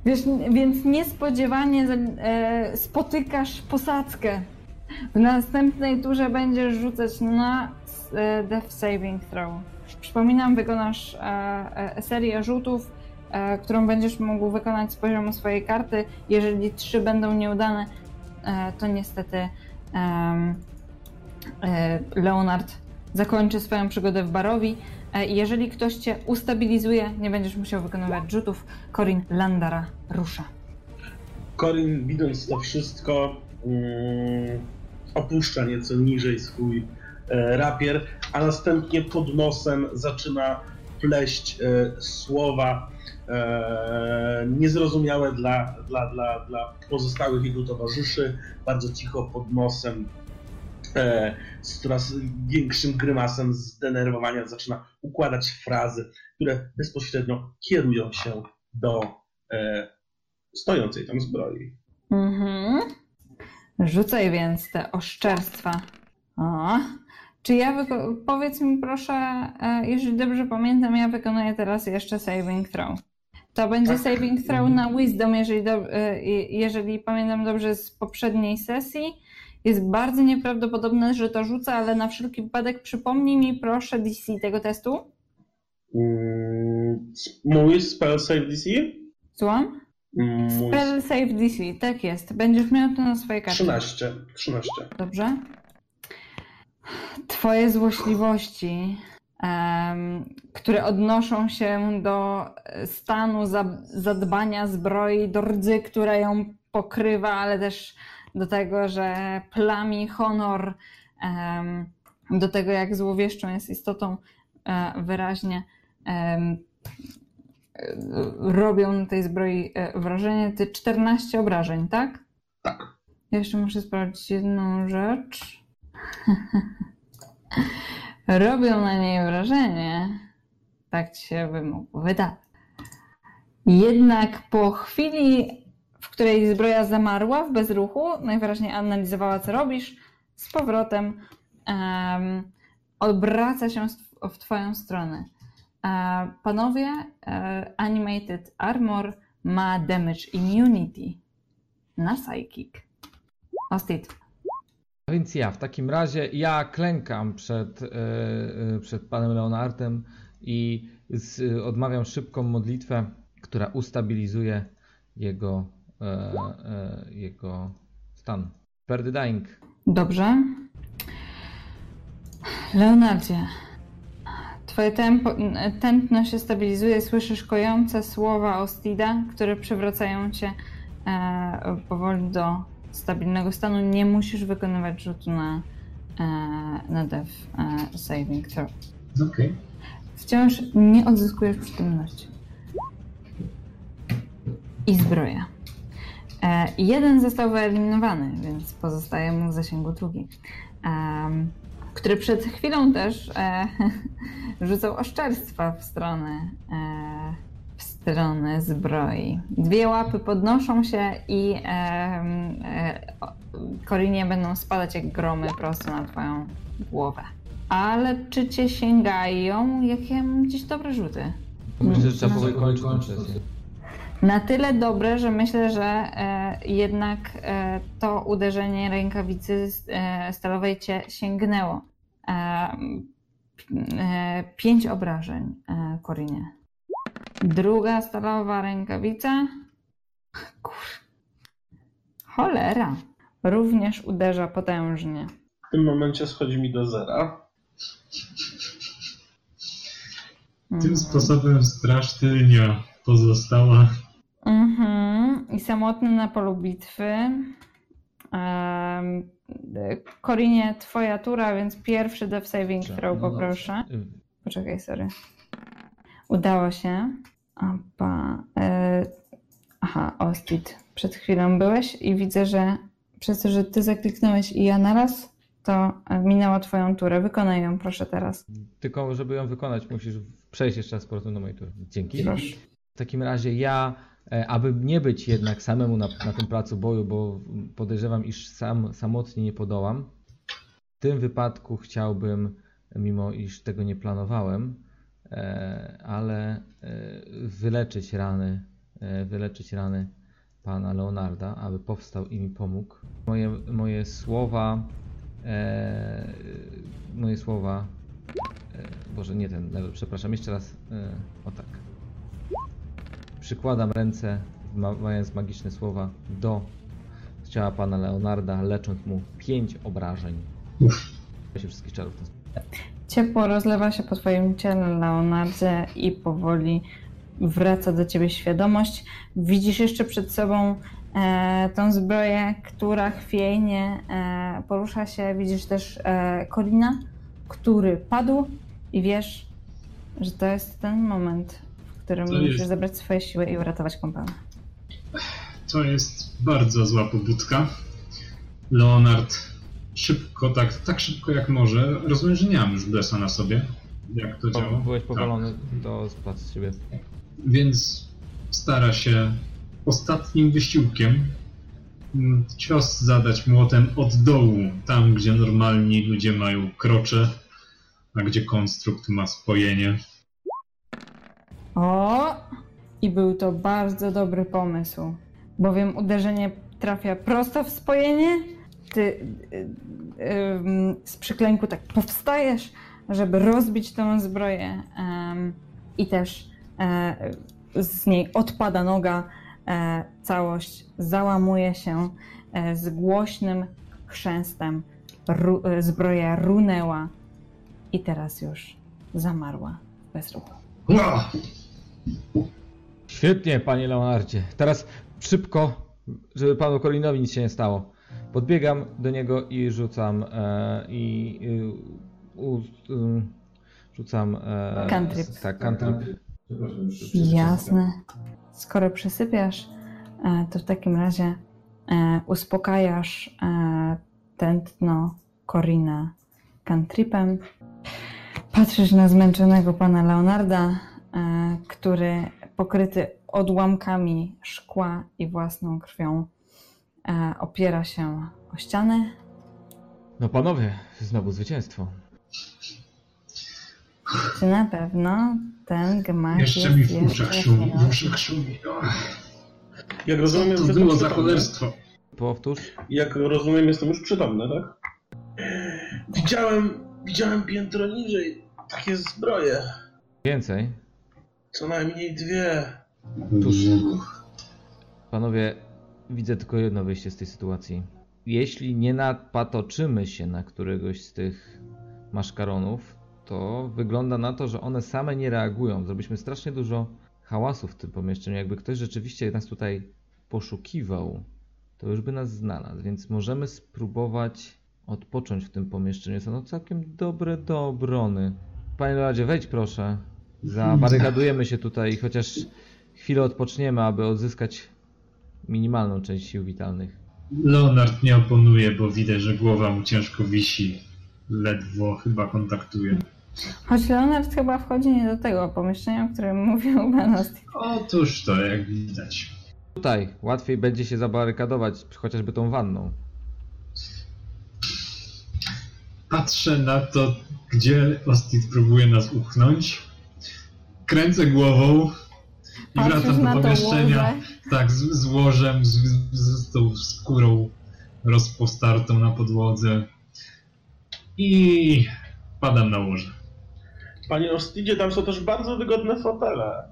Wiesz, więc niespodziewanie e, spotykasz posadzkę. W następnej turze będziesz rzucać na e, Death Saving Throw. Przypominam, wykonasz e, serię rzutów, którą będziesz mógł wykonać z poziomu swojej karty. Jeżeli trzy będą nieudane, to niestety e, Leonard zakończy swoją przygodę w Barowi. E, Jeżeli ktoś cię ustabilizuje, nie będziesz musiał wykonywać rzutów. Corin Landara rusza. Corin, widząc to wszystko, mm, opuszcza nieco niżej swój e, rapier, a następnie pod nosem zaczyna pleść e, słowa e, niezrozumiałe dla, dla, dla, dla pozostałych jego towarzyszy. Bardzo cicho pod nosem, e, z coraz większym grymasem zdenerwowania zaczyna układać frazy, które bezpośrednio kierują się do e, stojącej tam zbroi. Mhm. Rzucaj więc te oszczerstwa. O. Czy ja powiedz mi proszę, e, jeżeli dobrze pamiętam, ja wykonuję teraz jeszcze saving throw. To będzie Tak. saving throw na wisdom, jeżeli, do, e, jeżeli pamiętam dobrze z poprzedniej sesji. Jest bardzo nieprawdopodobne, że to rzucę, ale na wszelki wypadek przypomnij mi proszę DC tego testu. Mm, Mój spell save DC? Słucham? Mm, Spell save DC, tak jest. Będziesz miał to na swojej karcie. 13. 13. Dobrze. Twoje złośliwości, które odnoszą się do stanu za, zadbania zbroi, do rdzy, która ją pokrywa, ale też do tego, że plami honor, do tego, jak złowieszczą jest istotą, e, wyraźnie e, robią na tej zbroi e, wrażenie. Ty 14 obrażeń, tak? Tak. Jeszcze muszę sprawdzić jedną rzecz. Robią na niej wrażenie. Tak ci się by mógł wydać. Jednak po chwili, w której zbroja zamarła w bezruchu, najwyraźniej analizowała, co robisz, z powrotem em, obraca się w, w twoją stronę. E, panowie, e, Animated Armor ma damage immunity na psychic. Ostit. Więc ja w takim razie ja klękam przed, e, e, przed panem Leonardem i z, odmawiam szybką modlitwę, która ustabilizuje jego, e, jego stan. Per the dying. Dobrze. Leonardzie, twoje tempo, tętno się stabilizuje, słyszysz kojące słowa Ostida, które przywracają cię e, powoli do stabilnego stanu. Nie musisz wykonywać rzutu na, e, na death e, saving throw. Okej. Wciąż nie odzyskujesz przytomności. I zbroja. E, jeden został wyeliminowany, więc pozostaje mu w zasięgu drugi. Em, który przed chwilą też e, rzucał oszczerstwa w stronę, e, w stronę zbroi. Dwie łapy podnoszą się i e, o- korinie będą spadać jak gromy prosto na twoją głowę. Ale czy cię sięgają? Jakie mam gdzieś dobre rzuty? Myślę, że trzeba powoli kończyć sesję. Na tyle dobre, że myślę, że e, jednak e, to uderzenie rękawicy e, stalowej cię sięgnęło. E, e, pięć obrażeń, e, Korinie. Druga stalowa rękawica. Kur... Cholera. Również uderza potężnie. W tym momencie schodzi mi do zera. Tym sposobem straż tylnia pozostała. Mhm. I samotny na polu bitwy. Korinie, twoja tura, więc pierwszy dev saving throw No poproszę. dobrze. Poczekaj, sorry. Udało się. Opa. E, aha, Ostit. Przed chwilą byłeś i widzę, że przez to, że ty zakliknąłeś i ja naraz, to minęła twoją turę. Wykonaj ją proszę teraz. Tylko, żeby ją wykonać, musisz przejść jeszcze raz z powrotem do mojej tury. Dzięki. Proszę. W takim razie ja, e, aby nie być jednak samemu na, na tym placu boju, bo podejrzewam, iż sam samotnie nie podołam, w tym wypadku chciałbym, mimo iż tego nie planowałem, ale e, wyleczyć rany, e, wyleczyć rany pana Leonarda, aby powstał i mi pomógł. Moje, moje słowa, e, moje słowa, e, Boże, nie ten level, przepraszam, jeszcze raz, e, o tak. Przykładam ręce, ma- mając magiczne słowa, do ciała pana Leonarda, lecząc mu pięć obrażeń. się wszystkich czarów. Ciepło rozlewa się po twoim ciele, Leonardzie, i powoli wraca do ciebie świadomość. Widzisz jeszcze przed sobą e, tą zbroję, która chwiejnie e, porusza się. Widzisz też e, Kolina, który padł i wiesz, że to jest ten moment, w którym To musisz jest- zebrać swoje siły i uratować kompana. To jest bardzo zła pobudka. Leonard szybko, tak, tak szybko jak może. Rozumiem, że nie mam już blesa na sobie. Jak to działa? Byłeś Tak. powalony do spadł z siebie. Więc stara się ostatnim wysiłkiem mm, cios zadać młotem od dołu, tam gdzie normalni ludzie mają krocze, a gdzie konstrukt ma spojenie. O! I był to bardzo dobry pomysł, bowiem uderzenie trafia prosto w spojenie. Ty y, y, z przyklęku tak powstajesz, żeby rozbić tą zbroję i też e, z niej odpada noga. E, całość załamuje się e, z głośnym chrzęstem. Zbroja runęła i teraz już zamarła bez ruchu. Ła! Świetnie, panie Leonardzie. Teraz szybko, żeby panu Kolinowi nic się nie stało. Podbiegam do niego i rzucam e, i y, u, y, rzucam e, Cantrip. Tak, cantrip. Jasne. Skoro przysypiasz, e, to w takim razie e, uspokajasz e, tętno Korina cantripem. Patrzysz na zmęczonego pana Leonarda, e, który pokryty odłamkami szkła i własną krwią e, opiera się o ścianę. No panowie, znowu zwycięstwo. Czy na pewno ten gmach Jeszcze jest mi w uszach szumi, w uszach szumi. Jak Co rozumiem, to było za cholerstwo? Powtórz. Jak rozumiem, jestem już przytomny, tak? Widziałem, widziałem piętro niżej takie zbroje. Więcej. Co najmniej dwie. Tuż. Panowie, widzę tylko jedno wyjście z tej sytuacji. Jeśli nie napatoczymy się na któregoś z tych maszkaronów, to wygląda na to, że one same nie reagują. Zrobiliśmy strasznie dużo hałasu w tym pomieszczeniu. Jakby ktoś rzeczywiście nas tutaj poszukiwał, to już by nas znalazł, więc możemy spróbować odpocząć w tym pomieszczeniu. Są no całkiem dobre do obrony. Panie Leonardzie, wejdź proszę. Zabarykadujemy się tutaj i chociaż chwilę odpoczniemy, aby odzyskać minimalną część sił witalnych. Leonard nie oponuje, bo widać, że głowa mu ciężko wisi. Ledwo chyba kontaktuje. Choć Leonard chyba wchodzi nie do tego pomieszczenia, o którym mówił Benost. Otóż to, jak widać. Tutaj łatwiej będzie się zabarykadować chociażby tą wanną. Patrzę na to, gdzie Ostit próbuje nas upchnąć. Kręcę głową i Patrzysz wracam do na to pomieszczenia. Tak, z, z łożem, z, z, z tą skórą rozpostartą na podłodze. I padam na łoże. Panie Ostidzie, tam są też bardzo wygodne fotele.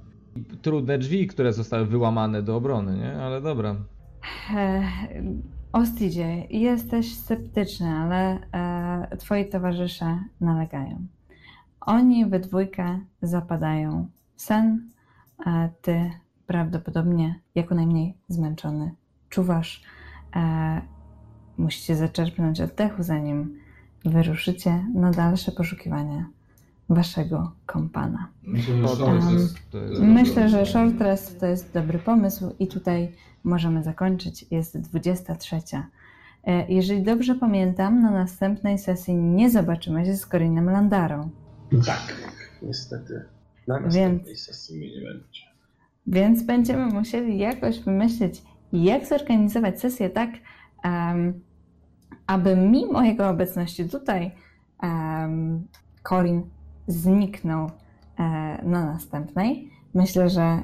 Trudne drzwi, które zostały wyłamane do obrony, nie? Ale dobra. E, Ostidzie, jesteś sceptyczny, ale e, twoi towarzysze nalegają. Oni we dwójkę zapadają w sen, a ty prawdopodobnie jako najmniej zmęczony czuwasz. E, musicie zaczerpnąć oddechu, zanim wyruszycie na dalsze poszukiwania waszego kompana. Myślę, to jest Myślę, że short rest to jest dobry pomysł i tutaj możemy zakończyć. Jest 23. E, Jeżeli dobrze pamiętam, na następnej sesji nie zobaczymy się z Corinem Landarą. Tak, niestety. Na Więc- następnej sesji mnie nie będzie. Więc będziemy musieli jakoś wymyślić, jak zorganizować sesję tak, em, aby mimo jego obecności tutaj um, Corin zniknął e, na następnej. Myślę, że e,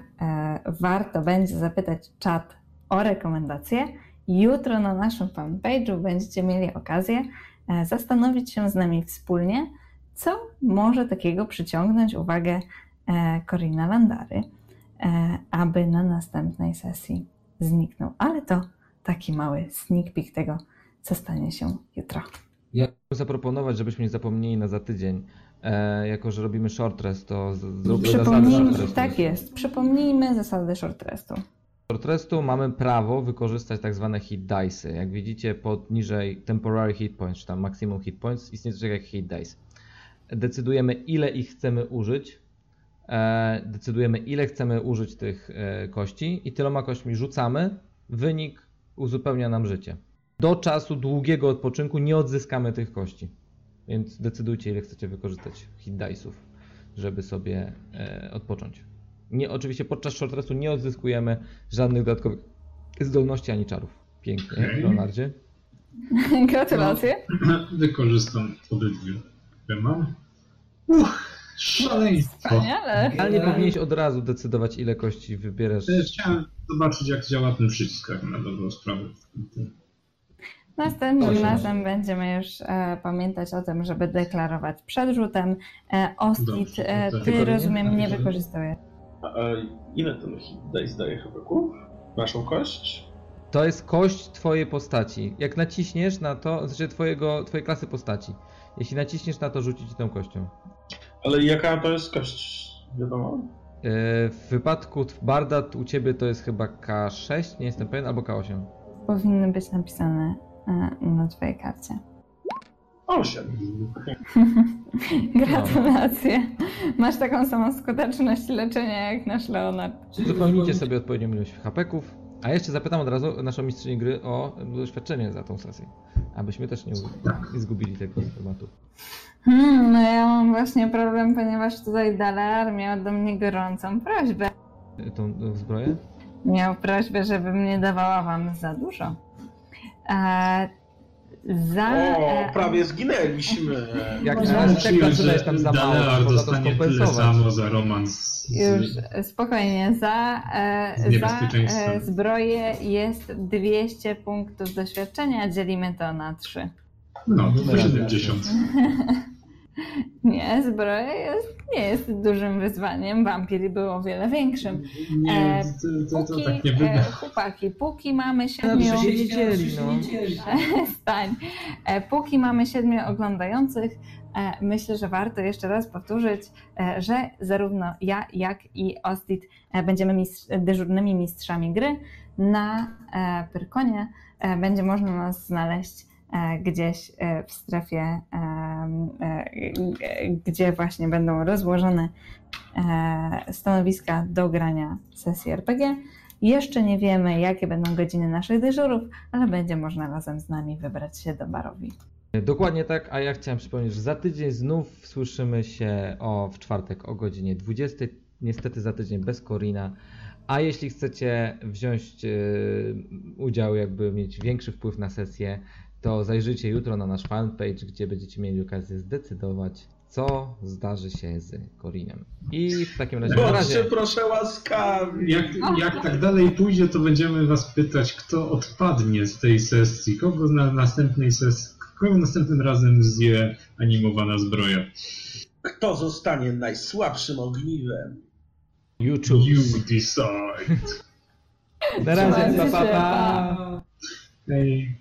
warto będzie zapytać czat o rekomendacje. Jutro na naszym fanpage'u będziecie mieli okazję e, zastanowić się z nami wspólnie, co może takiego przyciągnąć uwagę e, Corina Landary aby na następnej sesji zniknął. Ale to taki mały sneak peek tego, co stanie się jutro. Ja chciałbym zaproponować, żebyśmy nie zapomnieli na za tydzień. E, jako, że robimy short rest, to zróbmy zasady short Przypomnijmy, restu. tak jest, przypomnijmy zasady short restu. short restu mamy prawo wykorzystać tak zwane hit dice. Jak widzicie, poniżej temporary hit points, czy tam maximum hit points, istnieje coś jak hit dice. Decydujemy, ile ich chcemy użyć. E, decydujemy, ile chcemy użyć tych e, kości i tyloma kośćmi rzucamy. Wynik uzupełnia nam życie. Do czasu długiego odpoczynku nie odzyskamy tych kości. Więc decydujcie, ile chcecie wykorzystać hit dice'ów, żeby sobie e, odpocząć. Nie, oczywiście podczas short restu nie odzyskujemy żadnych dodatkowych zdolności ani czarów. Pięknie. Leonardzie. Gratulacje. Wykorzystam obydwie, które mam. Uch, szaleństwo. Wspaniale. Ale nie powinieneś od razu decydować, ile kości wybierasz. Chciałem zobaczyć, jak działa ten przycisk, jak na dobrą sprawę. Następnym Proszę. razem będziemy już e, pamiętać o tym, żeby deklarować przed rzutem. E, Ostit, Dobrze, e, ty tylko nie- rozumiem nie. A, a ile ten hit dice daje? Naszą kość? To jest kość twojej postaci. Jak naciśniesz na to, znaczy twojego, twojej klasy postaci. Jeśli naciśniesz na to, rzuci ci tą kością. Ale jaka to jest kość? Wiadomo? Yy, W wypadku Barda u ciebie to jest chyba K6, nie jestem pewien, albo K8. Powinny być napisane e, na twojej karcie. Osiem. Gratulacje. Masz taką samą skuteczność leczenia jak nasz Leonard. Uzupełnijcie sobie odpowiednią ilość hapeków. A jeszcze zapytam od razu naszą mistrzynię gry o doświadczenie za tą sesję. Abyśmy też nie, nie zgubili tego tematu. Hmm, no ja mam właśnie problem, ponieważ tutaj Dalar miał do mnie gorącą prośbę. Tą zbroję? Miał prośbę, żebym nie dawała wam za dużo. E, za... O, e, prawie zginęliśmy. Jak na razie tak zaczynałeś tam za mało, Dalear można to dostanie tyle skompensować. samo za romans z... Już spokojnie, za, e, za e, zbroję jest 200 punktów doświadczenia, dzielimy to na 3. No, Numer 70. Nie, zbroja jest, nie jest dużym wyzwaniem, wampir był o wiele większym. Nie, E, to, to, to Póki, tak nie e, chłopaki, póki mamy siedmiu... że się nie dzieli, no. Stań. E, Póki mamy siedmiu oglądających, e, myślę, że warto jeszcze raz powtórzyć, e, że zarówno ja, jak i Ostit e, będziemy mistrz, dyżurnymi mistrzami gry. Na e, Pyrkonie e, będzie można nas znaleźć gdzieś e, w strefie, e, e, gdzie właśnie będą rozłożone e, stanowiska do grania sesji RPG. Jeszcze nie wiemy, jakie będą godziny naszych dyżurów, ale będzie można razem z nami wybrać się do barowi. Dokładnie tak, a ja chciałem przypomnieć, że za tydzień znów słyszymy się o, w czwartek o godzinie 20. Niestety za tydzień bez Korina. A jeśli chcecie wziąć e, udział, jakby mieć większy wpływ na sesję, to zajrzyjcie jutro na nasz fanpage, gdzie będziecie mieli okazję zdecydować, co zdarzy się z Korinem. I w takim razie Bądźcie razie. proszę łaskawi. Jak, jak tak dalej pójdzie, to będziemy was pytać, kto odpadnie z tej sesji, kogo na następnej sesji, kogo następnym razem zje animowana zbroja. Kto zostanie najsłabszym ogniwem? YouTube. You decide. Na razie, pa, pa. pa. Hej.